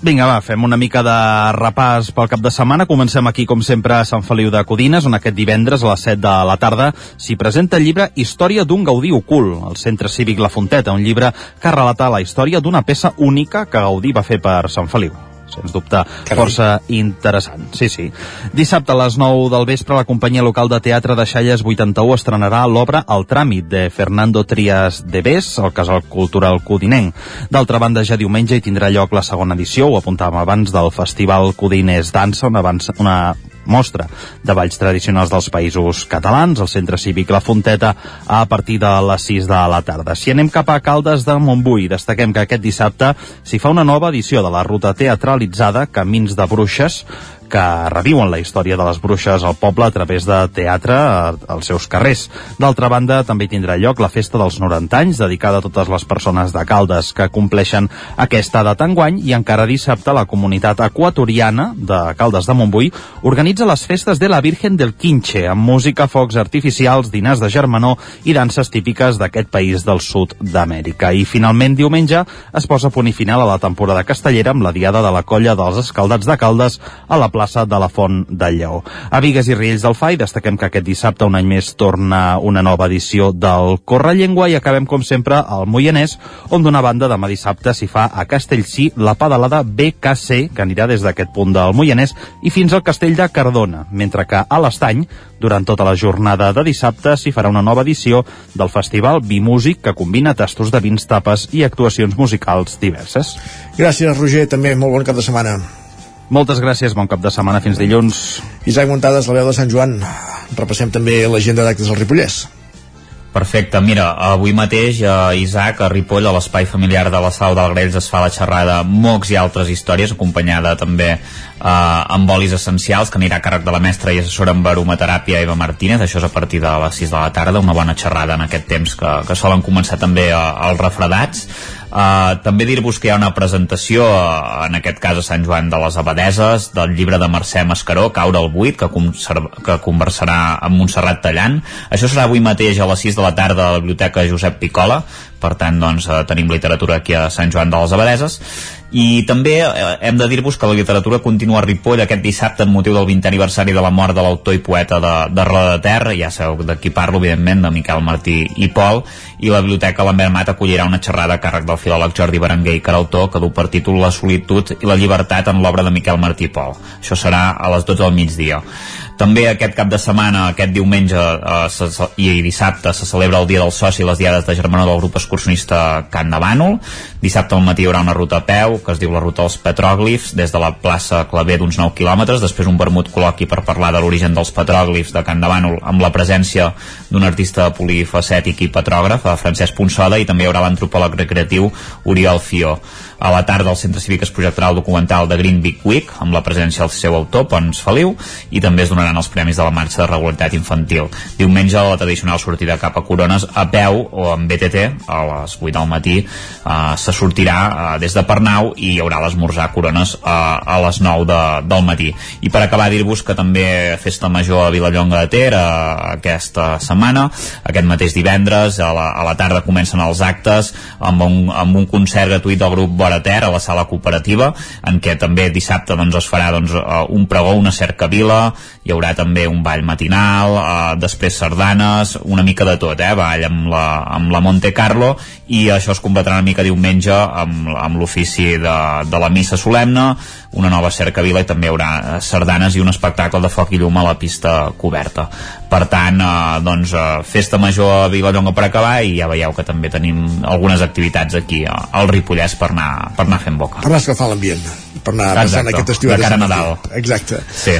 Vinga, va, fem una mica de repàs pel cap de setmana. Comencem aquí, com sempre, a Sant Feliu de Codines, on aquest divendres a les 7 de la tarda s'hi presenta el llibre Història d'un Gaudí ocult, al Centre Cívic La Fonteta, un llibre que relata la història d'una peça única que Gaudí va fer per Sant Feliu sens dubte, força interessant. Sí, sí. Dissabte a les 9 del vespre la companyia local de teatre de Xalles 81 estrenarà l'obra El tràmit de Fernando Trias de Bes, al Casal Cultural Codinenc. D'altra banda, ja diumenge hi tindrà lloc la segona edició, ho apuntàvem abans, del Festival Codines Dansa, una, una mostra de balls tradicionals dels països catalans, al Centre Cívic La Fonteta, a partir de les 6 de la tarda. Si anem cap a Caldes de Montbui, destaquem que aquest dissabte s'hi fa una nova edició de la ruta teatralitzada Camins de Bruixes, que reviuen la història de les bruixes al poble a través de teatre als seus carrers. D'altra banda, també tindrà lloc la festa dels 90 anys, dedicada a totes les persones de Caldes que compleixen aquesta data enguany, i encara dissabte la comunitat equatoriana de Caldes de Montbui organitza les festes de la Virgen del Quinche, amb música, focs artificials, dinars de germanor i danses típiques d'aquest país del sud d'Amèrica. I finalment, diumenge, es posa punt i final a la temporada castellera amb la diada de la colla dels escaldats de Caldes a la plaça de la Font del Lleó. A Vigues i Riells del Fai destaquem que aquest dissabte un any més torna una nova edició del Correllengua i acabem com sempre al Moianès on d'una banda demà dissabte s'hi fa a Castellcí la pedalada BKC que anirà des d'aquest punt del Moianès i fins al castell de Cardona, mentre que a l'Estany durant tota la jornada de dissabte s'hi farà una nova edició del festival Bimúsic que combina tastos de vins, tapes i actuacions musicals diverses.
Gràcies, Roger, també molt bon cap de setmana.
Moltes gràcies, bon cap de setmana, fins dilluns.
Isaac Montades, la veu de Sant Joan. Repassem també l'agenda d'actes al Ripollès.
Perfecte, mira, avui mateix a Isaac, a Ripoll, a l'espai familiar de la Sal del Grells es fa la xerrada Mocs i altres històries, acompanyada també eh, amb olis essencials, que anirà a càrrec de la mestra i assessora en baromateràpia Eva Martínez, això és a partir de les 6 de la tarda, una bona xerrada en aquest temps que, que solen començar també eh, els refredats. Uh, també dir-vos que hi ha una presentació uh, en aquest cas a Sant Joan de les Abadeses del llibre de Mercè Mascaró Caure al buit que, que conversarà amb Montserrat Tallant. Això serà avui mateix a les 6 de la tarda a la Biblioteca Josep Picola per tant doncs, eh, tenim literatura aquí a Sant Joan de les Abadeses i també hem de dir-vos que la literatura continua a Ripoll aquest dissabte en motiu del 20 aniversari de la mort de l'autor i poeta de, de Roda de Terra. Ja sabeu de qui parlo evidentment, de Miquel Martí i Pol i la Biblioteca Lambert Mat acollirà una xerrada a càrrec del filòleg Jordi Berenguer i Carautor que du per títol La solitud i la llibertat en l'obra de Miquel Martí Pol això serà a les 12 del migdia també aquest cap de setmana, aquest diumenge eh, i dissabte se celebra el Dia del Soci i les diades de germanor del grup excursionista Can de Bànol. Dissabte al matí hi haurà una ruta a peu que es diu la ruta dels petròglifs des de la plaça Clavé d'uns 9 quilòmetres, després un vermut col·loqui per parlar de l'origen dels petròglifs de Can de Bànol amb la presència d'un artista polifacètic i petrògraf, Francesc Ponsoda, i també hi haurà l'antropòleg recreatiu Oriol Fió. A la tarda al Centre Cívic es projectarà el documental de Green Big Week amb la presència del seu autor, Pons Feliu, i també es donaran els premis de la marxa de regularitat infantil. Diumenge la tradicional sortida cap a Corones a peu o amb BTT a les 8 del matí eh, se sortirà eh, des de Pernau i hi haurà l'esmorzar a Corones eh, a les 9 de, del matí. I per acabar dir-vos que també festa major a Vilallonga de Ter eh, aquesta setmana, aquest mateix divendres a la, a la tarda comencen els actes amb un, amb un concert gratuït del grup Vora fora Ter, a la sala cooperativa, en què també dissabte doncs, es farà doncs, eh, un pregó, una cercavila, hi haurà també un ball matinal, eh, després sardanes, una mica de tot, eh? ball amb la, amb la Monte Carlo, i això es completarà una mica diumenge amb, amb l'ofici de, de la missa solemne, una nova cercavila i també hi haurà eh, sardanes i un espectacle de foc i llum a la pista coberta. Per tant, eh, doncs, eh, festa major a Vilallonga per acabar i ja veieu que també tenim algunes activitats aquí eh, al Ripollès per anar, per anar fent boca.
Per anar escalfant l'ambient, per anar
Exacte,
passant aquest estiu.
de cara a Nadal.
Exacte.
Sí.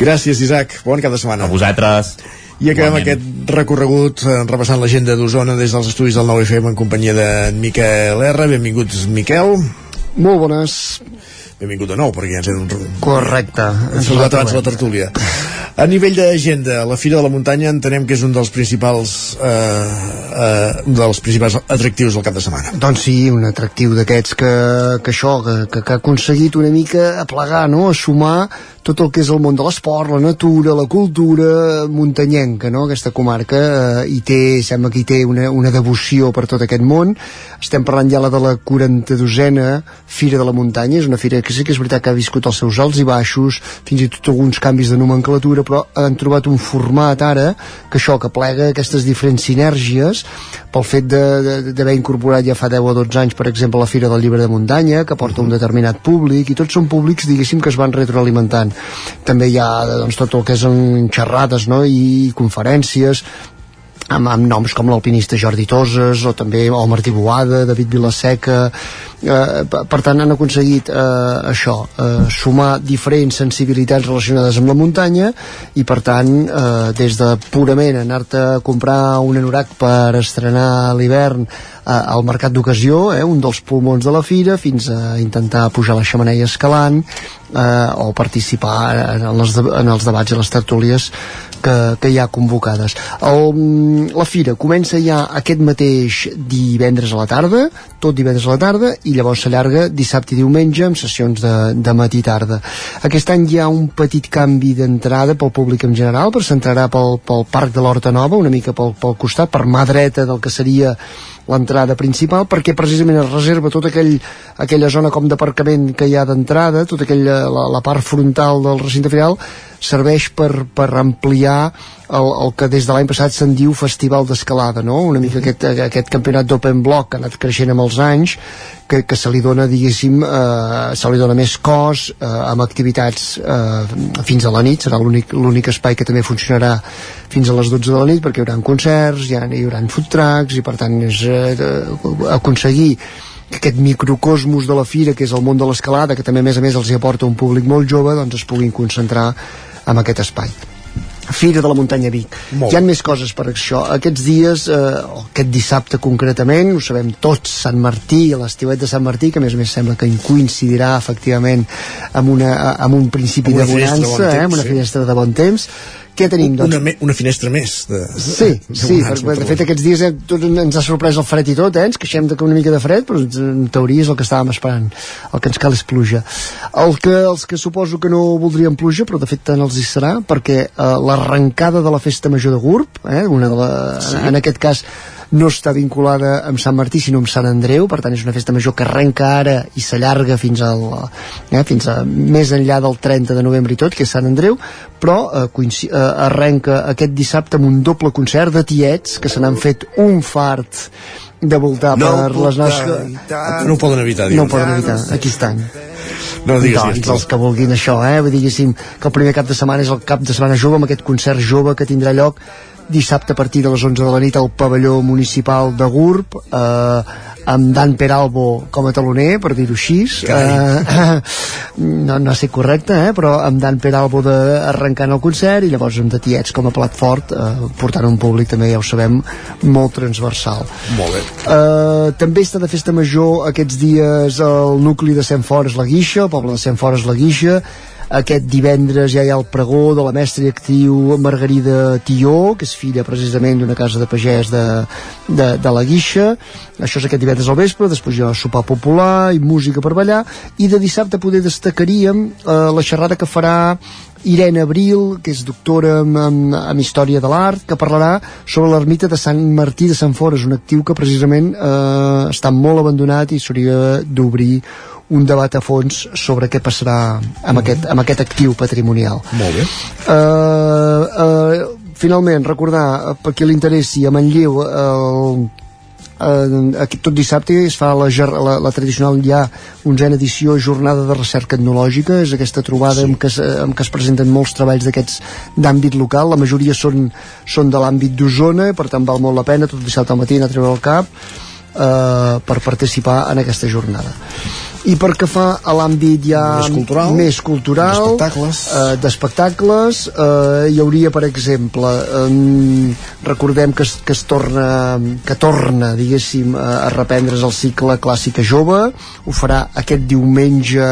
Gràcies, Isaac. Bon cap de setmana.
A vosaltres.
I acabem
Igualment.
aquest recorregut eh, repassant l'agenda d'Osona des dels estudis del 9FM en companyia de Miquel R. Benvinguts, Miquel.
Molt bones.
Benvingut de nou, perquè ja ens hem...
Correcte.
Hem saludat abans la tertúlia. A nivell d'agenda, la Fira de la Muntanya entenem que és un dels principals eh, eh, un dels principals atractius del cap de setmana.
Doncs sí, un atractiu d'aquests que, que això, que, que, que ha aconseguit una mica aplegar, no?, a sumar tot el que és el món de l'esport, la natura, la cultura muntanyenca, no?, aquesta comarca, eh, i té, sembla que hi té una, una devoció per tot aquest món. Estem parlant ja la de la 42a Fira de la Muntanya, és una fira que sí que és veritat que ha viscut els seus alts i baixos, fins i tot alguns canvis de nomenclatura, però han trobat un format ara que això, que plega aquestes diferents sinergies pel fet d'haver incorporat ja fa 10 o 12 anys, per exemple, la Fira del Llibre de Muntanya, que porta un determinat públic, i tots són públics, diguéssim, que es van retroalimentant. També hi ha doncs, tot el que és en xerrades no? i conferències, amb, amb noms com l'alpinista Jordi Toses o també el Martí Boada, David Vilaseca eh, per tant han aconseguit eh, això, eh, sumar diferents sensibilitats relacionades amb la muntanya i per tant eh, des de purament anar-te a comprar un anorac per estrenar l'hivern eh, al mercat d'ocasió, eh, un dels pulmons de la fira, fins a intentar pujar la xamaneia escalant eh, o participar en de, en els debats i les tertúlies que, que hi ha convocades. El, la fira comença ja aquest mateix divendres a la tarda, tot divendres a la tarda, i llavors s'allarga dissabte i diumenge amb sessions de, de matí i tarda. Aquest any hi ha un petit canvi d'entrada pel públic en general, però s'entrarà pel, pel Parc de l'Horta Nova, una mica pel, pel costat, per mà dreta del que seria l'entrada principal perquè precisament es reserva tota aquell, aquella zona com d'aparcament que hi ha d'entrada, tota aquella, la, la part frontal del recinte final serveix per, per ampliar el, el que des de l'any passat se'n diu Festival d'Escalada, no? Una mica aquest, aquest campionat d'Open Block que ha anat creixent amb els anys, que, que se li dona, diguéssim, eh, se li dona més cos eh, amb activitats eh, fins a la nit, serà l'únic espai que també funcionarà fins a les 12 de la nit perquè hi haurà concerts, hi, ha, hi haurà food trucks i per tant és eh, aconseguir que aquest microcosmos de la fira, que és el món de l'escalada, que també a més a més els hi aporta un públic molt jove, doncs es puguin concentrar en aquest espai. Fira de la Muntanya Vic.
Molt
Hi ha més coses per això. Aquests dies, eh, aquest dissabte concretament, ho sabem tots, Sant Martí, l'estiuet de Sant Martí, que a més a més sembla que coincidirà efectivament amb, una, amb un principi
Amb
de
de bon
bonança, eh,
temps,
amb una
sí.
finestra de bon temps. Què tenim, doncs?
Una, me, una finestra més. De,
Sí,
de
sí,
bonança,
per, de fet aquests dies eh, tot ens ha sorprès el fred i tot, eh? ens queixem de que una mica de fred, però en teoria és el que estàvem esperant. El que ens cal és pluja. El que, els que suposo que no voldrien pluja, però de fet tant els hi serà, perquè eh, l'arrencada de la festa major de Gurb, eh, una de la,
Sí.
en aquest cas no està vinculada amb Sant Martí sinó amb Sant Andreu, per tant és una festa major que arrenca ara i s'allarga fins, al, eh, fins a més enllà del 30 de novembre i tot, que és Sant Andreu però eh, eh, arrenca aquest dissabte amb un doble concert de tiets que se n'han fet un fart de voltar
No
per les nostres...
evitar. No ho poden evitar,
No
dius.
ho poden evitar, aquí estan.
No digues,
doncs,
digues
els que vulguin això, eh? Vull dir, diguéssim, que el primer cap de setmana és el cap de setmana jove, amb aquest concert jove que tindrà lloc dissabte a partir de les 11 de la nit al pavelló municipal de Gurb eh, amb Dan Peralbo com a taloner, per dir-ho així. Eh, no, no ha correcte eh, però amb Dan Peralbo de, arrencant el concert i llavors amb de tiets com a plat fort eh, portant un públic també ja ho sabem molt transversal.
Molt bé.
Uh, també està de festa major aquests dies el nucli de Sant Fores la Guixa, el poble de Sant Fores la Guixa aquest divendres ja hi ha el pregó de la mestra i actriu Margarida Tió, que és filla precisament d'una casa de pagès de, de, de la Guixa. Això és aquest divendres al vespre després hi ha sopar popular i música per ballar. I de dissabte poder destacaríem eh, la xerrada que farà Irene Abril, que és doctora en, en, en Història de l'Art, que parlarà sobre l'ermita de Sant Martí de Sant Fores, un actiu que precisament eh, està molt abandonat i s'hauria d'obrir un debat a fons sobre què passarà amb, aquest, amb aquest actiu patrimonial.
Molt bé.
Uh, uh, finalment, recordar, eh, per qui li interessi, a Manlleu, el, eh, aquest, tot dissabte es fa la, la, la tradicional ja onzena edició jornada de recerca etnològica és aquesta trobada sí. en, què es, en què es presenten molts treballs d'aquests d'àmbit local la majoria són, són de l'àmbit d'Osona per tant val molt la pena tot dissabte al matí anar a treure el cap eh, per participar en aquesta jornada i per que fa a l'àmbit ja
Més cultural,
més cultural
d'espectacles.
eh, d'espectacles eh, hi hauria per exemple eh, recordem que es, que es torna que torna diguéssim a, reprendre's el cicle Clàssica Jove ho farà aquest diumenge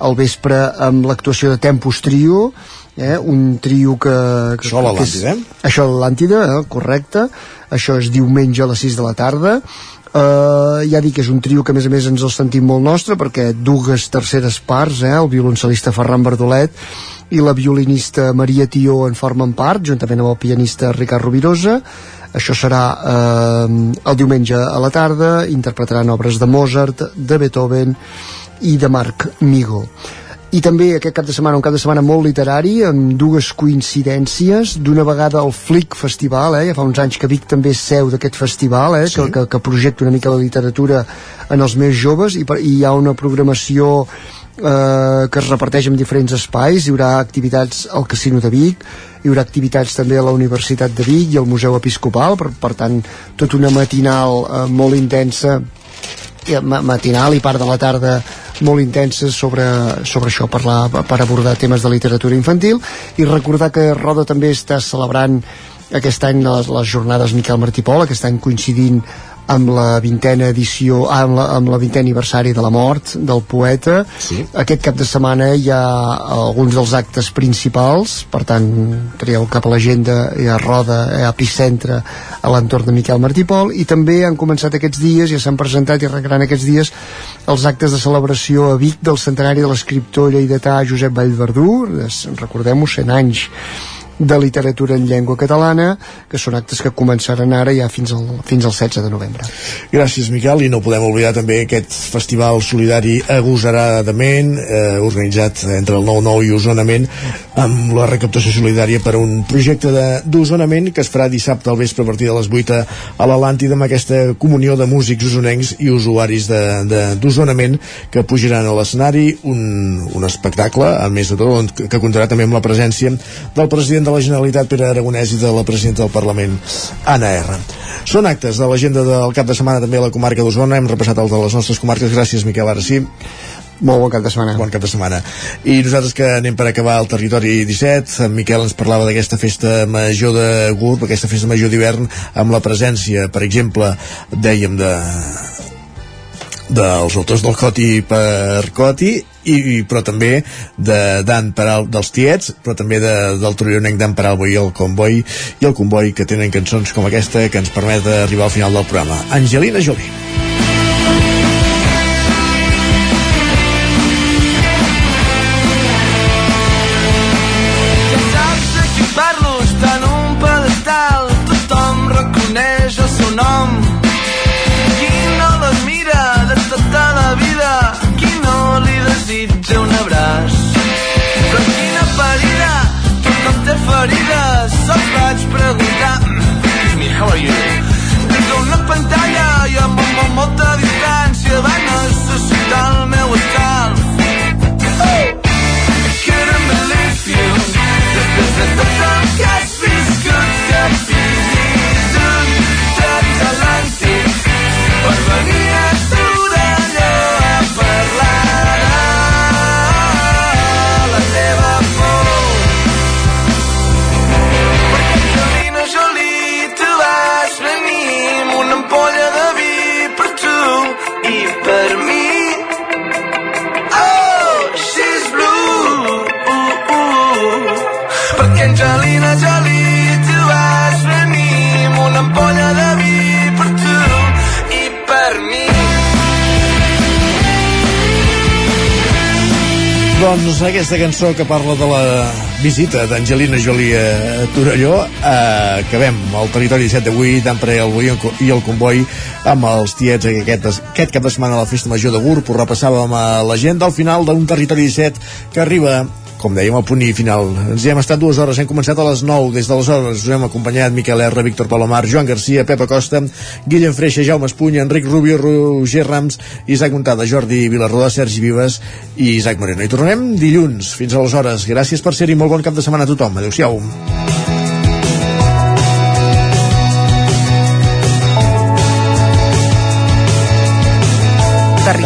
al vespre amb l'actuació de Tempus Trio eh, un trio que, que
Això a l'Atlàntida, eh?
això a l'Atlàntida, eh, correcte això és diumenge a les 6 de la tarda Uh, ja dic que és un trio que a més a més ens el sentim molt nostre perquè dues terceres parts eh, el violoncel·lista Ferran Verdolet i la violinista Maria Tió en formen part juntament amb el pianista Ricard Rovirosa. Això serà eh, el diumenge a la tarda. Interpretaran obres de Mozart, de Beethoven i de Marc Migo i també aquest cap de setmana, un cap de setmana molt literari, amb dues coincidències, d'una vegada el Flick Festival, eh? ja fa uns anys que Vic també és seu d'aquest festival, eh? Sí. que, que, que projecta una mica la literatura en els més joves, i, per, i hi ha una programació eh, que es reparteix en diferents espais, hi haurà activitats al Casino de Vic, hi haurà activitats també a la Universitat de Vic i al Museu Episcopal, per, per tant, tota una matinal eh, molt intensa matinal i part de la tarda molt intenses sobre, sobre això, parlar, per abordar temes de literatura infantil i recordar que Roda també està celebrant aquest any les, les jornades Miquel Martí Pol, aquest any coincidint amb la vintena edició amb, la, amb la vintena aniversari de la mort del poeta
sí.
aquest cap de setmana hi ha alguns dels actes principals per tant traieu cap a l'agenda hi ha Roda, ha Epicentre a l'entorn de Miquel Martí Pol i també han començat aquests dies, ja s'han presentat i arrencaran aquests dies els actes de celebració a Vic del centenari de l'escriptor lleidatà Josep Vallverdú recordem-ho, 100 anys de literatura en llengua catalana que són actes que començaran ara ja fins al, fins al 16 de novembre.
Gràcies, Miquel, i no podem oblidar també aquest festival solidari agosaradament, eh, organitzat entre el 9-9 i Osonament, amb la recaptació solidària per a un projecte d'Osonament que es farà dissabte al vespre a partir de les 8 a l'Atlàntida amb aquesta comunió de músics usonencs i usuaris d'Osonament que pujaran a l'escenari. Un, un espectacle, a més de tot, que comptarà també amb la presència del president de la Generalitat, Pere Aragonès, i de la presidenta del Parlament, Anna R. Són actes de l'agenda del cap de setmana també a la comarca d'Osona. Hem repassat el de les nostres comarques. Gràcies, Miquel. Ara sí.
Molt bon cap de setmana.
Bon cap de setmana. I nosaltres que anem per acabar el territori 17, en Miquel ens parlava d'aquesta festa major de GURB, aquesta festa major d'hivern, amb la presència, per exemple, dèiem de dels autors del Coti per Coti i, i però també de Dan Peral dels Tiets, però també de, del torionenc Dan Peralbo i el Comboi i el Comboi que tenen cançons com aquesta que ens permet arribar al final del programa. Angelina Jolie. Doncs aquesta cançó que parla de la visita d'Angelina Jolie a Torelló eh, acabem al territori 17 d'avui d'Empre el Boi i el Comboi amb els tiets aquest, aquest cap de setmana a la Festa Major de Gurb ho repassàvem a l'agenda al final d'un territori 17 que arriba com dèiem, al punt i final. Ens hi hem estat dues hores, hem començat a les 9, des de les hores us hem acompanyat Miquel R, Víctor Palomar, Joan Garcia, Pepa Costa, Guillem Freixa, Jaume Espuny, Enric Rubio, Roger Rams, Isaac Montada, Jordi Vilarrodà, Sergi Vives i Isaac Moreno. I tornem dilluns. Fins aleshores. Gràcies per ser-hi. Molt bon cap de setmana a tothom. Adéu-siau.